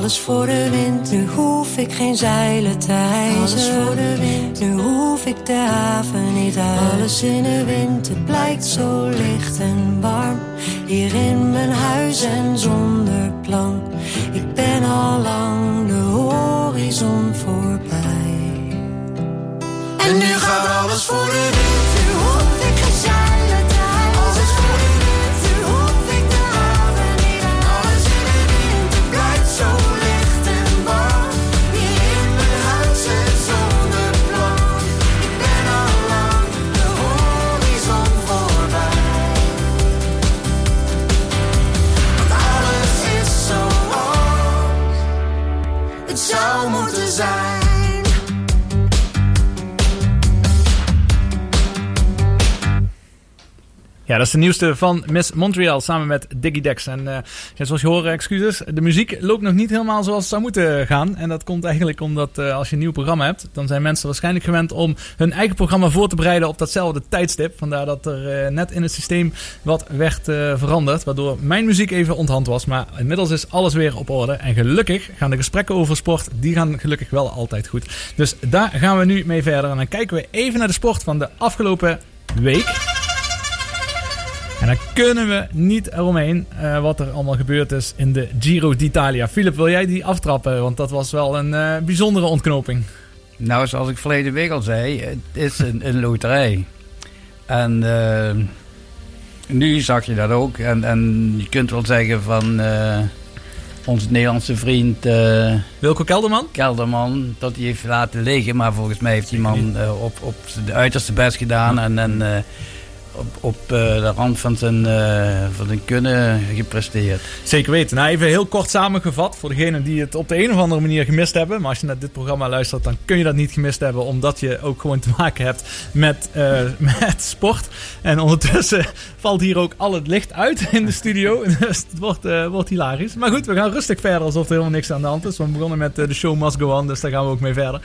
[SPEAKER 8] alles voor de wind. Nu hoef ik geen zeilen te hijsen. Alles voor de wind. Nu hoef ik de haven niet uit. Alles in de wind. Het blijkt zo licht en warm. Hier in mijn huis en zonder plan. Ik ben al lang de horizon voorbij. En nu gaat alles voor de
[SPEAKER 2] Ja, dat is de nieuwste van Miss Montreal samen met Diggy Dex. En eh, zoals je hoort, excuses, de muziek loopt nog niet helemaal zoals het zou moeten gaan. En dat komt eigenlijk omdat eh, als je een nieuw programma hebt, dan zijn mensen waarschijnlijk gewend om hun eigen programma voor te bereiden op datzelfde tijdstip. Vandaar dat er eh, net in het systeem wat werd veranderd, waardoor mijn muziek even onthand was. Maar inmiddels is alles weer op orde. En gelukkig gaan de gesprekken over sport, die gaan gelukkig wel altijd goed. Dus daar gaan we nu mee verder. En dan kijken we even naar de sport van de afgelopen week. En dan kunnen we niet eromheen eh, wat er allemaal gebeurd is in de Giro d'Italia. Philip, wil jij die aftrappen? Want dat was wel een eh, bijzondere ontknoping.
[SPEAKER 3] Nou, zoals ik verleden week al zei, het is een, een loterij. En eh, nu zag je dat ook. En, en je kunt wel zeggen van onze Nederlandse vriend...
[SPEAKER 2] Wilco Kelderman?
[SPEAKER 3] Kelderman, dat hij heeft laten liggen. Maar volgens mij heeft die man op, op de uiterste best gedaan. En, en op, op eh, de rand van zijn, eh, van zijn kunnen gepresteerd.
[SPEAKER 2] Zeker weten. Nou, even heel kort samengevat voor degenen die het op de een of andere manier gemist hebben. Maar als je naar dit programma luistert, dan kun je dat niet gemist hebben. Omdat je ook gewoon te maken hebt met, eh, met sport. En ondertussen valt hier ook al het licht uit in de studio. Dus het wordt, wordt hilarisch. Maar goed, we gaan rustig verder alsof er helemaal niks aan de hand is. We begonnen met de show must go on, dus daar gaan we ook mee verder.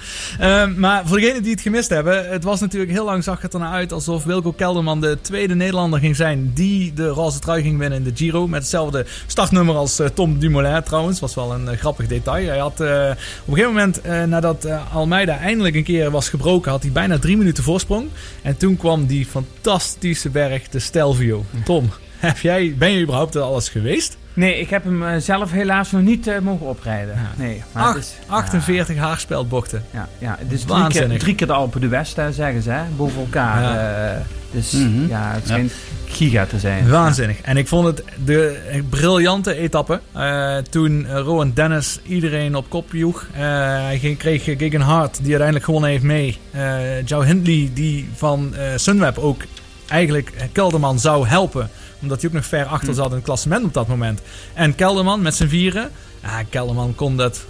[SPEAKER 2] Maar voor degenen die het gemist hebben, het was natuurlijk heel lang zag het ernaar uit alsof Wilco Kelderman de tweede Nederlander ging zijn die de roze trui ging winnen in de Giro. Met hetzelfde startnummer als eh, Tom Dumoulin trouwens. Was wel een eh, grappig detail. Hij had eh, op een gegeven moment, nadat Almeida eindelijk een keer was gebroken, had hij bijna drie minuten voorsprong. En toen kwam die fantastische berg, de Stelvio. Tom, heb jij, ben je überhaupt er alles geweest?
[SPEAKER 4] Nee, ik heb hem zelf helaas nog niet mogen oprijden. Nee, maar het
[SPEAKER 2] Acht-
[SPEAKER 4] is,
[SPEAKER 2] 48 haarspeldbochten.
[SPEAKER 4] Ja, ja, het is drie keer,
[SPEAKER 2] Waanzinnig.
[SPEAKER 4] drie keer de Alpen de West, hè, zeggen ze, hè, boven elkaar.
[SPEAKER 2] Ja.
[SPEAKER 4] Dus
[SPEAKER 3] Mhm.
[SPEAKER 4] ja, het
[SPEAKER 3] Ja.
[SPEAKER 4] schijnt giga te zijn.
[SPEAKER 2] Waanzinnig. En ik vond het de briljante etappe. Eh, toen Rowan Dennis iedereen op kop joeg. Eh, hij kreeg Gigan Hart, die uiteindelijk gewonnen heeft, mee. Eh Joe Hindley, die van Sunweb ook eigenlijk Kelderman zou helpen. Omdat hij ook nog ver achter zat in het klassement op dat moment. En Kelderman met zijn vieren. Ja, Kelderman kon dat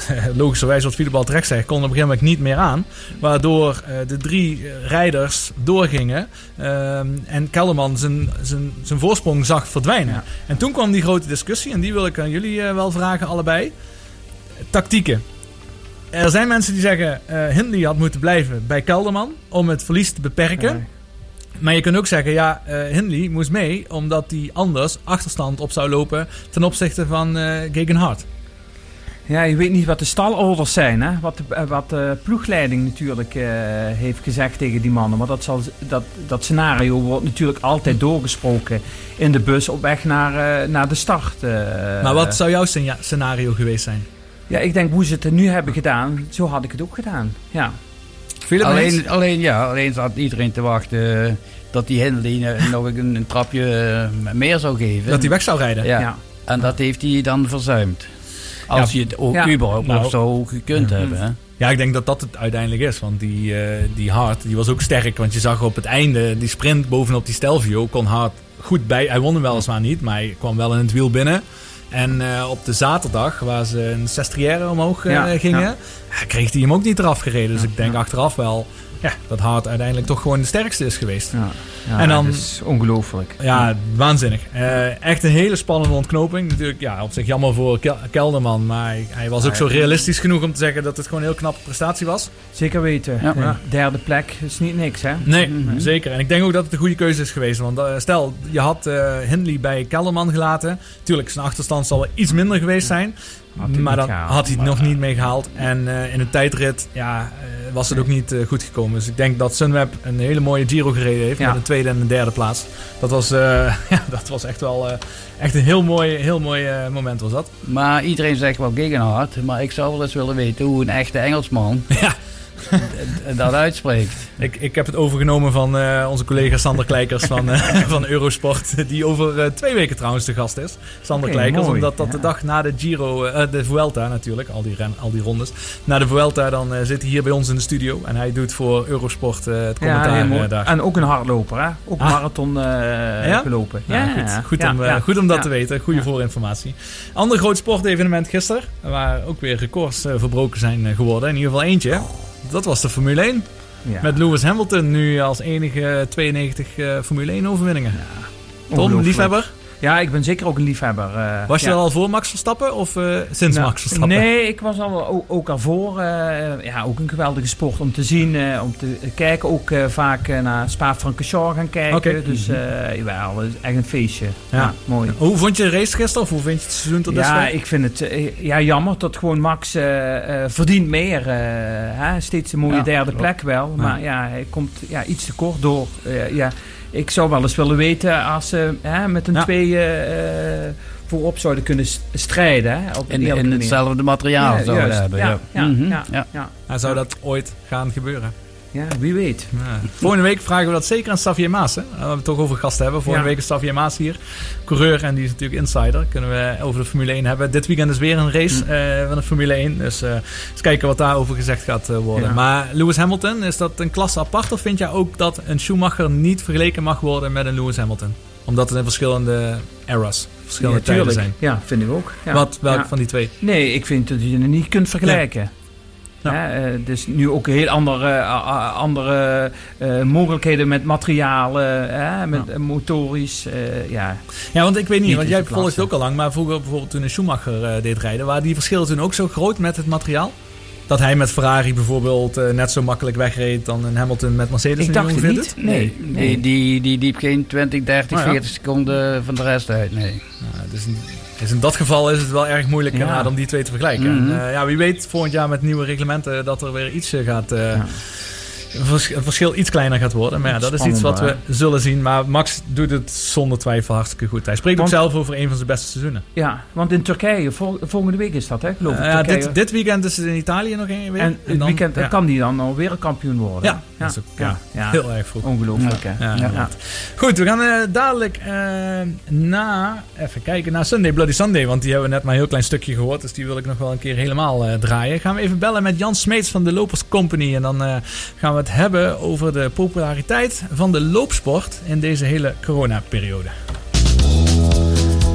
[SPEAKER 2] logischerwijs wat Fiedebal terecht zegt, kon op een gegeven moment niet meer aan. Waardoor eh, de drie eh, rijders doorgingen ehm, en Kelderman zijn, zijn, zijn voorsprong zag verdwijnen. En toen kwam die grote discussie en die wil ik aan jullie eh, wel vragen allebei. Tactieken. Er zijn mensen die zeggen eh Hindley had moeten blijven bij Kelderman om het verlies te beperken. Maar je kunt ook zeggen, ja, eh Hindley moest mee omdat hij anders achterstand op zou lopen ten opzichte van eh Gegenhardt.
[SPEAKER 4] Ja, je weet niet wat de stalorders zijn, hè? Wat, de, eh, wat de ploegleiding natuurlijk eh, heeft gezegd tegen die mannen. Maar dat, zal, dat, dat scenario wordt natuurlijk altijd doorgesproken in de bus op weg naar, eh, naar de start.
[SPEAKER 2] maar wat zou jouw scena- scenario geweest zijn?
[SPEAKER 4] Ja, ik denk hoe ze het nu hebben gedaan, zo had ik het ook gedaan. Ja.
[SPEAKER 3] Alleen, alleen, ja, alleen zat iedereen te wachten dat die Hindley nog een, een trapje meer zou geven.
[SPEAKER 2] Dat hij weg zou rijden?
[SPEAKER 3] Ja.
[SPEAKER 2] Ja.
[SPEAKER 3] En dat heeft hij dan verzuimd. Als
[SPEAKER 2] Ja.
[SPEAKER 3] je het ook
[SPEAKER 2] Ja.
[SPEAKER 3] überhaupt
[SPEAKER 2] Nou,
[SPEAKER 3] nog zo gekund
[SPEAKER 2] ja.
[SPEAKER 3] hebben. Hè?
[SPEAKER 2] Ja, ik denk dat dat het uiteindelijk is. Want die, eh, die Hart die was ook sterk. Want je zag op het einde, die sprint bovenop die Stelvio, kon Hart goed bij. Hij won hem weliswaar niet, maar hij kwam wel in het wiel binnen. En eh, op de zaterdag, waar ze een Sestriere omhoog eh,
[SPEAKER 4] Ja,
[SPEAKER 2] gingen, kreeg hij hem ook niet eraf gereden. Dus ik denk achteraf wel ja, dat Hart uiteindelijk toch gewoon de sterkste is geweest.
[SPEAKER 4] Ja,
[SPEAKER 2] en dan,
[SPEAKER 4] dat is ongelooflijk.
[SPEAKER 2] ja, waanzinnig. Eh, echt een hele spannende ontknoping. Natuurlijk, ja, op zich jammer voor Kel- Kelderman. Maar hij, hij was ook
[SPEAKER 4] Ja,
[SPEAKER 2] zo
[SPEAKER 4] ja.
[SPEAKER 2] realistisch genoeg om te zeggen dat het gewoon een heel knappe prestatie was.
[SPEAKER 4] Zeker weten.
[SPEAKER 2] Ja.
[SPEAKER 4] Ja. Derde plek is niet niks, hè?
[SPEAKER 2] Nee,
[SPEAKER 4] Mhm.
[SPEAKER 2] zeker. En ik denk ook dat het een goede keuze is geweest. Want eh, stel, je had eh Hindley bij Kelderman gelaten. Tuurlijk, zijn achterstand zal wel iets minder geweest zijn. Maar dan
[SPEAKER 4] gehaald.
[SPEAKER 2] had hij het nog niet mee gehaald. En eh, in de tijdrit ja, eh, was het ook niet eh, goed gekomen. Dus ik denk dat Sunweb een hele mooie Giro gereden heeft.
[SPEAKER 4] Ja.
[SPEAKER 2] Met een tweede en een derde plaats. Dat was, ja, dat was echt wel echt een heel mooi, heel mooi moment was dat.
[SPEAKER 3] Maar iedereen zegt wel Gegenhard. Maar ik zou wel eens willen weten hoe een echte Engelsman dat uitspreekt.
[SPEAKER 2] Ik, ik heb het overgenomen van eh, onze collega Sander Kleikers van, eh, van Eurosport. Die over eh, twee weken trouwens de gast is. Sander Kleikers.
[SPEAKER 4] mooi.
[SPEAKER 2] Omdat dat de dag na de Giro, eh, de Vuelta natuurlijk, al die, ren, al die rondes. Na de Vuelta dan eh, zit hij hier bij ons in de studio. En hij doet voor Eurosport eh, het
[SPEAKER 4] Ja,
[SPEAKER 2] commentaar eh, daar.
[SPEAKER 4] En ook een hardloper, hè? Ook
[SPEAKER 2] Ah.
[SPEAKER 4] marathon eh,
[SPEAKER 2] Ja?
[SPEAKER 4] gelopen.
[SPEAKER 2] Ja, goed. Goed,
[SPEAKER 4] ja,
[SPEAKER 2] om, eh,
[SPEAKER 4] ja.
[SPEAKER 2] goed om dat
[SPEAKER 4] Ja.
[SPEAKER 2] te weten. Goede voorinformatie. Ander groot sportevenement gisteren. Waar ook weer records eh, verbroken zijn geworden. In ieder geval eentje. Dat was de Formule 1.
[SPEAKER 4] Ja.
[SPEAKER 2] Met Lewis Hamilton nu als enige 92 eh, Formule 1 overwinningen. Tom,
[SPEAKER 4] Ongelooflijk.
[SPEAKER 2] liefhebber?
[SPEAKER 4] Ja, ik ben zeker ook een liefhebber. eh,
[SPEAKER 2] Was je
[SPEAKER 4] ja.
[SPEAKER 2] al voor Max Verstappen of eh, sinds
[SPEAKER 4] Nou,
[SPEAKER 2] Max Verstappen?
[SPEAKER 4] Nee, ik was al, ook, ook al voor. eh, ja, ook een geweldige sport om te zien, om te kijken. Ook vaak naar Spa-Francorchamps gaan kijken.
[SPEAKER 2] Oké.
[SPEAKER 4] Dus eh jawel, echt een feestje.
[SPEAKER 2] Ja.
[SPEAKER 4] Ja, mooi.
[SPEAKER 2] Hoe vond je de race gisteren of hoe vind je het seizoen tot
[SPEAKER 4] Ja,
[SPEAKER 2] dusver?
[SPEAKER 4] ik vind het ja, jammer dat gewoon Max verdient meer. hè? Steeds een mooie
[SPEAKER 3] Ja,
[SPEAKER 4] derde plek wel.
[SPEAKER 3] Ja.
[SPEAKER 4] Maar ja, hij komt ja, iets te kort door. Ja, ik zou wel eens willen weten als ze hè, met een
[SPEAKER 2] Ja.
[SPEAKER 4] twee eh, voorop zouden kunnen strijden. Hè? Op
[SPEAKER 3] In, hetzelfde materiaal
[SPEAKER 4] Ja,
[SPEAKER 3] zouden
[SPEAKER 4] juist.
[SPEAKER 3] hebben.
[SPEAKER 4] Ja,
[SPEAKER 3] Ja,
[SPEAKER 4] ja,
[SPEAKER 3] Mhm,
[SPEAKER 4] ja,
[SPEAKER 3] ja.
[SPEAKER 4] ja.
[SPEAKER 2] Ja, zou dat ooit gaan gebeuren?
[SPEAKER 4] Ja, wie weet.
[SPEAKER 2] Ja. Volgende week vragen we dat zeker aan Xavier Maas. Hè? We het toch over gasten hebben. Volgende
[SPEAKER 4] Ja.
[SPEAKER 2] week is Xavier Maas hier. Coureur en die is natuurlijk insider. Kunnen we over de Formule 1 hebben. Dit weekend is weer een race eh, van de Formule 1. Dus eh eens kijken wat daarover gezegd gaat eh, worden.
[SPEAKER 4] Ja.
[SPEAKER 2] Maar Lewis Hamilton, is dat een klasse apart? Of vind jij ook dat een Schumacher niet vergeleken mag worden met een Lewis Hamilton? Omdat het in verschillende eras, verschillende tijden zijn.
[SPEAKER 4] Ja, vind ik ook.
[SPEAKER 2] Wat, welke
[SPEAKER 4] Ja.
[SPEAKER 2] van die twee?
[SPEAKER 4] Nee, ik vind dat je het niet kunt vergelijken.
[SPEAKER 2] Ja.
[SPEAKER 4] Hè, eh, dus nu ook heel andere, eh, andere eh, mogelijkheden met materialen, hè, met motorisch. eh, ja.
[SPEAKER 2] Ja, want ik weet niet,
[SPEAKER 4] Niet
[SPEAKER 2] want jij volgt het ook al lang, maar vroeger bijvoorbeeld toen een Schumacher deed rijden, waren die verschillen toen ook zo groot met het materiaal? Dat hij met Ferrari bijvoorbeeld eh, net zo makkelijk wegreed dan een Hamilton met Mercedes?
[SPEAKER 4] Ik
[SPEAKER 2] nu
[SPEAKER 4] dacht het niet. Nee,
[SPEAKER 3] Die,
[SPEAKER 4] nee.
[SPEAKER 3] die, die liep geen 20, 30,
[SPEAKER 2] Oh ja.
[SPEAKER 3] 40 seconden van de rest uit. Nee.
[SPEAKER 2] Nou, dus, dus in dat geval is het wel erg moeilijk
[SPEAKER 4] Ja.
[SPEAKER 2] inderdaad om die twee te vergelijken.
[SPEAKER 3] Mhm.
[SPEAKER 2] En, eh, ja, wie weet volgend jaar met nieuwe reglementen dat er weer iets eh, gaat... een een verschil iets kleiner gaat worden. Maar ja, dat is iets wat we zullen zien. Maar Max doet het zonder twijfel hartstikke goed. Hij spreekt ook zelf over een van zijn beste seizoenen.
[SPEAKER 4] ja, want in Turkije, vol- volgende week is dat, hè? Geloof ik.
[SPEAKER 2] Ja, dit, dit weekend is het in Italië nog één week.
[SPEAKER 4] en het
[SPEAKER 2] dan-
[SPEAKER 4] weekend
[SPEAKER 2] ja.
[SPEAKER 4] kan die dan al wereldkampioen worden.
[SPEAKER 2] Ja, ook, ja,
[SPEAKER 4] ja.
[SPEAKER 2] heel erg vroeg.
[SPEAKER 4] Ongelooflijk, hè?
[SPEAKER 2] Goed, we gaan eh, dadelijk eh, na, even kijken, naar Sunday Bloody Sunday. Want die hebben we net maar een heel klein stukje gehoord. Dus die wil ik nog wel een keer helemaal eh, draaien. Gaan we even bellen met Jan Smeets van de Lopers Company. En dan gaan we het hebben over de populariteit van de loopsport in deze hele coronaperiode.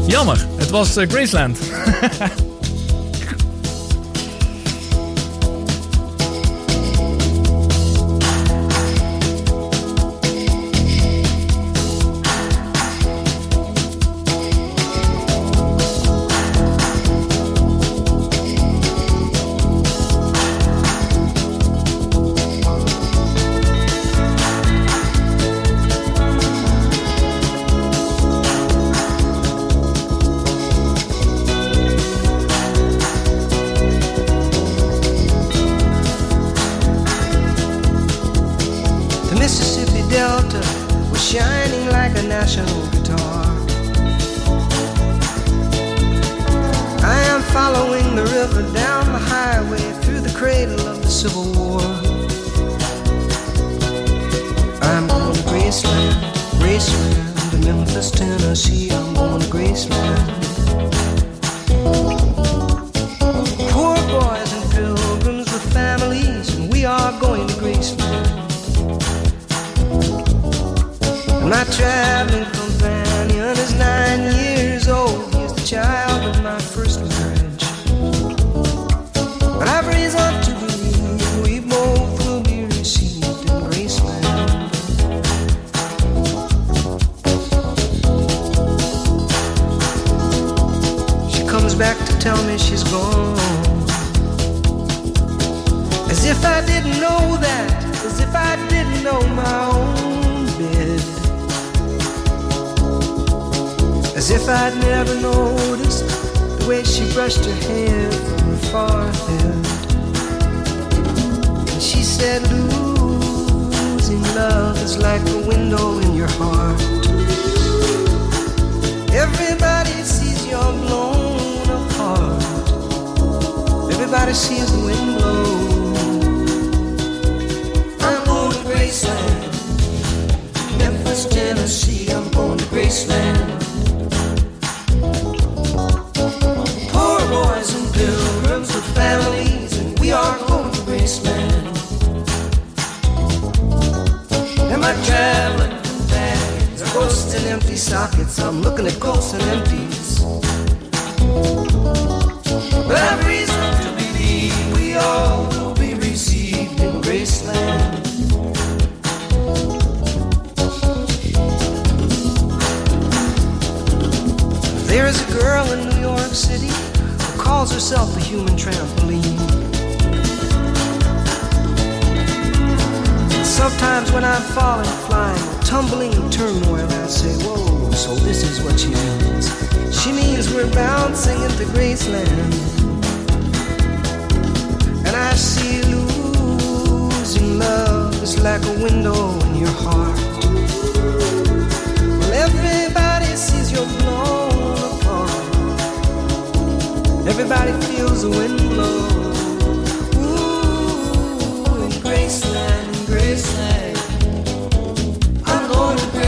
[SPEAKER 2] Jammer, het was eh,
[SPEAKER 14] Graceland. tumbling turmoil, I say, Whoa, so this is what she means. She means we're bouncing into Graceland. And I see losing love is like a window in your heart. Well, everybody sees you're blown apart. Everybody feels the wind blow. Ooh, in Graceland, in Graceland.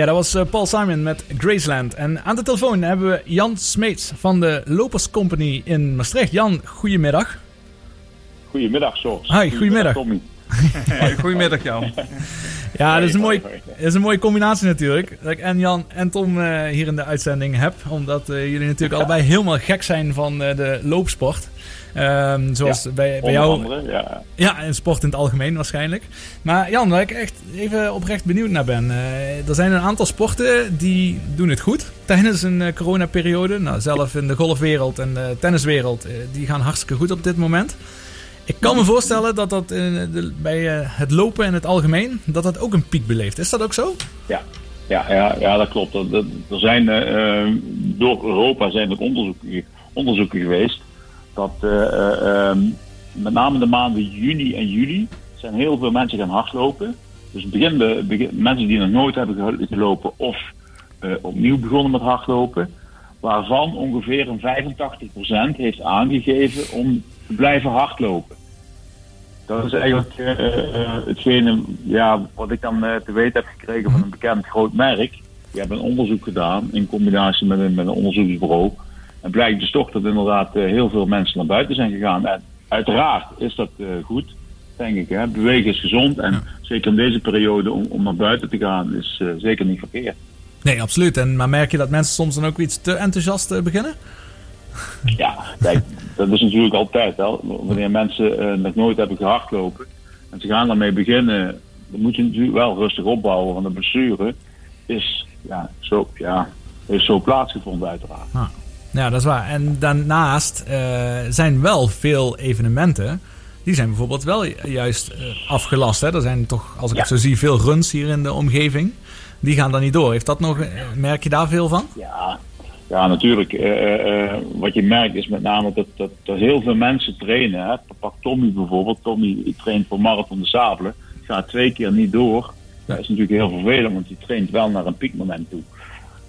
[SPEAKER 2] Ja, dat was eh, Paul Simon met Graceland. En aan de telefoon hebben we Jan Smeets van de Lopers Company in Maastricht. Jan, goedemiddag.
[SPEAKER 15] Goedemiddag, Jos.
[SPEAKER 2] Hi, goedemiddag.
[SPEAKER 15] Tommy.
[SPEAKER 4] Goedemiddag, Jan.
[SPEAKER 2] Ja, dat is een, mooi, dat is een mooie combinatie natuurlijk. Dat ik en Jan en Tom eh, hier in de uitzending heb. Omdat eh, jullie natuurlijk allebei helemaal gek zijn van eh, de loopsport. Ehm, zoals
[SPEAKER 15] Ja,
[SPEAKER 2] bij, bij jou.
[SPEAKER 15] andere, ja.
[SPEAKER 2] Ja, en sport in het algemeen waarschijnlijk. Maar Jan, waar ik echt even oprecht benieuwd naar ben. er zijn een aantal sporten die doen het goed tijdens een eh, coronaperiode. Nou, zelf in de golfwereld en de tenniswereld, eh, die gaan hartstikke goed op dit moment. Ik kan me voorstellen dat dat in de- bij eh, het lopen in het algemeen, dat dat ook een piek beleeft. Is dat ook zo?
[SPEAKER 15] Ja, ja, ja, ja dat klopt. Er, zijn eh, eh, door Europa zijn er onderzoeken, onderzoeken geweest dat eh, eh, ehm, met name de maanden juni en juli zijn heel veel mensen gaan hardlopen. Dus begin, begin, mensen die nog nooit hebben ge- gelopen of eh, opnieuw begonnen met hardlopen. Waarvan ongeveer een 85% heeft aangegeven om te blijven hardlopen. Dat is eigenlijk eh, hetgene ja, wat ik dan eh, te weten heb gekregen van een bekend groot merk. Die hebben een onderzoek gedaan in combinatie met een, met een onderzoeksbureau. En blijkt dus toch dat inderdaad heel veel mensen naar buiten zijn gegaan. En uiteraard is dat goed, denk ik. Hè? Bewegen is gezond. En zeker in deze periode om, om naar buiten te gaan is zeker niet verkeerd.
[SPEAKER 2] Nee, absoluut. En, maar merk je dat mensen soms dan ook iets te enthousiast beginnen?
[SPEAKER 15] Ja, kijk, dat is natuurlijk altijd. Hè? Wanneer mensen eh, nog nooit hebben gehardlopen en ze gaan daarmee beginnen, dan moet je natuurlijk wel rustig opbouwen. Want de blessure is ja, zo, ja, heeft zo plaatsgevonden uiteraard.
[SPEAKER 2] Ah. Ja, dat is waar. En daarnaast eh, zijn wel veel evenementen. Die zijn bijvoorbeeld wel ju- juist eh, afgelast. Hè? Er zijn toch, als ik het zo zie, veel runs hier in de omgeving. Die gaan dan niet door. Heeft dat nog, merk je daar veel van?
[SPEAKER 15] Ja, ja natuurlijk. eh, eh, wat je merkt is met name dat, dat, dat heel veel mensen trainen. Hè. Pak Tommy bijvoorbeeld. Tommy traint voor Marathon de Sabelen. Gaat twee keer niet door. Dat is natuurlijk heel vervelend, want die traint wel naar een piekmoment toe.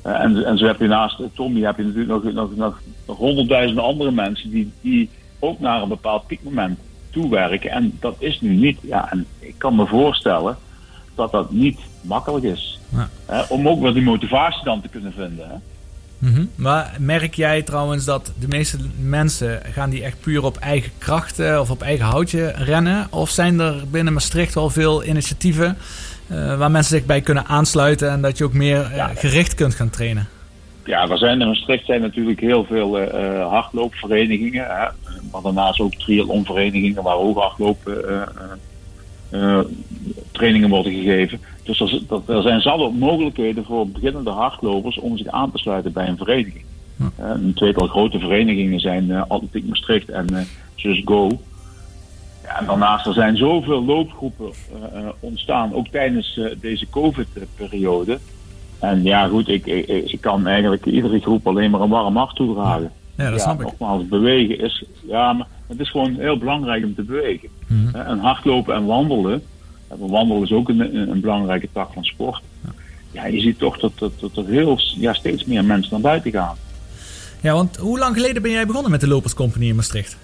[SPEAKER 15] Eh, en, en zo heb je naast eh, Tommy heb je natuurlijk nog, nog, nog, nog honderdduizenden andere mensen die, die ook naar een bepaald piekmoment toewerken. En dat is nu niet. Ja, en ik kan me voorstellen dat dat niet makkelijk is.
[SPEAKER 2] Ja.
[SPEAKER 15] Hè, om ook wel die motivatie dan te kunnen vinden. Hè.
[SPEAKER 2] Mhm. Maar merk jij trouwens dat de meeste mensen gaan die echt puur op eigen kracht eh, of op eigen houtje rennen? Of zijn er binnen Maastricht wel veel initiatieven eh, waar mensen zich bij kunnen aansluiten en dat je ook meer eh, gericht kunt gaan trainen?
[SPEAKER 15] Ja, er zijn in Maastricht zijn natuurlijk heel veel eh, hardloopverenigingen. Hè, maar daarnaast ook triathlonverenigingen waar ook hardloop eh, eh, eh, trainingen worden gegeven. Dus er, er zijn zat mogelijkheden voor beginnende hardlopers om zich aan te sluiten bij een vereniging. Eh, een tweetal grote verenigingen zijn eh Atletiek Maastricht en eh Just Go. Ja, en daarnaast er zijn zoveel loopgroepen ontstaan, ook tijdens deze COVID-periode. En ja, goed, ik, ik, ik kan eigenlijk iedere groep alleen maar een warm hart toedragen.
[SPEAKER 2] Ja, dat snap ik.
[SPEAKER 15] Nogmaals, bewegen is, ja, maar het is gewoon heel belangrijk om te bewegen. Hè, En hardlopen en wandelen, en wandelen is ook een, een, belangrijke tak van sport. Ja, je ziet toch dat, dat, dat er heel, ja, steeds meer mensen naar buiten gaan.
[SPEAKER 2] Ja, want hoe lang geleden ben jij begonnen met de Loperscompagnie in Maastricht?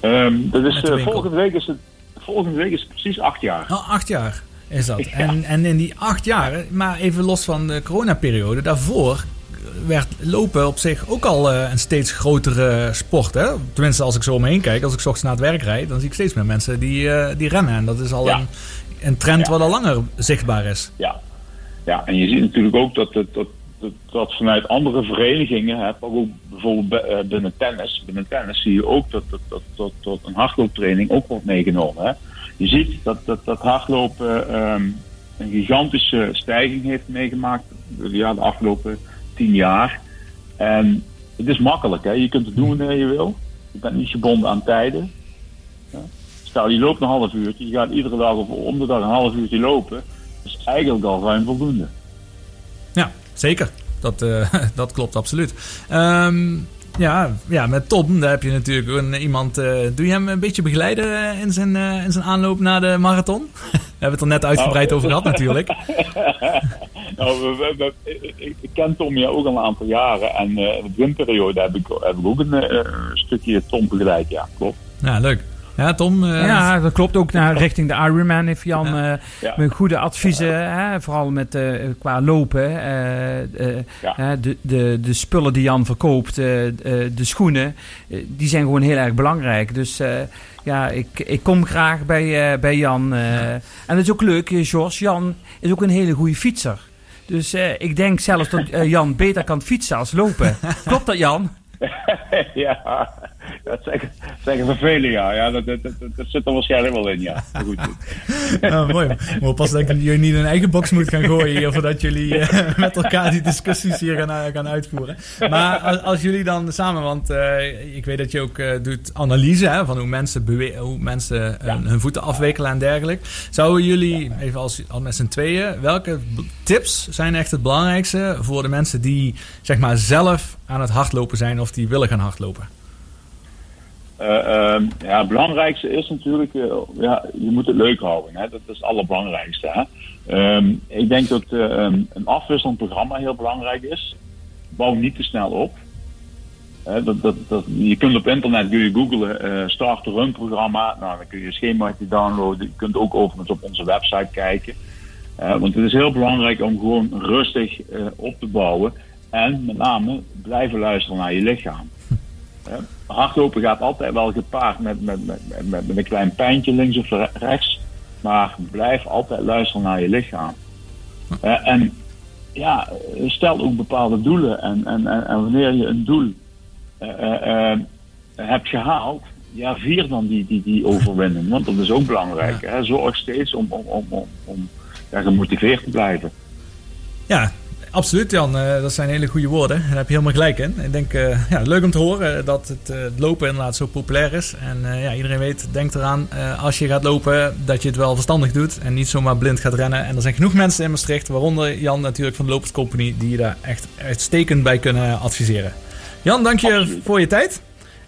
[SPEAKER 15] Ehm, dat is, eh, volgende, week is het, volgende week is het precies acht jaar.
[SPEAKER 2] Oh, acht jaar is dat. En, en in die acht jaar, maar even los van de coronaperiode, daarvoor werd lopen op zich ook al eh, een steeds grotere sport. Hè? Tenminste, als ik zo om me heen kijk, als ik 's ochtends naar het werk rijd, dan zie ik steeds meer mensen die, eh, die rennen. En dat is al
[SPEAKER 15] Ja.
[SPEAKER 2] een, een trend wat al langer zichtbaar is.
[SPEAKER 15] Ja. ja, en je ziet natuurlijk ook dat, dat, dat, dat, vanuit andere verenigingen, hè, bijvoorbeeld bij- eh, binnen tennis, binnen tennis zie je ook dat, dat, dat, dat, dat een hardlooptraining ook wordt meegenomen. Hè. Je ziet dat, dat, dat hardlopen ehm, een gigantische stijging heeft meegemaakt ja, de afgelopen tien jaar. En het is makkelijk, hè. je kunt het doen wanneer je wil. Je bent niet gebonden aan tijden. Ja. Stel, je loopt een half uurtje, je gaat iedere dag of om de dag een half uurtje lopen. Dat is eigenlijk al ruim voldoende.
[SPEAKER 2] Ja, zeker. Dat, eh, dat klopt absoluut. Ehm, ja, ja, met Tom, daar heb je natuurlijk een, iemand. eh, doe je hem een beetje begeleiden eh, in zijn, eh, in zijn aanloop naar de marathon? We hebben het er net uitgebreid
[SPEAKER 15] Nou,
[SPEAKER 2] over gehad, natuurlijk.
[SPEAKER 15] nou, we, we- we- ik, ken Tom ja ook al een aantal jaren. En in de beginperiode heb ik, heb ik ook een stukje Tom begeleid, ja, klopt.
[SPEAKER 2] Ja, leuk. Ja, Tom. eh,
[SPEAKER 4] Ja, dat klopt ook naar richting de Ironman heeft Jan eh,
[SPEAKER 15] Ja.
[SPEAKER 4] met goede adviezen, hè, vooral met, eh, qua lopen. eh, eh, hè, de, de, de spullen die Jan verkoopt, eh, eh, de schoenen, die zijn gewoon heel erg belangrijk. Dus eh, ja, ik, ik kom graag bij, eh, bij Jan. eh. En het is ook leuk, George, Jan is ook een hele goede fietser. Dus eh, ik denk zelfs dat Jan beter kan fietsen als lopen. Klopt dat, Jan?
[SPEAKER 15] ja, dat zeggen, we velen, ja. ja dat, dat, dat, dat zit er waarschijnlijk wel in, ja. Goed.
[SPEAKER 2] Ja, mooi. Maar pas dat jullie niet een eigen box moeten gaan gooien hier, voordat jullie eh, met elkaar die discussies hier gaan, eh, gaan uitvoeren. Maar als, als jullie dan samen, want eh, ik weet dat je ook doet analyse hè, van hoe mensen, hoe mensen hun voeten afwikkelen en dergelijke. Zouden jullie, even als, als met z'n tweeën, welke tips zijn echt het belangrijkste voor de mensen die zeg maar zelf aan het hardlopen zijn of die willen gaan hardlopen?
[SPEAKER 15] Eh, ehm, ja, het belangrijkste is natuurlijk, eh, ja, je moet het leuk houden. Hè? Dat is het allerbelangrijkste. Hè? Ehm, ik denk dat eh, ehm, een afwisselend programma heel belangrijk is. Bouw niet te snel op. Dat, dat, dat, je kunt op internet kun je googlen eh start run programma. Nou, dan kun je een schemaatje downloaden. Je kunt ook overigens op onze website kijken. Want het is heel belangrijk om gewoon rustig op te bouwen. En met name blijven luisteren naar je lichaam. Hardlopen gaat altijd wel gepaard met, met, met, met, met een klein pijntje links of re- rechts. Maar blijf altijd luisteren naar je lichaam. Eh, en ja, stel ook bepaalde doelen. En, en, en, en wanneer je een doel eh, eh, hebt gehaald, ja, vier dan die, die, die overwinning. Want dat is ook belangrijk. Hè? Zorg steeds om, om, om, om, om ja, gemotiveerd te blijven.
[SPEAKER 2] Ja, absoluut Jan. Eh, dat zijn hele goede woorden. Daar heb je helemaal gelijk in. Ik denk, eh, ja, leuk om te horen dat het, het lopen inderdaad zo populair is. En ja, iedereen weet, denk eraan, als je gaat lopen, dat je het wel verstandig doet. En niet zomaar blind gaat rennen. En er zijn genoeg mensen in Maastricht, waaronder Jan natuurlijk van de Lopers Company, die je daar echt uitstekend bij kunnen adviseren. Jan, dank je voor je tijd.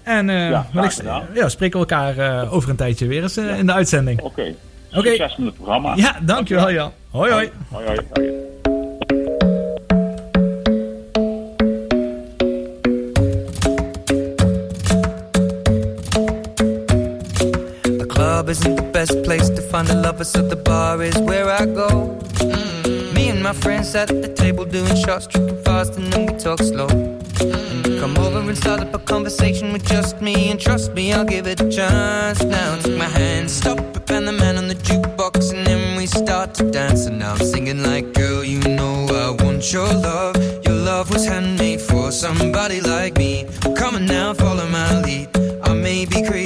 [SPEAKER 2] En
[SPEAKER 15] Ja,
[SPEAKER 2] wellicht, ja, spreken we elkaar over een tijdje weer eens in de uitzending.
[SPEAKER 15] Oké.
[SPEAKER 2] Oké.
[SPEAKER 15] Succes met het programma.
[SPEAKER 2] Ja, dankjewel Jan. Hoi hoi.
[SPEAKER 15] Hoi, hoi, hoi.
[SPEAKER 16] Club isn't the best place to find a lover, so the bar is where I go. Mm. Me and my friends sat at the table doing shots, tripping fast, and then we talk slow. Mm. Come over and start up a conversation with just me, and trust me, I'll give it a chance. Now take my hand, stop it, and the man on the jukebox, and then we start to dance. And now I'm singing like, girl, you know I want your love. Your love was handmade for somebody like me. Come on now, follow my lead. I may be crazy,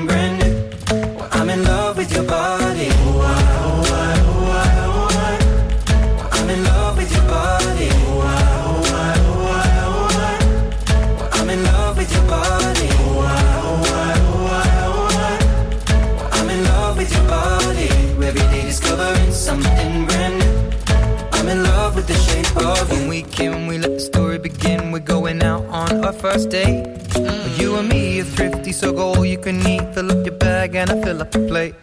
[SPEAKER 16] so go all you can eat. Fill up your bag and I fill up the plate.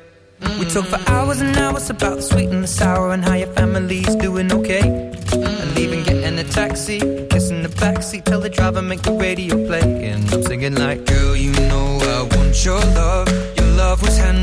[SPEAKER 16] We talk for hours and hours about the sweet and the sour and how your family's doing okay. And leaving, getting a taxi, kissing the backseat, tell the driver make the radio play. And I'm singing like, girl, you know I want your love. Your love was handmade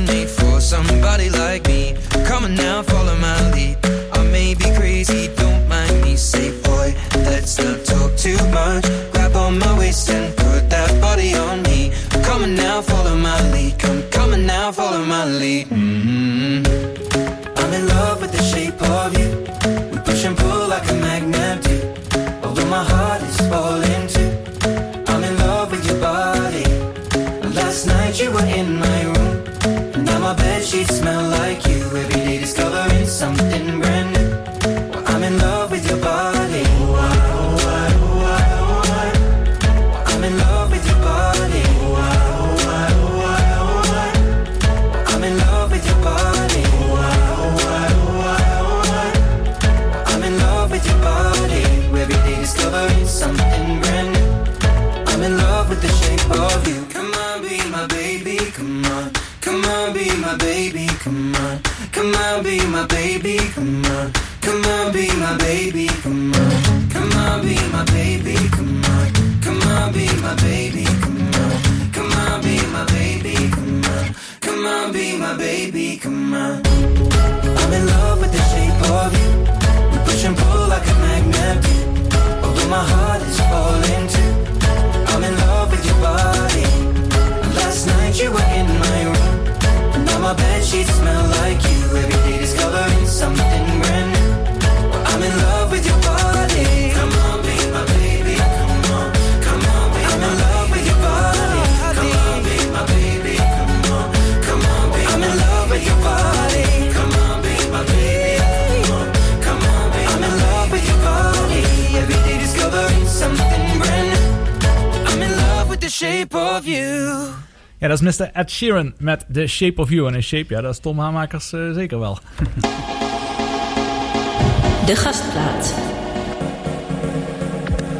[SPEAKER 2] Ed Sheeran met The Shape of You. En een shape, ja, dat is Tom Hamakers eh, zeker wel.
[SPEAKER 1] De gastplaat.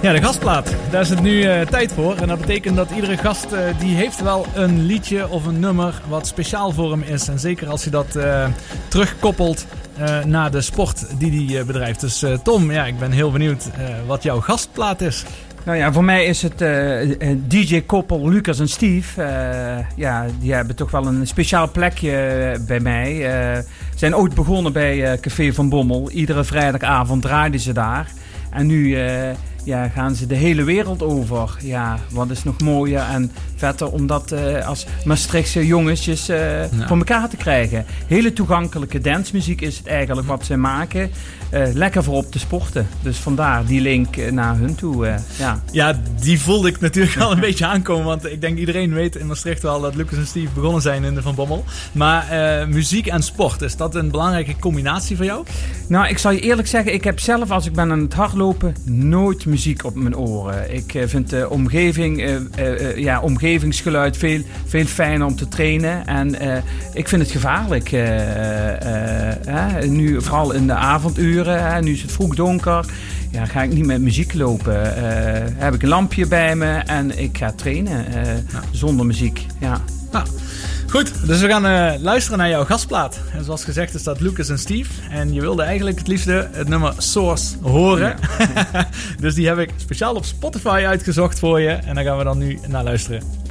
[SPEAKER 2] Ja, de gastplaat. Daar is het nu eh, tijd voor. En dat betekent dat iedere gast eh, die heeft wel een liedje of een nummer wat speciaal voor hem is. En zeker als je dat terugkoppelt naar de sport die hij bedrijft. Dus Tom, ja, ik ben heel benieuwd wat jouw gastplaat is.
[SPEAKER 4] Nou ja, voor mij is het eh, eh, DJ-koppel Lucas en Steve. eh, ja, die hebben toch wel een speciaal plekje bij mij. Ze zijn ooit begonnen bij Café van Bommel. Iedere vrijdagavond draaiden ze daar. En nu ja, gaan ze de hele wereld over. Ja, wat is nog mooier en vetter om dat eh, als Maastrichtse jongetjes eh, voor elkaar te krijgen. Hele toegankelijke dancemuziek is het eigenlijk wat ze maken. Eh, lekker voor op te sporten. Dus vandaar die link naar hun toe. ja.
[SPEAKER 2] Ja, die voelde ik natuurlijk al een beetje aankomen. Want ik denk iedereen weet in Maastricht wel dat Lucas en Steve begonnen zijn in de Van Bommel. Maar muziek en sport, is dat een belangrijke combinatie voor jou?
[SPEAKER 4] Nou, ik zal je eerlijk zeggen, ik heb zelf als ik ben aan het hardlopen nooit muziek op mijn oren. Ik eh, vind de omgeving, eh, eh, ja, omgevingsgeluid veel, veel fijner om te trainen. En ik vind het gevaarlijk. nu, vooral in de avonduren, nu is het vroeg donker. Ja, ga ik niet met muziek lopen. Heb ik een lampje bij me en ik ga trainen zonder muziek. Ja.
[SPEAKER 2] Nou, goed. Dus we gaan eh, luisteren naar jouw gastplaat. En zoals gezegd is dat Lucas en Steve. En je wilde eigenlijk het liefste het nummer Source horen. dus die heb ik speciaal op Spotify uitgezocht voor je. En daar gaan we dan nu naar luisteren.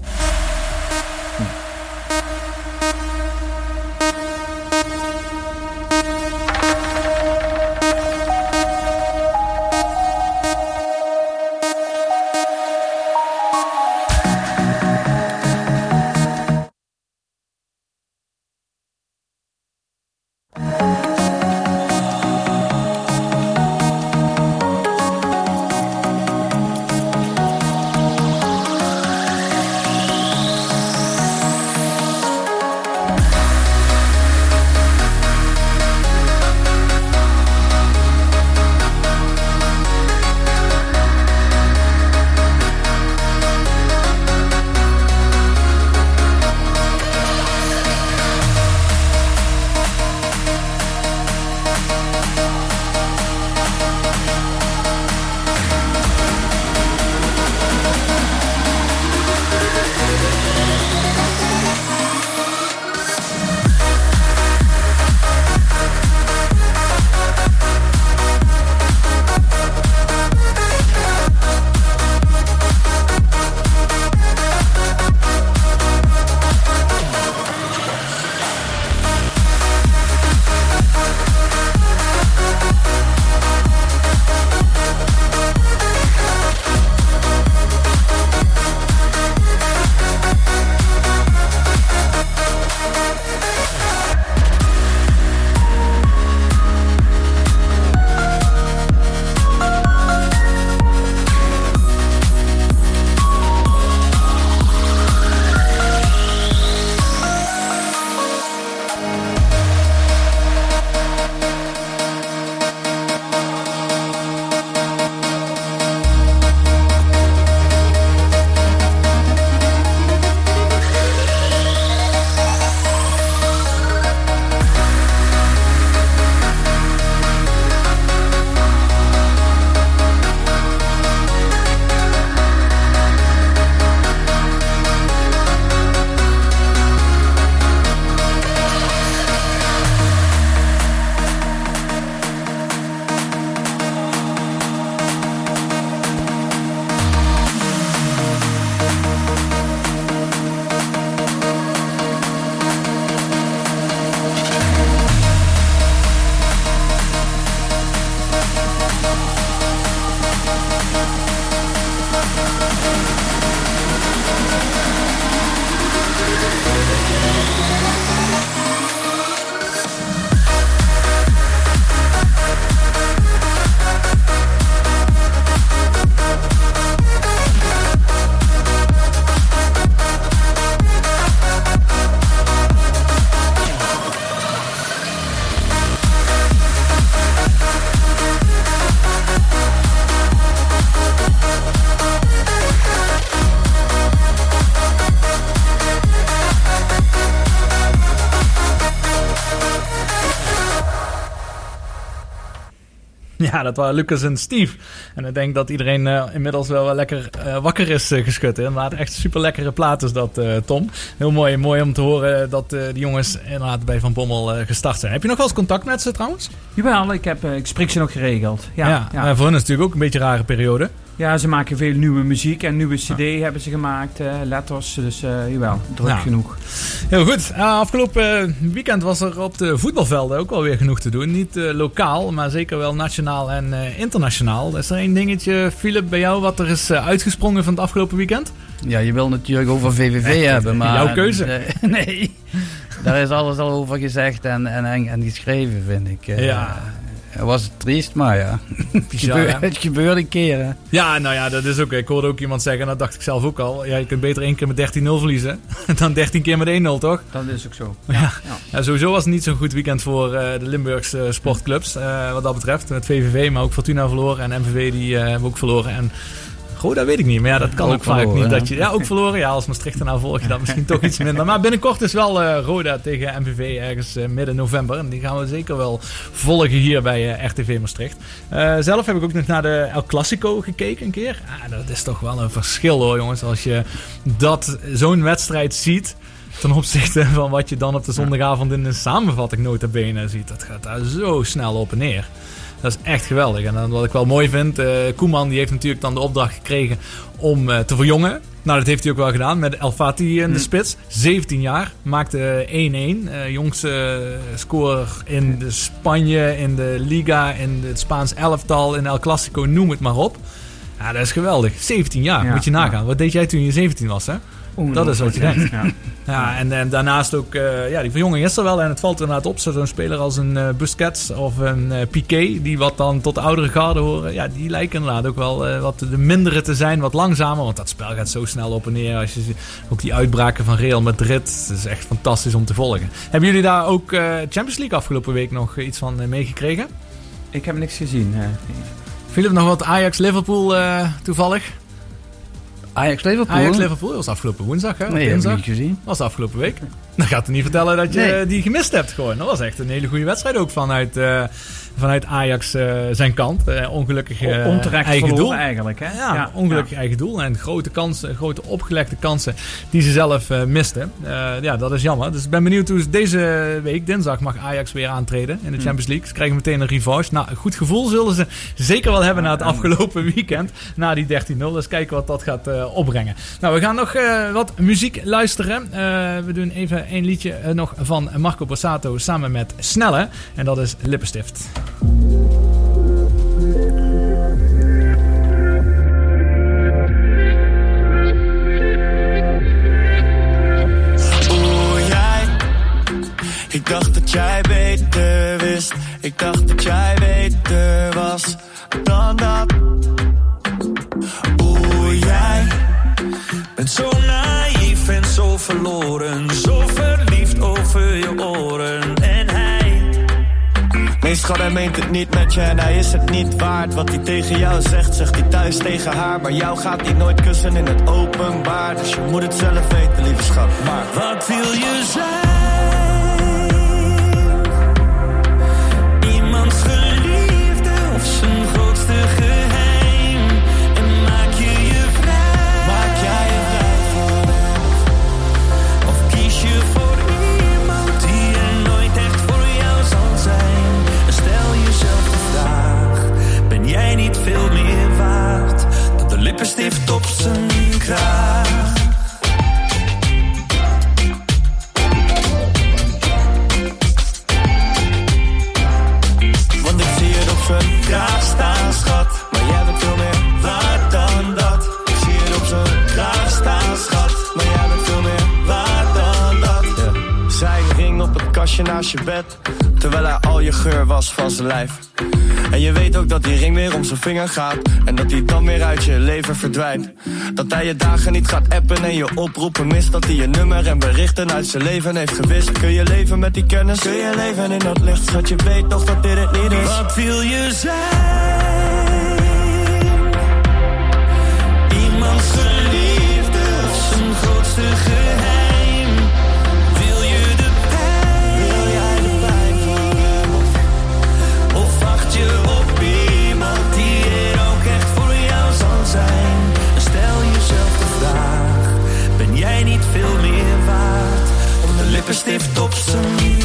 [SPEAKER 2] Dat waren Lucas en Steve. En ik denk dat iedereen eh, inmiddels wel lekker eh, wakker is uh, geschud. Inderdaad, echt super lekkere plaat is dat, eh, Tom. Heel mooi, mooi om te horen dat eh, die jongens inderdaad bij Van Bommel eh, gestart zijn. Heb je nog wel eens contact met ze trouwens?
[SPEAKER 4] Jawel, ik, heb, eh, ik spreek ze nog geregeld. Ja,
[SPEAKER 2] Ja,
[SPEAKER 4] ja.
[SPEAKER 2] voor hen is het natuurlijk ook een beetje een rare periode.
[SPEAKER 4] Ja, ze maken veel nieuwe muziek en nieuwe cd hebben ze gemaakt, eh, letters. Dus eh jawel, druk
[SPEAKER 2] Ja.
[SPEAKER 4] genoeg.
[SPEAKER 2] Heel goed. Uh, afgelopen weekend was er op de voetbalvelden ook wel weer genoeg te doen. Niet eh, lokaal, maar zeker wel nationaal en eh, internationaal. Is er één dingetje, Philip, bij jou wat er is eh, uitgesprongen van het afgelopen weekend?
[SPEAKER 3] Ja, je wil natuurlijk over VVV
[SPEAKER 2] Echt,
[SPEAKER 3] hebben, maar...
[SPEAKER 2] jouw keuze.
[SPEAKER 3] eh, nee, daar is alles al over gezegd en, en, en, en geschreven, vind ik. Eh,
[SPEAKER 2] Ja.
[SPEAKER 3] Het was triest, maar ja. Het
[SPEAKER 2] Bizar,
[SPEAKER 3] het gebeurt een keer, hè.
[SPEAKER 2] Ja, nou ja, dat is ook. Ik hoorde ook iemand zeggen, en dat dacht ik zelf ook al. Ja, je kunt beter één keer met 13-0 verliezen dan 13 keer met 1-0, toch?
[SPEAKER 4] Dat is ook zo.
[SPEAKER 2] Ja. Ja, sowieso was het niet zo'n goed weekend voor eh, de Limburgse sportclubs. eh, wat dat betreft. Met VVV, maar ook Fortuna verloren. En MVV die eh, hebben ook verloren. En Roda weet ik niet. Maar ja, dat kan ook,
[SPEAKER 3] Ook
[SPEAKER 2] vaak niet.
[SPEAKER 3] hè?
[SPEAKER 2] Dat je, ja, ook verloren. Ja, als Maastricht nou volg je dat misschien toch iets minder. Maar binnenkort is wel eh, Roda tegen MVV ergens eh, midden november. En die gaan we zeker wel volgen hier bij eh, RTV Maastricht. Zelf heb ik ook nog naar de El Clasico gekeken een keer. Ah, dat is toch wel een verschil hoor jongens. Als je dat zo'n wedstrijd ziet ten opzichte van wat je dan op de zondagavond in de samenvatting nota bene ziet. Dat gaat daar zo snel op en neer. Dat is echt geweldig. En wat ik wel mooi vind, eh, Koeman die heeft natuurlijk dan de opdracht gekregen om eh, te verjongen. Nou, dat heeft hij ook wel gedaan met El Fati in de spits. 17 jaar, maakte 1-1. Eh, jongste scorer in de Spanje, in de Liga, in het Spaans elftal, in El Clasico, noem het maar op. Ja, dat is geweldig. 17 jaar,
[SPEAKER 4] Ja,
[SPEAKER 2] moet je nagaan. Wat deed jij toen je 17 was, hè? Dat is wat je denkt.
[SPEAKER 4] Ja.
[SPEAKER 2] Ja, en, en daarnaast ook, eh, ja, die verjonging is er wel. En het valt inderdaad op, zo'n speler als een eh, Busquets of een eh, Piqué, die wat dan tot de oudere garde horen. Ja, die lijken inderdaad ook wel eh, wat de mindere te zijn, wat langzamer. Want dat spel gaat zo snel op en neer. Als je ook die uitbraken van Real Madrid, dat is echt fantastisch om te volgen. Hebben jullie daar ook eh, Champions League afgelopen week nog iets van meegekregen?
[SPEAKER 4] Ik heb niks gezien.
[SPEAKER 2] Philip, nog wat Ajax-Liverpool eh, toevallig?
[SPEAKER 3] Ajax-Liverpool?
[SPEAKER 2] Ajax-Liverpool was afgelopen woensdag, hè?
[SPEAKER 3] Nee, heb ik
[SPEAKER 2] Dinsdag.
[SPEAKER 3] niet gezien.
[SPEAKER 2] was afgelopen week. Dan gaat het niet vertellen dat je
[SPEAKER 3] Nee.
[SPEAKER 2] die gemist hebt gewoon. Dat was echt een hele goede wedstrijd ook vanuit, eh, vanuit Ajax eh, zijn kant. Eh, ongelukkig eh,
[SPEAKER 4] Onterecht
[SPEAKER 2] eigen doel.
[SPEAKER 4] eigenlijk, hè?
[SPEAKER 2] Ja,
[SPEAKER 4] Ja,
[SPEAKER 2] ongelukkig eigen doel. En grote kansen, grote opgelegde kansen die ze zelf misten. Ja, dat is jammer. Dus ik ben benieuwd hoe ze deze week, dinsdag, mag Ajax weer aantreden in de
[SPEAKER 4] Hm.
[SPEAKER 2] Champions League. Ze krijgen meteen een revanche. Nou, een goed gevoel zullen ze zeker wel hebben na het afgelopen weekend. Na die 13-0. Dus kijken wat dat gaat opbrengen. Nou, we gaan nog wat muziek luisteren. We doen even een liedje nog van Marco Borsato samen met Snelle. En dat is Lippenstift.
[SPEAKER 17] Ik dacht dat jij beter wist. Ik dacht dat jij beter was dan dat. Oeh, jij. Bent zo naïef en zo verloren. Zo verliefd over je oren. Nee, schat, hij meent het niet met je en hij is het niet waard. Wat hij tegen jou zegt, zegt hij thuis tegen haar. Maar jou gaat hij nooit kussen in het openbaar. Dus je moet het zelf weten, lieve schat. Maar wat wil je zijn? Lippenstift op zijn kraag? Naast je bed. Terwijl hij al je geur was van zijn lijf. En je weet ook dat die ring weer om zijn vinger gaat. En dat hij dan weer uit je leven verdwijnt. Dat hij je dagen niet gaat appen en je oproepen mist. Dat hij je nummer en berichten uit zijn leven heeft gewist. Kun je leven met die kennis? Kun je leven in dat licht? Schat, je weet toch dat dit het niet is? Wat wil je zijn? στίφτο ψωμί.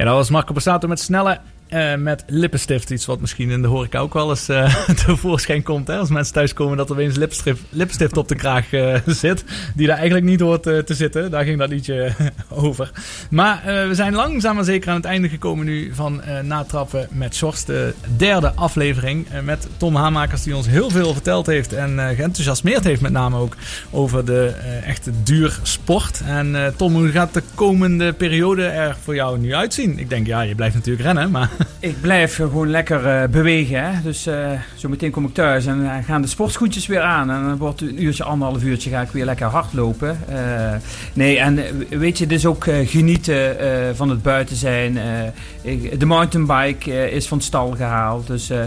[SPEAKER 17] Ja,
[SPEAKER 2] dat was Marco Passato met snelle eh, met lippenstift. Iets wat misschien in de horeca ook wel eens eh, tevoorschijn komt. Hè? Als mensen thuiskomen dat er opeens lipstift op de kraag eh, zit. Die daar eigenlijk niet hoort te zitten. Daar ging dat liedje over. Maar we zijn langzaam maar zeker aan het einde gekomen nu van Natrappen met Sjors. De derde aflevering met Tom Hamakers die ons heel veel verteld heeft. En geenthousiasmeerd heeft met name ook over de echte duursport. En eh, Tom, hoe gaat de komende periode er voor jou nu uitzien? Ik denk, ja, je blijft natuurlijk rennen, maar...
[SPEAKER 4] Ik blijf gewoon lekker eh, bewegen. Hè? Dus eh, zo meteen kom ik thuis en dan gaan de sportschoentjes weer aan. En dan wordt een uurtje, anderhalf uurtje ga ik weer lekker hardlopen. Eh nee, en eh, weet je, dus ook eh, genieten eh, van het buiten zijn. Eh, de mountainbike eh, is van stal gehaald. Dus eh,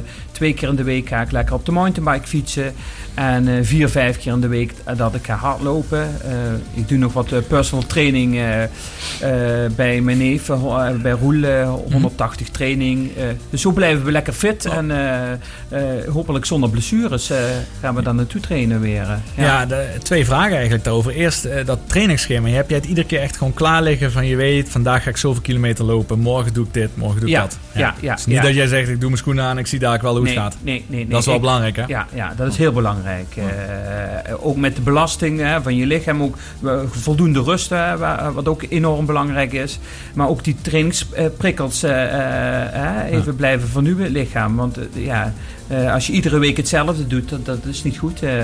[SPEAKER 4] twee keer in de week ga ik lekker op de mountainbike fietsen. En eh, vier, vijf keer in de week dat ik ga hardlopen. Eh, ik doe nog wat eh, personal training eh, eh, bij mijn neef, eh, eh, bij Roel, eh, 180 training. Eh, dus zo blijven we lekker fit. En eh, eh, hopelijk zonder blessures eh, gaan we dan naartoe trainen weer. eh.
[SPEAKER 2] Ja, de, twee vragen eigenlijk daarover. Eerst eh, dat trainingsschema. Heb jij het iedere keer echt gewoon klaar liggen van je weet, vandaag ga ik zoveel kilometer lopen, morgen doe ik dit, morgen doe ik
[SPEAKER 4] Ja,
[SPEAKER 2] dat.
[SPEAKER 4] ja, ja,
[SPEAKER 2] is niet
[SPEAKER 4] ja.
[SPEAKER 2] dat jij zegt ik doe mijn schoenen aan, ik zie daar wel hoe het
[SPEAKER 4] Nee, nee, nee.
[SPEAKER 2] Dat is wel
[SPEAKER 4] Ik-
[SPEAKER 2] belangrijk hè?
[SPEAKER 4] Ja, ja, dat is heel belangrijk. Eh, ook met de belasting hè, van je lichaam, ook eh, voldoende rust, hè, wa- wat ook enorm belangrijk is. Maar ook die trainingsprikkels eh, eh, eh, even blijven vernieuwen, het lichaam. Want eh, ja, eh, als je iedere week hetzelfde doet, dat, dat is niet goed. eh,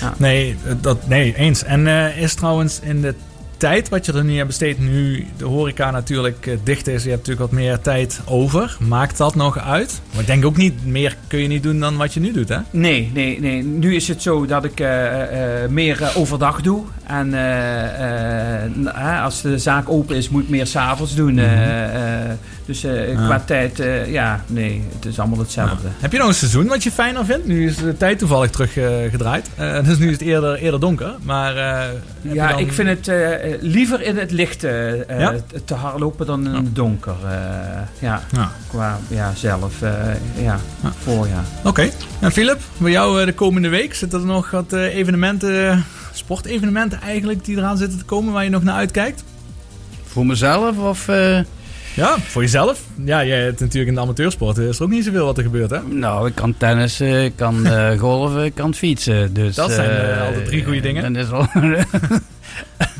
[SPEAKER 4] ja.
[SPEAKER 2] Nee, dat, nee, eens. En eh, is trouwens in de tijd wat je er nu aan besteedt, nu de horeca natuurlijk eh, dicht is, je hebt natuurlijk wat meer tijd over. Maakt dat nog uit? Maar ik denk ook niet, meer kun je niet doen dan wat je nu doet hè?
[SPEAKER 4] Nee, nee, nee. Nu is het zo dat ik eh, eh, meer overdag doe. En als de zaak open is, moet ik meer s'avonds doen. eh, dus eh,
[SPEAKER 2] Ja.
[SPEAKER 4] qua tijd, eh, ja, nee, het is allemaal hetzelfde.
[SPEAKER 2] Heb je nog een seizoen wat je fijner vindt? Nu is de tijd toevallig teruggedraaid. Eh dus nu is het eerder, eerder donker. Maar eh,
[SPEAKER 4] Ja,
[SPEAKER 2] dan-
[SPEAKER 4] ik vind het liever in het licht
[SPEAKER 2] Ja?
[SPEAKER 4] te hardlopen dan in het donker. eh, ja,
[SPEAKER 2] Ja.
[SPEAKER 4] qua ja, zelf, eh, ja, voorjaar.
[SPEAKER 2] Oké. En Philip, bij jou eh, de komende week zitten er nog wat eh, evenementen, sportevenementen eigenlijk, die eraan zitten te komen waar je nog naar uitkijkt?
[SPEAKER 3] Voor mezelf of... eh,
[SPEAKER 2] Ja, voor jezelf. Ja, jij hebt natuurlijk in de amateursport is er ook niet zoveel wat er gebeurt hè?
[SPEAKER 3] Nou, ik kan tennissen, ik kan eh, golven, ik kan fietsen. Dus,
[SPEAKER 2] Dat zijn, eh,
[SPEAKER 3] eh,
[SPEAKER 2] altijd drie goede dingen.
[SPEAKER 3] Dat is al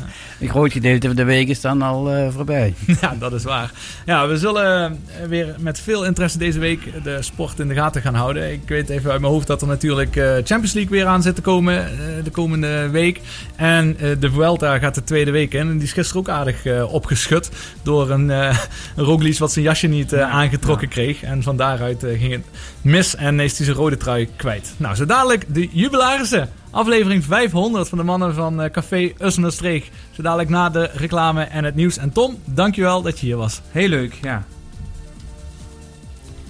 [SPEAKER 3] een groot gedeelte van de week is dan al eh, voorbij.
[SPEAKER 2] Ja, dat is waar. Ja, we zullen eh, weer met veel interesse deze week de sport in de gaten gaan houden. Ik weet even uit mijn hoofd dat er natuurlijk eh, Champions League weer aan zit te komen de komende week. En de Vuelta gaat de tweede week in. En die is gisteren ook aardig opgeschud door een, eh een Roglic wat zijn jasje niet aangetrokken kreeg. En van daaruit ging het mis en is hij zijn rode trui kwijt. Nou, zo dadelijk de jubilarissen. Aflevering 500 van de mannen van eh, Café Ussenerstreek. Zo dadelijk na de reclame en het nieuws. En Tom, dankjewel dat je hier was.
[SPEAKER 4] Heel leuk, ja.